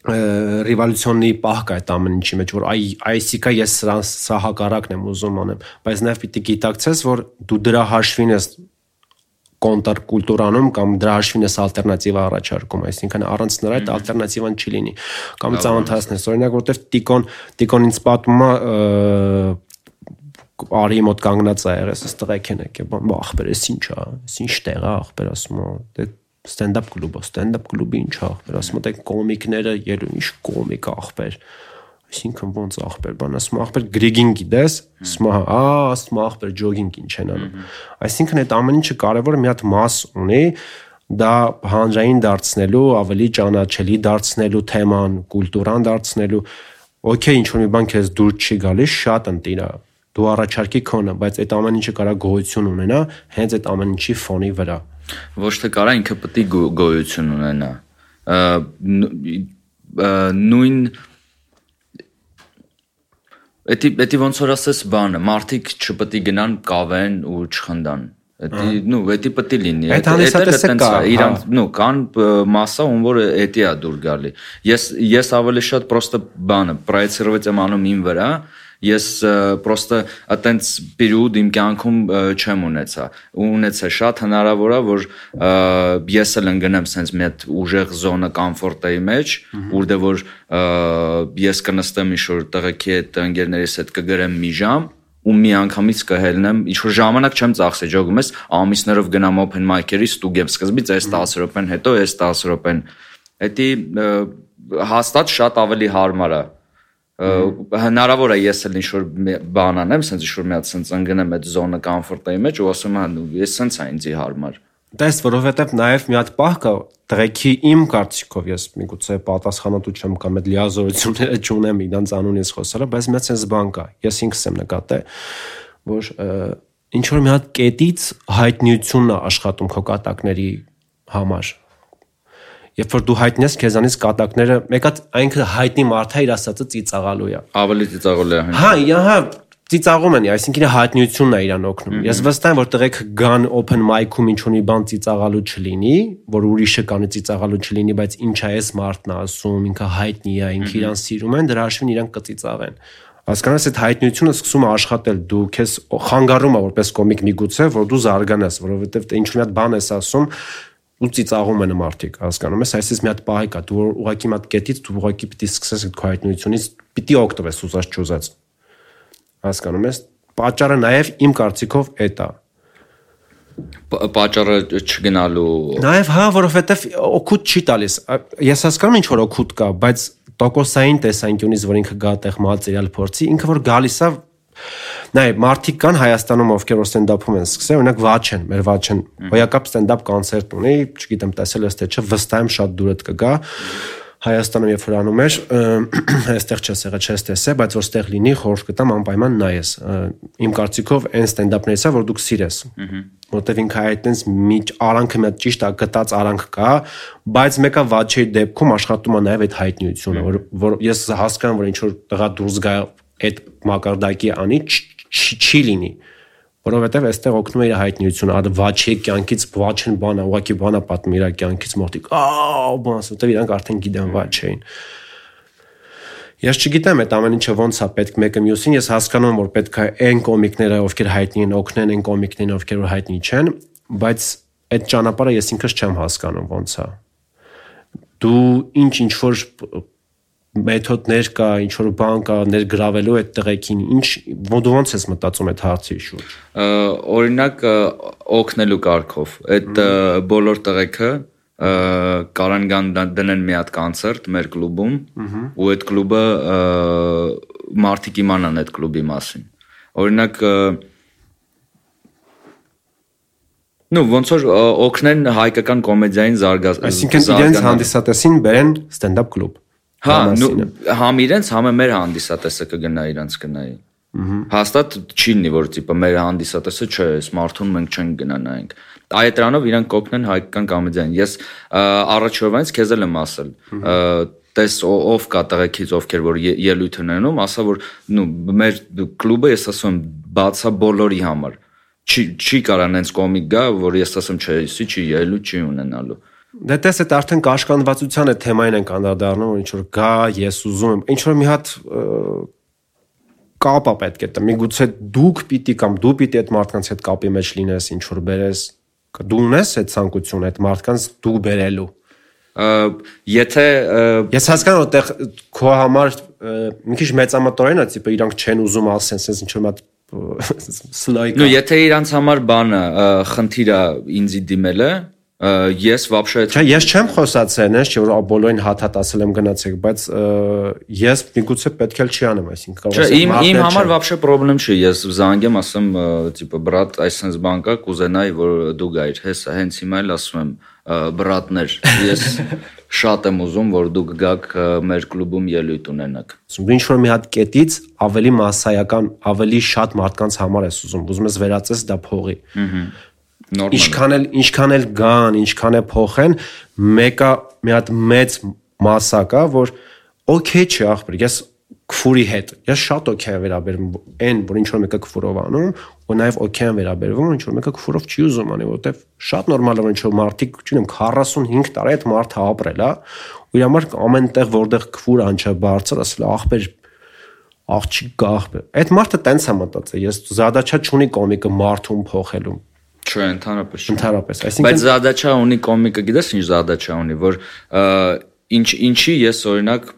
ռևոլյուցիոնի պահ կա այդ ամեն ինչի մեջ, որ այ այսիկա ես սրա սա հակառակն եմ ուզում անեմ, բայց նաև պիտի գիտակցես, որ դու դրա հաշվին ես կոնտր կուլտուրանում կամ դրա հաշվին ես ալտերնատիվա առաջարկում, այսինքն առանց նրա այդ ալտերնատիվան չի լինի։ Կամ ծանոթացնես, օրինակ որտեվ Տիկոն Տիկոն ինձ պատմում է արի մոտ կանգնած է եղես, ըստ տղեկ են եկել, ախպեր, էս ի՞նչ է, էս ի՞նչ տեղ է, ախպեր ասում է, դե ստենդափ կլուբը, ստենդափ կլուբի ինչ ախպեր, ասում եք կոմիկները ելու ինչ կոմիկ ախպեր։ Այսինքն ոնց ախպեր, բան ասում ախպեր գրիգին գիտես, ասում հա, ասում ախպեր ջոգինգ ինչ են անում։ Այսինքն այդ ամեն ինչը կարևոր մի հատ մաս ունի, դա հանրային դարձնելու, ավելի ճանաչելի դարձնելու թեման, կուլտուրան դարձնելու օքեյ ինչ որ մի բան քեզ դուր չի գալիս, շատ ընտիրա դու առաջարկի քոնը, բայց այդ ամեն ինչը կարա գոյություն ունենա հենց այդ ամեն ինչի ֆոնի վրա ոչ թե կարա ինքը պետք է գոյություն ունենա նույն Էդի էդի ոնց որ ասես բանը, մարդիկ չպետք է գնան կավեն ու չխնդան։ Էդի, նու, էդի պետք է լինի։ Այդ հանդիսատեսը կա, իրանց, նու, կան մասսա, ում որ էդի է դուր գալի։ Ես ես ավելի շատ պրոստը բանը, պրայցերովից եմ անում իմ վրա, ես պրոստը այտենց պերիոդ իմ կյանքում չեմ ունեցա ու ունեցա շատ հնարավոր է որ ես էլ ընկնեմ sense մի հատ ուժեղ զոնա կոմֆորտայի մեջ որտեղ դե որ ես կնստեմ ինչ-որ տղեկի հետ ընկերներիս հետ կգրեմ մի ժամ ու մի անգամից կհելնեմ ինչ որ ժամանակ չեմ ծախսի ճոգում ես ամիսներով գնամ open mic-երի ստուգեմ սկզբից այս 10 րոպեն հետո այս 10 րոպեն դա հաստատ շատ ավելի հարմար է հնարավոր է ես էլ ինչ-որ բան անեմ, sense ինչ-որ մի հատ sense ընկնեմ այդ զոնը կոմֆորտայի մեջ ու ասում եմ, ես sense է ինձի հարմար։ Դες որովհետև նաև մի հատ պահ կա տրեքի իմ կարծիքով ես միգուցե պատասխանատու չեմ կամ այդ լիազորությունները չունեմ իրանց անուն ես խոսալը, բայց հատ sense բան կա։ Ես ինքս եմ նկատել, որ ինչ որ մի հատ կետից հայտնիությունն է աշխատում քո կատակների համար երբ որ դու հայտնես քեզանից կատակները, մեկը այնքը հայտնի մարդը իր ասածը ծիծաղալու է։ Ավելի ծիծաղալու է։ Հա, հա, ծիծաղում են, այսինքն հայտնիությունն է իրան օգնում։ Ես վստահ եմ, որ տղեկ գան open mic-ում ինչ ունի բան ծիծաղալու չլինի, որ ուրիշը կանի ծիծաղալու չլինի, բայց ինչա էս մարդն ասում, ինքը հայտնի է, ինքը իրան սիրում են, դրա հաշվին իրան կծիծաղեն հասկանաս այդ հայտնությունը սկսում է աշխատել դու քեզ խանգարում է որպես կոմիկ միգուցե որ դու զարգանաս որովհետև ինչ մի հատ բան ես ասում ու ծիծաղում են մարդիկ, հասկանում ես, այսպես մի հատ պահի կա, դու ուղակի մի հատ կետից դու ուղակի պիտի սկսես այդ քո հայտնությունից, պիտի օգտվես ուզած չուզած։ Հասկանում ես, պատճառը նաև իմ կարծիքով էդ է պատճառը չգնալու նաև հա որովհետև օգուտ չի տալիս ես հասկանում ինչ որ օգուտ կա բայց տոկոսային տեսանկյունից որ ինքը գա տեղ մատերիալ փորձի ինքը որ գալիս է Նայ, մարդիկ կան Հայաստանում, ովքեր որ ստենդափում են սկսել, օրինակ Վաչեն, մեր Վաչեն, հոյակապ ստենդափ կոնցերտ ունի, չգիտեմ, տեսել ես թե չէ, վստահ եմ շատ դուրդ կգա։ Հայաստանում երբ որ անում էր, (clears throat) այստեղ չես եղել, չես տեսել, բայց որ ստեղ լինի, խորհուրդ կտամ անպայման նայես։ Իմ կարծիքով այն ստենդափներից է, որ դուք սիրես։ Որտեվ ինքը այդտենց մի արանքը մի ճիշտ է գտած արանք կա, բայց մեկը Վաչեի դեպքում աշխատում է նաև այդ հայտնիությունը, որ որ ես հասկանում որ ինչ որ տղա դուրս գա այդ մակարդակի անի չի լինի որովհետև այստեղ օգնում է իր հայտնիությունը, ադը վաչի կյանքից վաչեն բանա, ուղակի բանա պատմի իր կյանքից մոտիկ։ Ահա, բանս, որտեվ իրանք արդեն գիտեն վաչեին։ Ես չգիտեմ այդ ամեն ինչը ոնց է պետք մեկը մյուսին, ես հասկանում եմ որ պետք է այն կոմիկները, ովքեր հայտնի են, օգնեն այն կոմիկներին, ովքեր որ հայտնի չեն, բայց այդ ճանապարհը ես ինքս չեմ հասկանում ոնց է։ Դու ինչ ինչ որ մեթոդներ կա, ինչ որ բան կա ներգրավելու այդ տղեկին, ինչ ո՞նց ոնց ես մտածում այդ հարցի շուրջ։ Օրինակ օգնելու կարգով, այդ բոլոր տղեկը կարան գան դնեն մի հատ կոնցերտ մեր կլուբում ու այդ կլուբը մարտիկ իմանան այդ կլուբի մասին։ Օրինակ Ну, ոնց որ օգնեն հայկական կոմեդիային զարգացնել։ Այսինքն իրենց հանդիսատեսին բերեն stand-up կլուբ։ Հա, համ իրենց, համ մեր հանդիսատեսը կգնա իրենց գնայի։ Հաստատ չի լինի, որ տիպը մեր հանդիսատեսը չէ, սմարթֆոն մենք չենք գնա նայենք։ Այդ դրանով իրանք կօգնեն հայկական կոմեդիային։ Ես առաջորդից քեզ էլ եմ ասել, տես ով կա տղեկից ովքեր որ ելույթ ունենում, ասա որ նու մեր կլուբը ես ասում եմ բացա բոլորի համար չի չի կարան այնց կոմիկ գա, որ ես ասեմ չէ, իսի չի ելույթ չի ունենալու։ Դե տես այդ արդեն կաշկանդվածության է թեմային ենք անդրադառնում, որ ինչ որ գա, ես ուզում եմ, ինչ որ մի հատ կապա պետք է տա։ Միգուցե դուք պիտի կամ դու պիտի այդ մարդկանց հետ կապի մեջ լինես, ինչ որ բերես, դու ունես այդ ցանկությունը այդ մարդկանց դու բերելու եթե ես հասկանում այդտեղ քո համար մի քիչ մեծամտորեն է, տիպը իրանք չեն ուզում ասեն, sense ինչ որ մատ (laughs) սլայք։ Նու եթե իրանք համար բանը խնդիրը ինձի դիմելը, ես вообще Չէ, ես չեմ խոսացել, ես չէ որ բոլորին հատ-հատ ասել եմ գնացեք, բայց ես միգուցե պետք է չի անեմ, այսինքն կարող եմ։ Չէ, իմ իմ համար вообще problem չի, ես զանգեմ, ասեմ, տիպը բրատ, այսպես բան կա, կուզենայի որ դու գայր, հեսա, հենց հիմա էլ ասում եմ, բրատներ, ես շատ եմ ուզում, որ դուք գաք մեր կլուբում ելույթ ունենաք։ Դու ինչ որ մի հատ կետից ավելի massայական, ավելի շատ մարդկանց համար ես ուզում, ուզում ես վերածես դա փողի։ Ահա նորմալ։ Ինչքան էլ ինչքան էլ գան, ինչքան է փոխեն, մեկը մի հատ մեծ մասա կա, որ օքեյ չի ախպեր, ես քֆուրի հետ։ Ես շատ օքեյ եմ վերաբերվում այն, որ ինչ որ մեկը քֆուրով անում, ու նաև օքեյ եմ վերաբերվում, ինչ որ մեկը քֆուրով չի ուզում անի, որովհետև շատ նորմալ է, որ ինչ որ մարդիկ, չունեմ 45 տարի այդ մարդը ապրել է, ու իր համար ամենտեղ որտեղ քֆուր անչա բարձր, ասել ախպեր աղջիկ ախպեր։ Այդ մարդը տենց է մտածել, ես զադաչա չունի կոմիկը մարդուն փոխելու Չէ, ընդհանրապես Ընդհանրապես, այսինքն Բայց Զադաչա ունի կոմիկը, գիտես ինչ Զադաչա ունի, որ ինչ ինչի ես օրինակ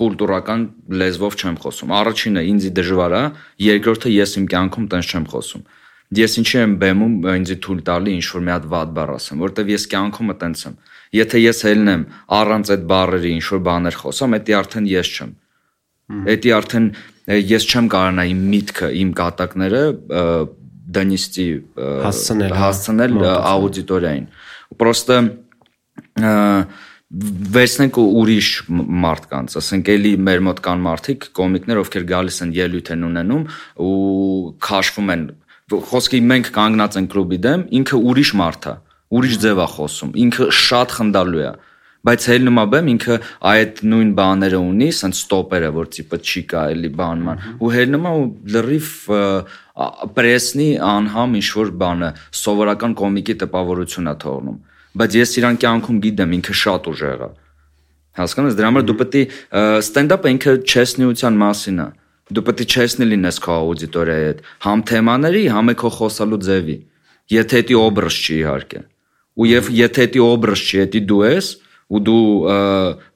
կուլտուրական լեզվով չեմ խոսում։ Առաջինը ինձի դժվար է, երկրորդը ես իմ կյանքում տենց չեմ խոսում։ Ես ինչի եմ բեմում ինձի թույլ տալի ինչ որ մի հատ վատ բառ ասեմ, որտեվ ես կյանքումը տենց եմ։ Եթե ես ելնեմ առանց այդ բառերի ինչ որ բաներ խոսամ, դա արդեն ես չեմ։ Դա արդեն ես չեմ կարողանա իմ միտքը, իմ կատակները դանիստի հասցնել հասցնել աուդիտորիային։ Պրոստը վերցնենք ուրիշ մարդկանց, ասենք էլի մեր մոտ կան մարդիկ, կոմիկներ, ովքեր գալիս են ելույթ են ունենում ու քաշվում են խոսքի մենք կանգնած ենք կլուբի դեմ, ինքը ուրիշ մարդ է, ուրիշ ձև է խոսում, ինքը շատ խնդալու է բայց բեմ ինքը այդ նույն բաները ունի, սենց ստոպերը, որ տիպը չի կա էլի բանման ու ա ու լրիվ պրեսնի անհամ ինչ որ բանը սովորական կոմիկի տպավորություն է թողնում բայց ես իրան կյանքում գիտեմ ինքը շատ ուժեղ է հասկանես դրա համար դու պետք է ստենդափը ինքը չեսնիության մասին է դու պետք է չեսնի լինես քո աուդիտորիայի հետ համ թեմաների համ է քո խոսալու ձևի եթե դա օբրս չի իհարկե ու եթե դա օբրս չի դա դու ես ու դու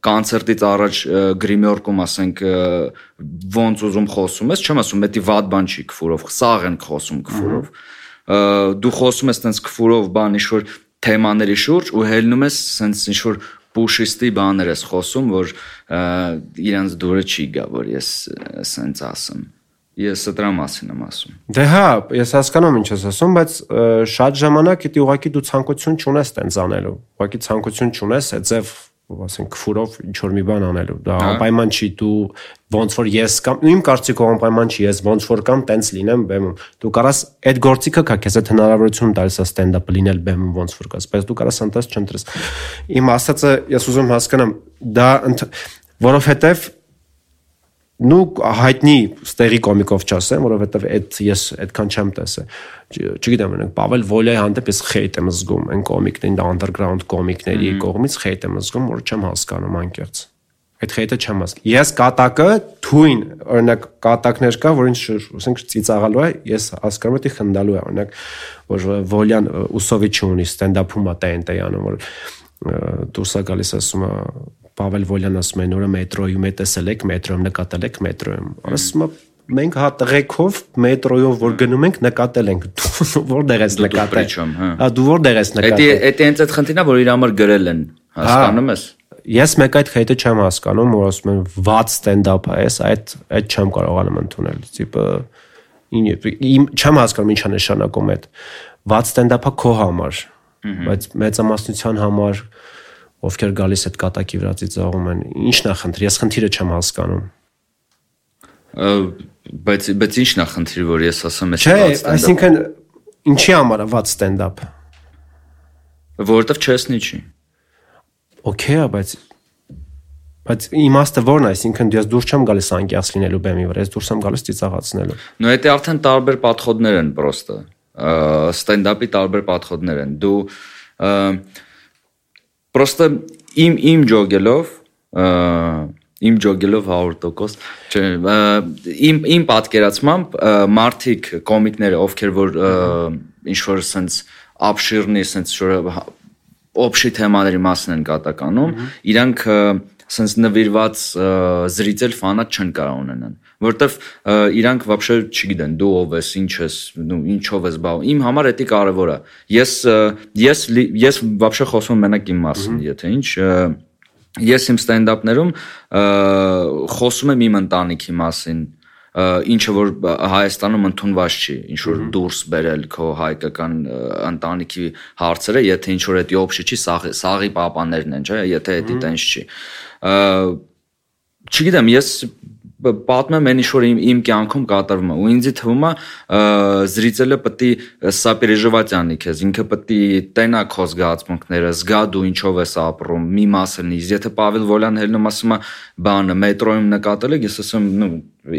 կոնցերտից առաջ գրիմյորքում ասենք ոնց ուզում խոսում ես, չեմ ասում, դա վատ բան չի քֆուրով, սաղ են խոսում քֆուրով։ Դու խոսում ես տենց քֆուրով բան ինչ որ թեմաների շուրջ ու հելնում ես սենց ինչ որ պուշիստի բաներ ես խոսում, որ իրանց դուրը չի գա, որ ես սենց ասեմ։ Ես դրա մասին եմ ասում։ Դե հա, ես հասկանում ինչ ես ասում, բայց շատ ժամանակ դա ուղղակի դու ցանկություն չունես տենց անելու։ Ուղղակի ցանկություն չունես այդձև ասենք քֆուրով ինչ որ մի բան անելու։ Դա հա։ անպայման չի դու ոնց որ ես կամ իմ կարծիքով անպայման չի ես ոնց որ կամ տենց լինեմ բեմում։ Դու կարաս այդ գործիքը կա քեզ այդ հնարավորություն տալիս է ստենդափ լինել բեմում ոնց որ կաս, բայց դու կարաս անտես չընտրես։ Իմ ասածը ես ուզում հասկանամ, դա որովհետև նու հայտնի ստերի կոմիկով չասեմ, որովհետև այդ ես այդքան չեմ տեսել։ Չգիտեմ, օրինակ Պավել Վոլյայի հանդեպ ես խեյթ եմ զգում, այն կոմիկներին, underground կոմիկների կողմից խեյթ եմ զգում, որ չեմ հասկանում անկեղծ։ Այդ խեյթը չեմ հասկանում։ Ես կատակը թույն, օրինակ կատակներ կա, որ ինչ ասենք ծիծաղալու է, ես հասկանում եմ, թե խնդալու է, օրինակ որ Վոլյան Ուսովիչը ունի ստենդափում է տենտեյանում, որ դուրս է գալիս ասում է Պավել Վոլյան ասում է նորը մետրոյում է տեսել եք, մետրոյում նկատել եք մետրոյում։ Ասում եմ մենք հա տղեկով մետրոյով որ գնում ենք նկատել ենք (laughs) դու որտեղ ես նկատել? հա։ հա դու որտեղ ես Դա նկատել? դա հենց այդ խնդիրն է, որ իր համար գրել են, հասկանում ես։ ես մեկ այդ հետը չեմ հասկանում որ ասում են վատ ստենդափ է ես այդ այդ չեմ կարողանում ընդունել տիպը իմ չեմ հասկանում ինչա նշանակում այդ. Վատ ստենդափը քո համար բայց մեծամասնության համար ովքեր գալիս այդ կատակի վրացից զաղում են։ Ինչն է խնդիրը։ Ես խնդիրը չեմ հասկանում բայց բայց ի՞նչն է խնդիրը որ ես ասում եմ ստենդափ չէ այսինքն ինչի համար է ված ստենդափ որովհետև չեսնի չի օքեյ է բայց բայց իմաստը ո՞րն է այսինքն ես դուրս չեմ գալիս անկյաց լինելու բեմի վրա ես դուրս եմ գալիս ծիծաղացնելու նո դա արդեն տարբեր պատխոդներ են պրոստը ստենդափի տարբեր պատխոդներ են դու պրոստը իմ իմ ջոգելով իմ ջոգելով 100% չէ իմ իմ պատկերացմամբ ա, մարդիկ կոմիկները ովքեր որ ինչ որ sense ապշիրնի sense շուր օբշի թեմաների մասն են կատականում, իրանք ա, sense նվիրված ա, զրիցել ֆանատ չեն կարող ունենան որտեվ իրանք вообще չգիտեն դու ով ես ինչ ես նու ինչով ես բավ իմ համար դա կարևոր է ես ա, ես լի- ես вообще խոսում եմ մենակ իմ մասին եթե ինչ ա, ես իմ ստենդափներում խոսում եմ իմ ընտանիքի մասին ա, ինչը որ Հայաստանում ընդունված չի ինչ որ դուրս բերել քո հայկական ա, ընտանիքի հարցերը եթե ինչ որ դա օբշի չի սաղի սաղի պապաներն են չէ եթե դա տենց չի Ա, չգիտեմ ես պատմեմ այն ինչ որ իմ իմ կյանքում կատարվում է ու ինձ թվում է զրիցելը պետք է սապերեժվատյանի քեզ ինքը պետք է տենա քո զգացմունքները զգա դու ինչով ես ապրում մի մասը նից եթե Պավել Վոլյան հելնում ասում է բանը մետրոյում նկատել եք ես ասում նու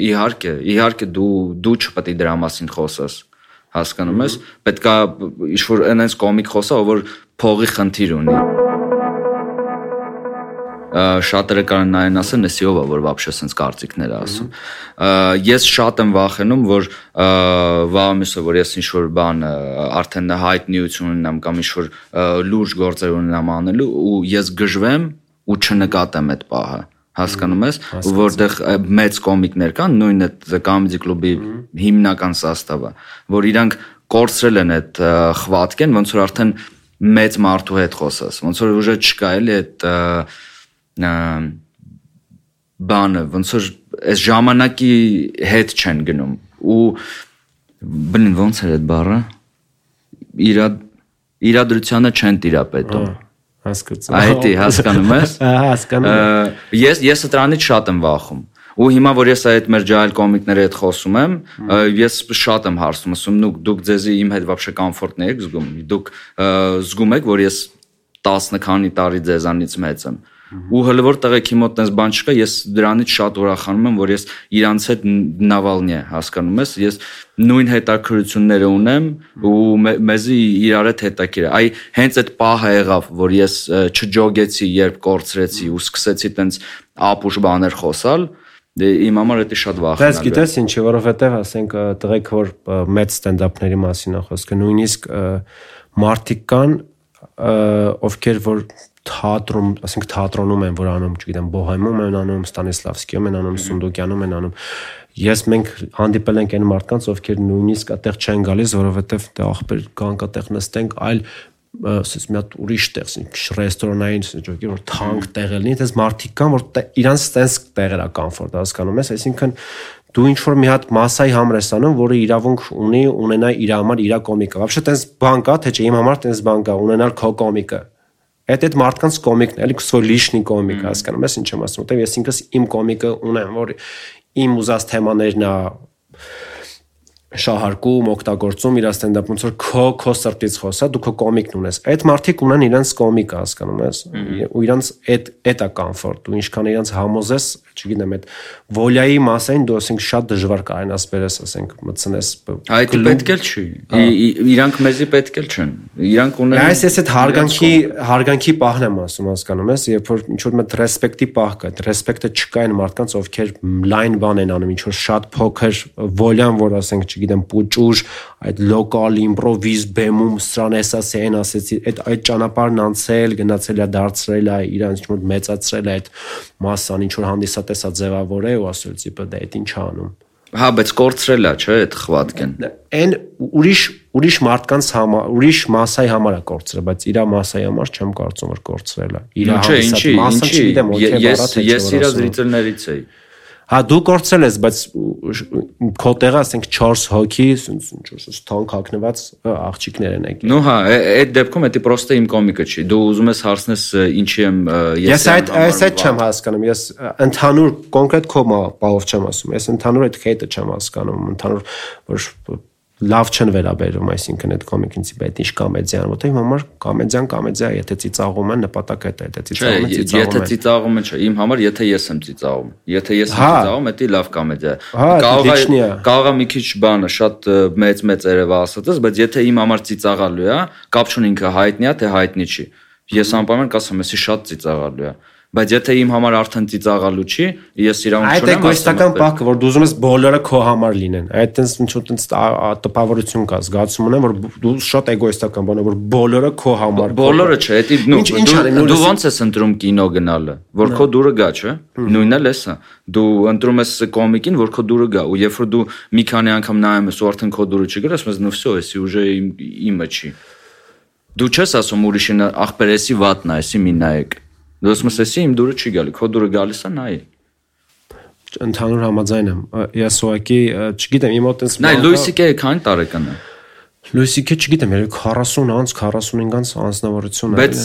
իհարկե իհարկե դու դու չպետք է դրա մասին խոսես հասկանում ես պետքա ինչ որ այնպես կոմիկ խոսա որ փողի խնդիր ունի շատերը կարող նայեն ասեն էսի ով է որ вообще sense կարծիքներ է ասում Ա, ես շատ եմ վախենում որ ա, վաղամիսը որ ես ինչ որ բան ա, արդեն հայտնիություն ունենամ կամ ինչ որ ա, լուրջ գործեր ունենամ անելու ու ես գժվեմ ու չնկատեմ այդ պահը հասկանում ես որտեղ ա, մեծ կոմիկներ կան նույն այդ կոմեդի կլուբի հիմնական սաստավը որ իրանք կորցրել են այդ ա, խվատքեն ոնց որ արդեն մեծ մարդու հետ խոսես ոնց որ ուժը չկա էլի այդ ա, ա, բանը ոնց որ այս ժամանակի հետ չեն գնում ու բնին ոնց էր այդ բառը իրա իրադրությանը չեն տիրապետում հասկացա այդ է հասկանում ես Ահա, հասկանում եմ Ա, ես ես դրանից շատ եմ վախում ու հիմա որ ես այդ մեր ջայլ կոմիկների հետ խոսում եմ ա, ես շատ եմ հարցում ասում նուք դուք ձեզի իմ հետ вообще կոմֆորտն եք զգում դուք ա, զգում եք որ ես 10 քանի տարի ձեզանից մեծ եմ ու հələ որ տղեկի մոտ տես բան չկա ես դրանից շատ ուրախանում եմ որ ես իրանց հետ նավալնի է հասկանում ես ես նույն հետաքրությունները ունեմ ու մե- մեզի իրար հետ հետաքրիր այ հենց այդ պահը եղավ որ ես չջոգեցի երբ կորցրեցի ու սկսեցի տենց ապուշ բաներ խոսալ դե իմ համար դա շատ վախենալ է գիտես ինչի, որովհետև ասենք տղեկ որ մեծ ստենդափների մասին է խոսքը, նույնիսկ մարդիկ կան, ովքեր որ թատրոն, ասենք թատրոնում են, որ անում, չգիտեմ, Բոհեմում են անում, Ստանիսլավսկիում են անում, Սունդուկյանում են անում։ Ես մենք հանդիպել ենք այն մարդկանց, ովքեր նույնիսկ այդտեղ չեն գալիս, որովհետև դե ախպեր կանք այդտեղ նստենք, այլ ասես մի հատ ուրիշ տեղ, ասենք ռեստորանային, ասենք որ թանկ տեղ լինի, այդպես մարդիկ կան, որ տե- իրանց տենց տեղեր է կոմֆորտ, հասկանում ես, այսինքն դու ինչ որ մի հատ massայի համար ես անում, որը իրավունք ունի ունենա իր համար իր կոմիկը։ Вообще տես բան կա, թե չէ իմ համար տես բան կա, ունենալ քո կոմիկը։ Այդ այդ մարդկանց կոմիկն էլի քսոր լիշնի կոմիկ, հասկանում ես ինչ եմ ասում, որտեվ ես ինքս իմ կոմիկը ունեմ, որ իմ ուզած թեմաներն է շահարկում, օգտագործում իր ստենդափ ոնց որ քո քո սրտից խոսա, դու քո կոմիկն ունես։ Այդ մարդիկ ունեն իրենց կոմիկը, հասկանում ես, ու իրենց այդ այդ է կոմֆորտ, դու ինչքան իրենց համոզես, չգիտեմ, այդ վոլյայի մասային դու ասենք շատ դժվար կարենաս բերես, ասենք մտցնես։ այդ պետք էլ չի իրանք մեզի պետք էլ չեն իրանք ունեն Այս ես այդ հարգանքի հարգանքի պահն եմ ասում, հասկանում ես, երբ որ ինչ որ մեծ ռեսպեկտի պահ կա, այդ ռեսպեկտը չկա այն մարդկանց, ովքեր լայն բան են անում, ինչ որ շատ փոքր վոլյան, որ ասենք, չգիտեմ, պուճուր, այդ լոկալ իմպրովիզ բեմում սրան էսա սեն ասեցի, այդ այդ ճանապարհն անցել, գնացել է դարձրել է իրանց ինչ-որ մեծացրել է այդ մասսան, ինչ որ հանդիսատեսա ձևավոր է ու ասել տիպը դա այդ ինչ անում։ Հա, բայց կորցրել է, չէ, այդ խվատքեն։ Այն ուրիշ ուրիշ մարդկանց համար, ուրիշ massայի համար է կորցրել, բայց իր massայի համար չեմ կարծում որ կորցրել է։ Իր մասը չգիտեմ, օքեյ բարա թե։ Ես իր զրիցելներից էի։ Հա դու կորցրել ես, բայց քո տեղը ասենք 4 հոգի, ինչ-որ թանկ հակնված աղջիկներ են եկել։ Ну հա, այդ դեպքում դա պրոստը իմ կոմիկը չի։ Դու ուզում ես հարցնես ինչի եմ ես Ես այդ այս այդ չեմ հասկանում։ Ես ընդհանուր կոնկրետ քո բաղով չեմ ասում։ Ես ընդհանուր այդ հեյթը չեմ հասկանում, ընդհանուր որ լավ չեն վերաբերում, այսինքն այդ կոմիկին տիպ այդ ինչ կոմեդիան, որտեղ իմ համար կոմեդիան կոմեդիա, եթե ծիծաղում են, նպատակը դա է, ծիծաղումը ծիծաղում է։ Եթե ծիծաղումը չէ, իմ համար եթե ես եմ ծիծաղում, եթե ես եմ հա։ ծիծաղում, դա լավ կոմեդիա է։ հա, Կարող է կարող է մի քիչ բանը շատ մեծ մեծ երևա ասածս, բայց եթե իմ համար ծիծաղալու է, կապ չունի ինքը հայտնի է թե հայտնի չի։ Ես անպայման կասեմ, էսի շատ ծիծաղալու է բայց եթե իմ համար արդեն ծիծաղալու չի, ես իրավունք չունեմ։ Այդ էգոիստական բակը, որ դու ուզում ես բոլորը քո համար լինեն։ Այդ տենց ինչ որ տենց տպավորություն կա, զգացում ունեմ, որ դու շատ էգոիստական բան ես, որ բոլորը քո համար։ Բոլորը չէ, դա նու դու ոնց ես ընտրում կինո գնալը, որ քո դուրը գա, չէ։ Նույնն էլ էսա։ Դու ընտրում ես կոմիկին, որ քո դուրը գա, ու երբ որ դու մի քանի անգամ նայում ես ու արդեն քո դուրը չգրես, ասում ես, «Ну всё, էսի ուժը իմը չի»։ Դու չես ասում ուրիշին ախպերեսի վատնա, էսի մի նայեք Դու ասում ես, «Էսի իմ դուրը չի գալի, քո դուրը գալիս է, նայ»։ Ընդհանուր համաձայն եմ։ Ես ուղղակի, չգիտեմ, իմ մոտ էս Նայ, Լուիսիկը քանի տարեկան է։ Լուիսիկը չգիտեմ, երբ 40 անց, 45 անց անձնավորություն է։ Բայց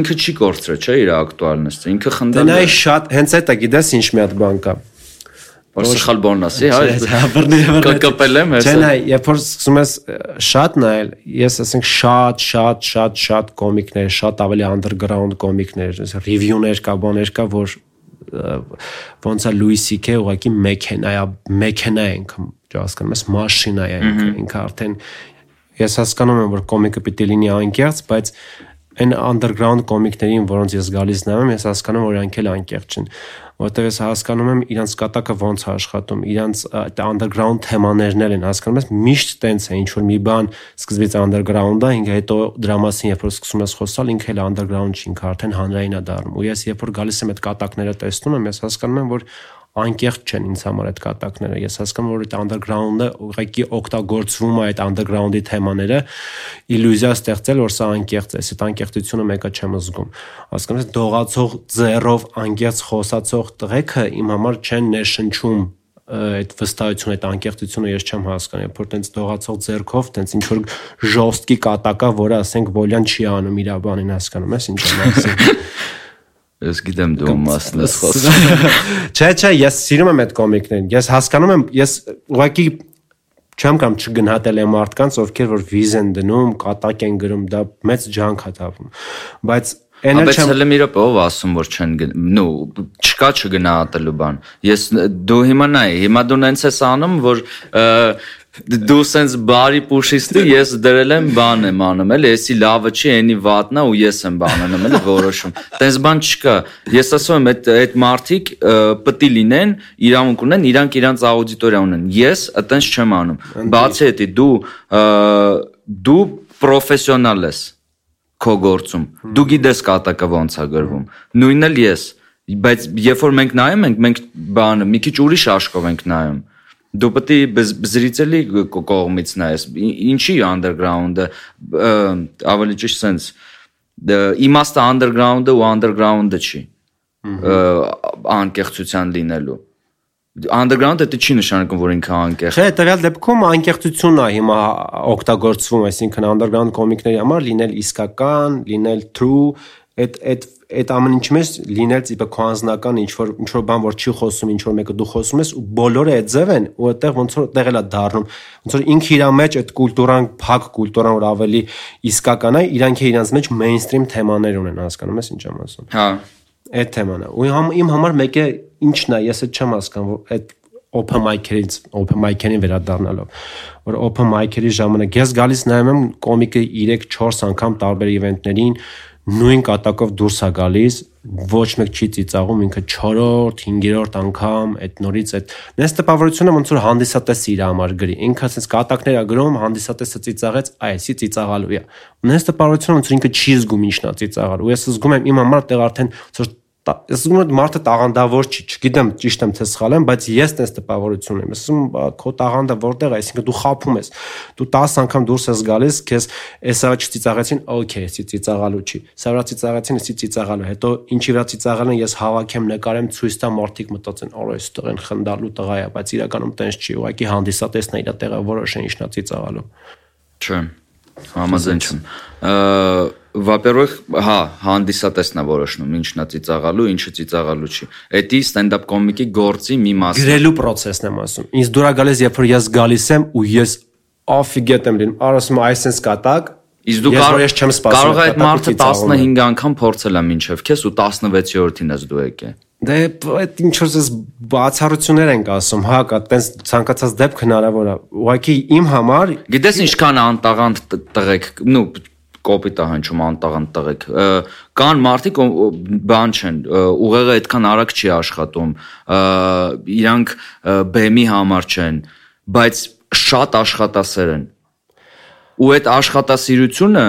ինքը չի կորցրել, չէ՞, իր ակտուալնեսը։ Ինքը խնդրել է։ Դա նայ շատ, հենց այդ է, գիտես, ինչ մի հատ բան կա։ Որ սխալ բան ասի, հա։ Կկպել եմ հեսա։ Չէ, նայ, երբ որ սկսում ես շատ նայել, ես ասենք շատ, շատ, շատ, շատ կոմիկներ, շատ ավելի underground կոմիկներ, ռիվյուներ կա, բաներ կա, որ ոնց է Լուի Սիքե ուղակի մեքենա է, մեքենա ինքը, հասկանում ես, մաշինա ինքը, ինքը արդեն ես հասկանում եմ, որ կոմիկը պիտի լինի անկեղծ, բայց այն underground կոմիկներին, որոնց ես գալիս նայում, ես հասկանում որ իրանք էլ անկեղծ չեն որովհետև ես հասկանում եմ իրանց կատակը ոնց է աշխատում, իրանց underground թեմաներն են, հասկանում ես, միշտ տենց է, ինչ որ մի բան սկզբից underground է, ինքը հետո դրա մասին երբ որ սկսում ես խոսալ, ինքը էլ underground չի, ինքը արդեն հանրային է դառնում։ Ու ես երբ որ գալիս եմ այդ կատակները տեսնում եմ, ես հասկանում եմ, որ անկեղծ չեն ինձ համար այդ կատակները։ Ես հասկանում որ այդ underground-ը ուղղակի օգտագործվում է այդ underground-ի թեմաները իլյուզիա ստեղծել, որ սա անկեղծ է։ Այդ անկեղծությունը մեկը չեմ զգում։ Հասկանում ես, դողացող ձեռով անկեղծ խոսացող տղեկը իմ համար չեն ներշնչում այդ վստահությունը, այդ անկեղծությունը ես չեմ հասկանում, որ տենց դողացող ձեռքով, տենց ինչ որ ժոստկի կատակա, որը ասենք Բոլյան չի անում իր բանին հասկանում ես ինչ եմ ասում։ (laughs) Ես գիտեմ դու մասն ես խոսում։ Չէ, չէ, ես սիրում եմ այդ կոմիկներին։ Ես հասկանում եմ, ես ուղղակի չեմ կամ չգնահատել եմ մարդկանց, ովքեր որ վիզ են դնում, կատակ են գրում, դա մեծ ջանք է թվում։ Բայց Բայց հələ մի րոպե ով ասում որ չեն նո չկա չգնահատելու բան։ Ես դու հիմա նայ, հիմա դու նենց ես անում որ դու սենց բարի պուշիստի ես դրել եմ բան եմ անում էլի էսի լավը չի էնի վատնա ու ես եմ բան անում էլի որոշում տես բան չկա ես ասում եմ այդ այդ մարտիկ պտի լինեն իրավունք ունեն իրանք իրանց աուդիտորիա ունեն ես այտենց չեմ անում բացի էդի դու դու պրոֆեսիոնալ ես քո գործում դու գիտես կատակը ոնց է գրվում նույնն էլ ես բայց երբ որ մենք նայում ենք մենք բանը մի քիչ ուրիշ աշխով ենք նայում դու պետք է զրիցելի կողմից նայես ինչի underground-ը ավելի ճիշտ sense իմաստը underground-ը ու underground-ը չի անկեղծության լինելու underground-ը դա չի նշանակում որ ինքը անկեղծ չէ տվյալ դեպքում անկեղծությունն է հիմա օգտագործվում այսինքն underground կոմիկների համար լինել իսկական լինել true այդ այդ այդ ամեն ինչի մեջ լինել տիպը քո անձնական ինչ որ ինչ որ բան որ չի խոսում ինչ որ մեկը դու խոսում ես ու բոլորը այդ ձև են ու այդտեղ ոնց որ տեղել է դառնում ոնց որ ինքը իր մեջ այդ կուլտուրան փակ կուլտուրան որ ավելի իսկական է իրանք է իրանց մեջ մեյնստրիմ թեմաներ ունեն հասկանում ես ինչ եմ ասում հա այդ թեման է ու համ իմ համար մեկը ինչն է ես այդ չեմ հասկանում որ այդ open mic-երից open mic-երին վերադառնալով որ open mic-երի ժամանակ ես գալիս նայում եմ կոմիկը 3-4 անգամ տարբեր իվենտներին նույն կատակով դուրս է գալիս, ոչ մեկ չի ծիծաղում, ինքը 4-րդ, 5-րդ անգամ այդ նորից այդ նես տպավորությունը ոնց որ հանդիսատեսը իր համար գրի։ Ինքը ասես կատակներ է գրում, հանդիսատեսը ծիծաղեց, այսի ծիծաղալու է։ Նես տպավորությունը ոնց որ ինքը չի զգում ինչն է ծիծաղալու։ Ես զգում եմ իմ համար տեղ արդեն ոնց որ ես ուզում եմ մարդը տաղանդավոր չի, չգիտեմ ճիշտ եմ թե սխալ եմ, բայց ես տես տպավորություն եմ։ Ես ուզում քո տաղանդը որտեղ է, այսինքն դու խափում ես։ Դու 10 անգամ դուրս ես գալիս, քեզ էսա չծիծաղեցին, օքեյ, էսի ծիծաղալու չի։ Սա վրա ծիծաղեցին, էսի ծիծաղալու։ Հետո ինչի վրա ծիծաղալն ես հավաքեմ, նկարեմ, ցույց տամ, մարդիկ մտածեն, օր այստեղ են խնդալու տղա է, բայց իրականում տենց չի։ Ուղղակի հանդիսատեսն է իր տեղը որոշը ինչնա ծիծաղալու։ Չէ։ Համաձայն չեմ։ Во-первых, հա, հանդիսատեսն է որոշնում ինչն է ծիծաղալու, ինչը ծիծաղալու չի։ Էդի stand-up կոմիկի գործի մի մասը։ Գրելու process-ն եմ ասում։ Ինձ դուրա գալիս, երբ որ ես գալիս եմ ու ես off-get եմ լինում, արասում այսպես կատակ, Իսկ դու կարող ես չեմ սպասում։ Կարող է այդ մարդը 15 անգամ փորձել է մինչև քեզ ու 16-րդին ես դու եկե։ Դե այդ ինչ որ ես բացառություններ ենք ասում, հա, կա տենց ցանկացած դեպք հնարավոր է։ Ուղղակի իմ համար Գիտես ինչքան անտաղանդ տղեկ, նու կոպիտ է հնչում անտաղանդ տղեկ։ Կան մարդիկ բան չեն, ուղեղը այդքան արագ չի աշխատում։ Իրանք բեմի համար չեն, բայց շատ աշխատասեր են ու այդ աշխատասիրությունը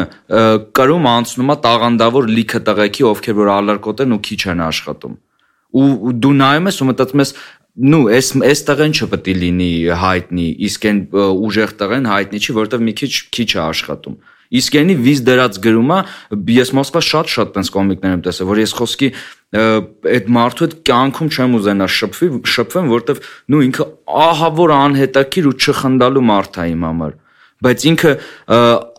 կրում անցնում է տաղանդավոր լիքը տղեկի, ովքեր որ ալարկոտ են ու քիչ են աշխատում ու դու նայում ես ու մտածում ես նու էս էս տղեն չպետք է լինի հայտնի իսկ այն ուժեղ տղեն հայտնի չի որովհետև մի քիչ քիչ է աշխատում իսկ այնի վիզ դրած գրումա ես Մոսկվա շատ-շատ տես կոմիկներ եմ տեսել որ ես խոսքի այդ մարդու հետ կյանքում չեմ ուզենա շփվի շփվեմ որովհետև նու ինքը ահա որ անհետաքիր ու չխնդալու մարդ է իմ համար բայց ինքը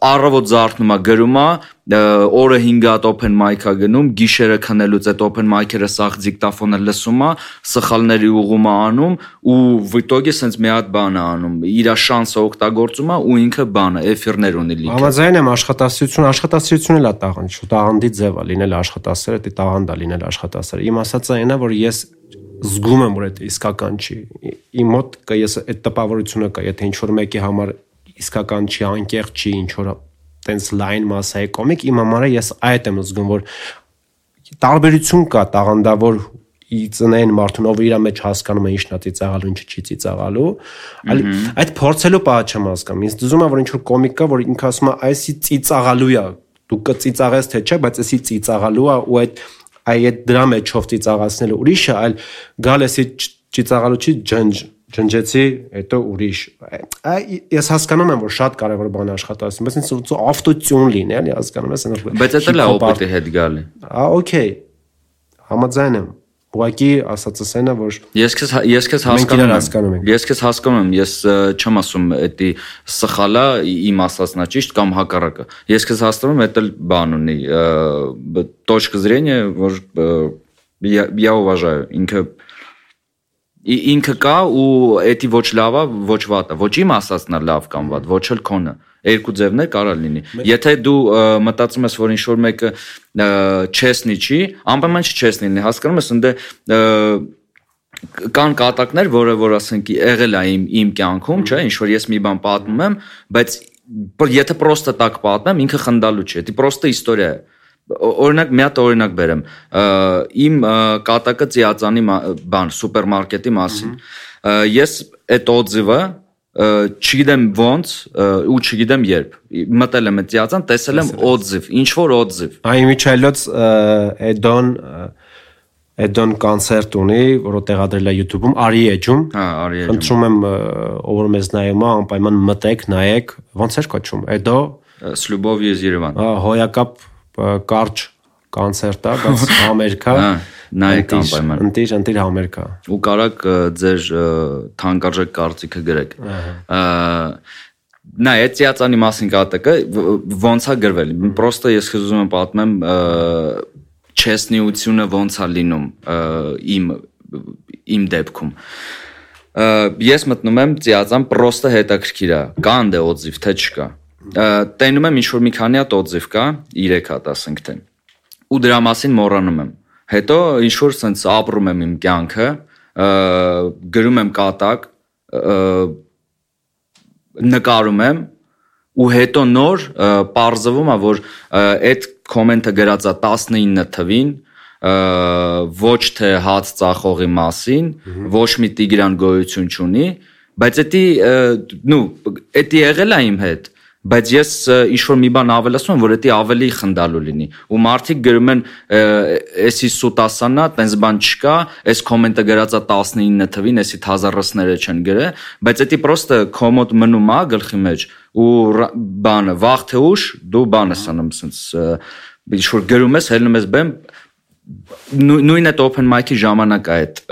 առավոտ զարթնում է գրում է օրը 5 հատ open mic-ա գնում գիշերը քնելուց այդ open mic-երը սախ դիկտաֆոնը լսում է սխալների ուղում է անում ու վիտոգի սենց մի հատ բան է անում իր շանսը օգտագործում է ու ինքը բանը էֆիրներ ունի լիքը համաձայն եմ աշխատասիրություն աշխատասիրությունն էլ է տաղանդ տաղանդի ձև է լինել աշխատասերը դի տաղանդ է լինել աշխատասերը իմ ասածը այնա որ ես զգում եմ որ այդ իսկական չի իմ մոտ կա ես այդ տպավորությունը կա եթե ինչ որ մեկի համար իսկական չի, անկեղծ չի, ինչ որ տենց լայն մասայի կոմիկ, իմ համար ես այդ եմ զգում, որ տարբերություն կա տաղանդավոր ի ծնեն մարդուն ով իր մեջ հասկանում է ինչն է ծիծաղալու, ինչը չի ծիծաղալու, այլ այդ փորձելու պահը չեմ հասկանում։ Ինձ դժում է որ ինչ որ կոմիկ կա, որ ինքը ասում է այսի ծիծաղալու է, դու կծիծաղես թե չէ, բայց էսի ծիծաղալու է ու այդ այդ դրա մեջով ծիծաղացնելը ուրիշը, այլ գալ էսի ծիծաղալու չի ջնջ ջնջեցի, հետո ուրիշ։ Ես հասկանում եմ, որ շատ կարևոր բան է աշխատասում, բայց ինձ ավտոտյուն լինի, էլի հասկանում ես, այնպես։ Բայց դա լավ օպիտի հետ գալի։ Ա, օքեյ։ Համաձայն եմ։ Ուղղակի ասածս այնա, որ ես քեզ ես քեզ հասկանում եմ։ Ես քեզ հասկանում եմ, ես չեմ ասում էդի սխալա իմ ասածնա ճիշտ կամ հակառակը։ Ես քեզ հասկանում եմ, դա բան ունի, точка зрения, որ я я уважаю ինքը ինքը կա ու էդի ոչ լավա, ոչ վատա, ոչ իմ ասածն է լավ կամ վատ, ոչ էլ քոնը։ Երկու ձևներ կարա լինի։ Եթե դու մտածում ես, որ ինչ որ մեկը չեսնի չի, անպայման չեսնի լինի, հասկանում ես, ընդ կան կատակներ, որը որ ասենք եղել է իմ իմ կյանքում, չէ, ինչ որ ես մի բան պատմում եմ, բայց եթե պրոստը տակ պատմեմ, ինքը խնդալու չէ։ Դի պրոստը իստորիա է օրինակ մի հատ օրինակ բերեմ իմ կատակը ծիածանի բան սուպերմարկետի մասին ես այդ օձիվը չգիտեմ ոնց ու չգիտեմ երբ մտել եմ ծիածան տեսել եմ օձիվ ինչ որ օձիվ այ միջայլոց էդոն Էդոն կոնցերտ ունի, որը տեղադրել է YouTube-ում, Արի էջում։ Հա, Արի էջում։ Խնդրում եմ, ով մեզ նայում է, անպայման մտեք, նայեք, ոնց էր կոչում։ Էդո Սլյուբով ես Երևան։ Հա, հոյակապ կարճ կոնցերտ է, բայց (laughs) Ամերիկա հա, նայեք անպայման։ Ընտիր, ընտիր Ամերիկա։ Ու կարակ ձեր թանկարժեք կարծիքը գրեք։ Նա այդ ծիածանի մասին կատակը ոնց է գրվել։ Պրոստը ես խզում եմ պատմեմ չեսնիությունը ոնց է լինում իմ իմ դեպքում ես մտնում եմ ծիածան պրոստը հետաքրքիր է կա ընդ օձիվ թե չկա տենում եմ ինչ որ մի քանի հատ օձիվ կա 3 հատ ասենք թե ու դրա մասին մոռանում եմ հետո ինչ որ սենց ապրում եմ իմ կյանքը գրում եմ կատակ նկարում եմ ու հետո նոր parzվում է որ այդ կոմենտը գրածա 19 թվին, ոչ թե հաց ծախողի մասին, ոչ մի տիգրան գոյություն չունի, բայց էտի նու, էտի եղել է իմ հետ բայց ես ինչ որ մի բան ավելացնում որ դա ավելի խնդալու լինի։ Ու մարդիկ գրում են, էսի սուտասանա, տենց բան չկա, այս կոմենտը գրածա 19 թվին, էսի թազարսները չեն գրել, բայց դա պրոստը կոմոդ մնում է գլխի մեջ ու բանը վաղ թե ուշ դու բան ես անում, ասենց ինչ որ գրում ես, հելնում ես բեմ նույն այդ open mic-ի ժամանակ այդ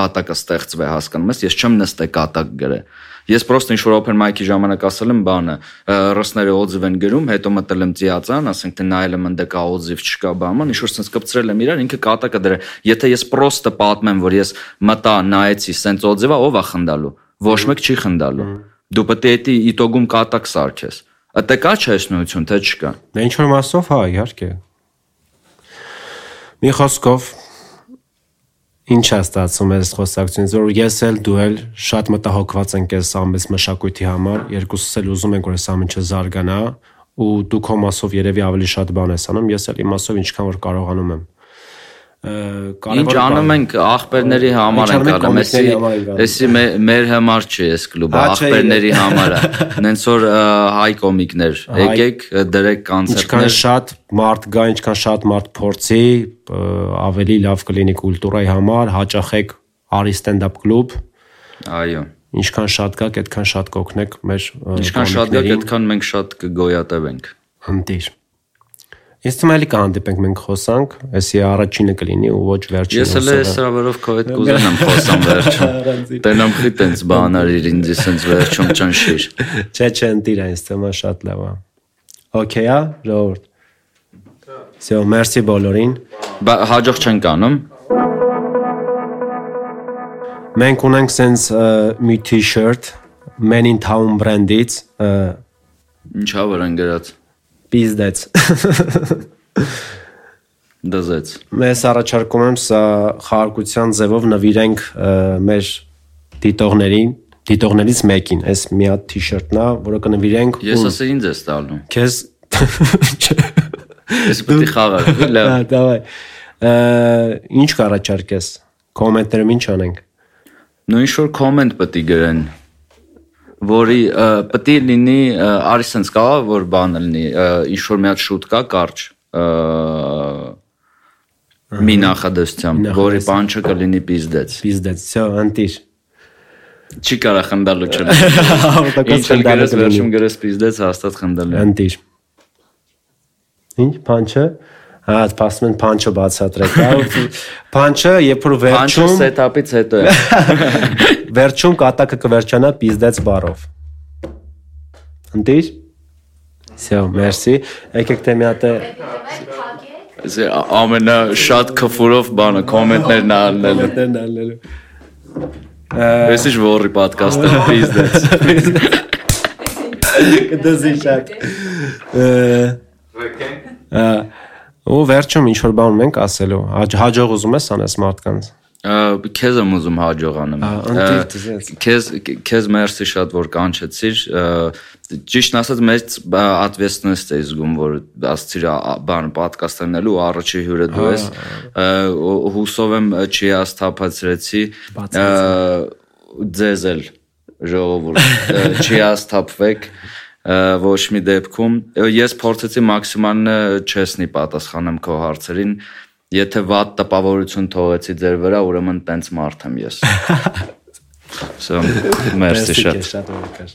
կատակը ստեղծվե հասկանում ես, ես չեմ նստե կատակ գրել Ես պրոստը ինչ որ open mic-ի ժամանակ ասել եմ բանը, ռուսները օձիվ են գրում, հետո մտել եմ ծիածան, ասենք թե նայել եմ ընդ կա օձիվ չկա բաման, ինչ որ sense կպցրել եմ իրար, ինքը կատակը դրել։ Եթե ես պրոստը պատմեմ, որ ես մտա նայեցի sense օձիվա, ով է խնդալու։ Ոչ մեկ չի խնդալու։ Դու պետք է դի իտոգում կատակ սարքես։ Ատե կա չէ այս նույնություն, թե չկա։ Դե ինչ որ մասով հա, իհարկե։ Մի խոսքով ինչ է ստացվում այս խոսակցությունից, որ ես էլ դու էլ շատ մտահոգված ենք այս ամենից մշակույթի համար, երկուսս էլ ուզում ենք որ այս ամենը զարգանա ու դու քո մասով երևի ավելի շատ բան ես անում, ես էլ իմ մասով ինչքան որ կարողանում եմ Ինչ անում ենք աղբերների համար ենք անում, էսի էսի մեր համար չի էս կլուբը, աղբերների համար է։ (laughs) Նենց որ հայ կոմիկներ, եկեք դրեք կոնցերտներ։ Ինչքան շատ մարդ գա, ինչքան շատ մարդ փորձի, ավելի լավ կլինի կուլտուրայի համար, հաճախեք արի ստենդափ կլուբ։ Այո ինչքան շատ գաք, այդքան շատ կօգնեք մեր Ինչքան շատ գաք, այդքան մենք շատ կգոյատևենք։ Հնդիր։ Ես թվում էլի կհանդիպենք մենք խոսանք, էսի առաջինը կլինի ու ոչ վերջինը։ Ես էլ այս հրավերով քո հետ կուզենամ խոսամ վերջում։ Տենամ խի տենց բանար իր ինձ սենց վերջում ճնշիր։ Չէ, չէ, ընտիր այնս թեմա շատ լավ է։ Okay, ಆ, ժողովուրդ։ Всё, merci բոլորին։ Բա հաջող չենք անում։ Մենք ունենք սենց մի t-shirt Men in Town brand-ից, ինչա վրան գրած Պիզդեց։ (laughs) Դզեց։ Մեզ առաջարկում եմ սա խաղարկության ձևով նվիրենք մեր դիտողներին, դիտողներից մեկին, այս մի հատ t-shirt-ն է, որը կնվիրենք Ես ասա ինձ ես տալու։ Քեզ (laughs) Ես պետք է խաղար, (laughs) լավ։ Հա, դավայ։ Ինչ կառաջարկես։ Կոմենտներում ինչ անենք։ Նույն ինչ որ կոմենտ պետք է գրեն որի պետք է լինի արի sense կա որ բանը լինի ինչ որ մի հատ շուտ կա կարճ մի նախադասությամբ որի պանչը կլինի պիզդեց պիզդեց всё անտիր չի կարա խնդալու չէ (laughs) ինչ էլ գրես վերջում գրես պիզդեց հաստատ խնդալու անտիր ինչ պանչը Հա, սպասում են փանչը բացատրեք, հա։ Փանչը, (laughs) երբ որ վերջում Փանչը սետափից հետո է։ (laughs) Վերջում կատակը կվերջանա պիզդեց բարով։ Ընտիր։ Всё, merci։ Եկեք թե մի հատ Զե ամենա շատ քֆուրով բանը կոմենտներն ալնելու։ Կոմենտներն ալնելու։ Ես ինչ որի ոդկասթը պիզդեց։ Կդզի շատ։ Ը ու վերջում ինչ որ բան ունենք ասելու հաջող ուզում ես անես մարդկանց քեզ եմ ուզում հաջողանամ։ Քեզ քեզ մերսի շատ որ կանչեցիր։ Ճիշտն ասած մեծ ատվեստնեստ է զգում, որ ասցիր բան podcast անելու առաջի հյուրը դու ես։ Հուսով եմ չի աստափացրեցի։ Ձեզ էլ ժողովուրդ չի (laughs) աստափվեք։ Ա ոչ մի դեպքում ես փորձեցի մաքսիմալը չեսնի պատասխանեմ քո հարցերին եթե վատ տպավորություն թողեցի ձեր վրա ուրեմն տենց մարդ եմ ես (laughs) Սա մերսի շատ շատ օրակար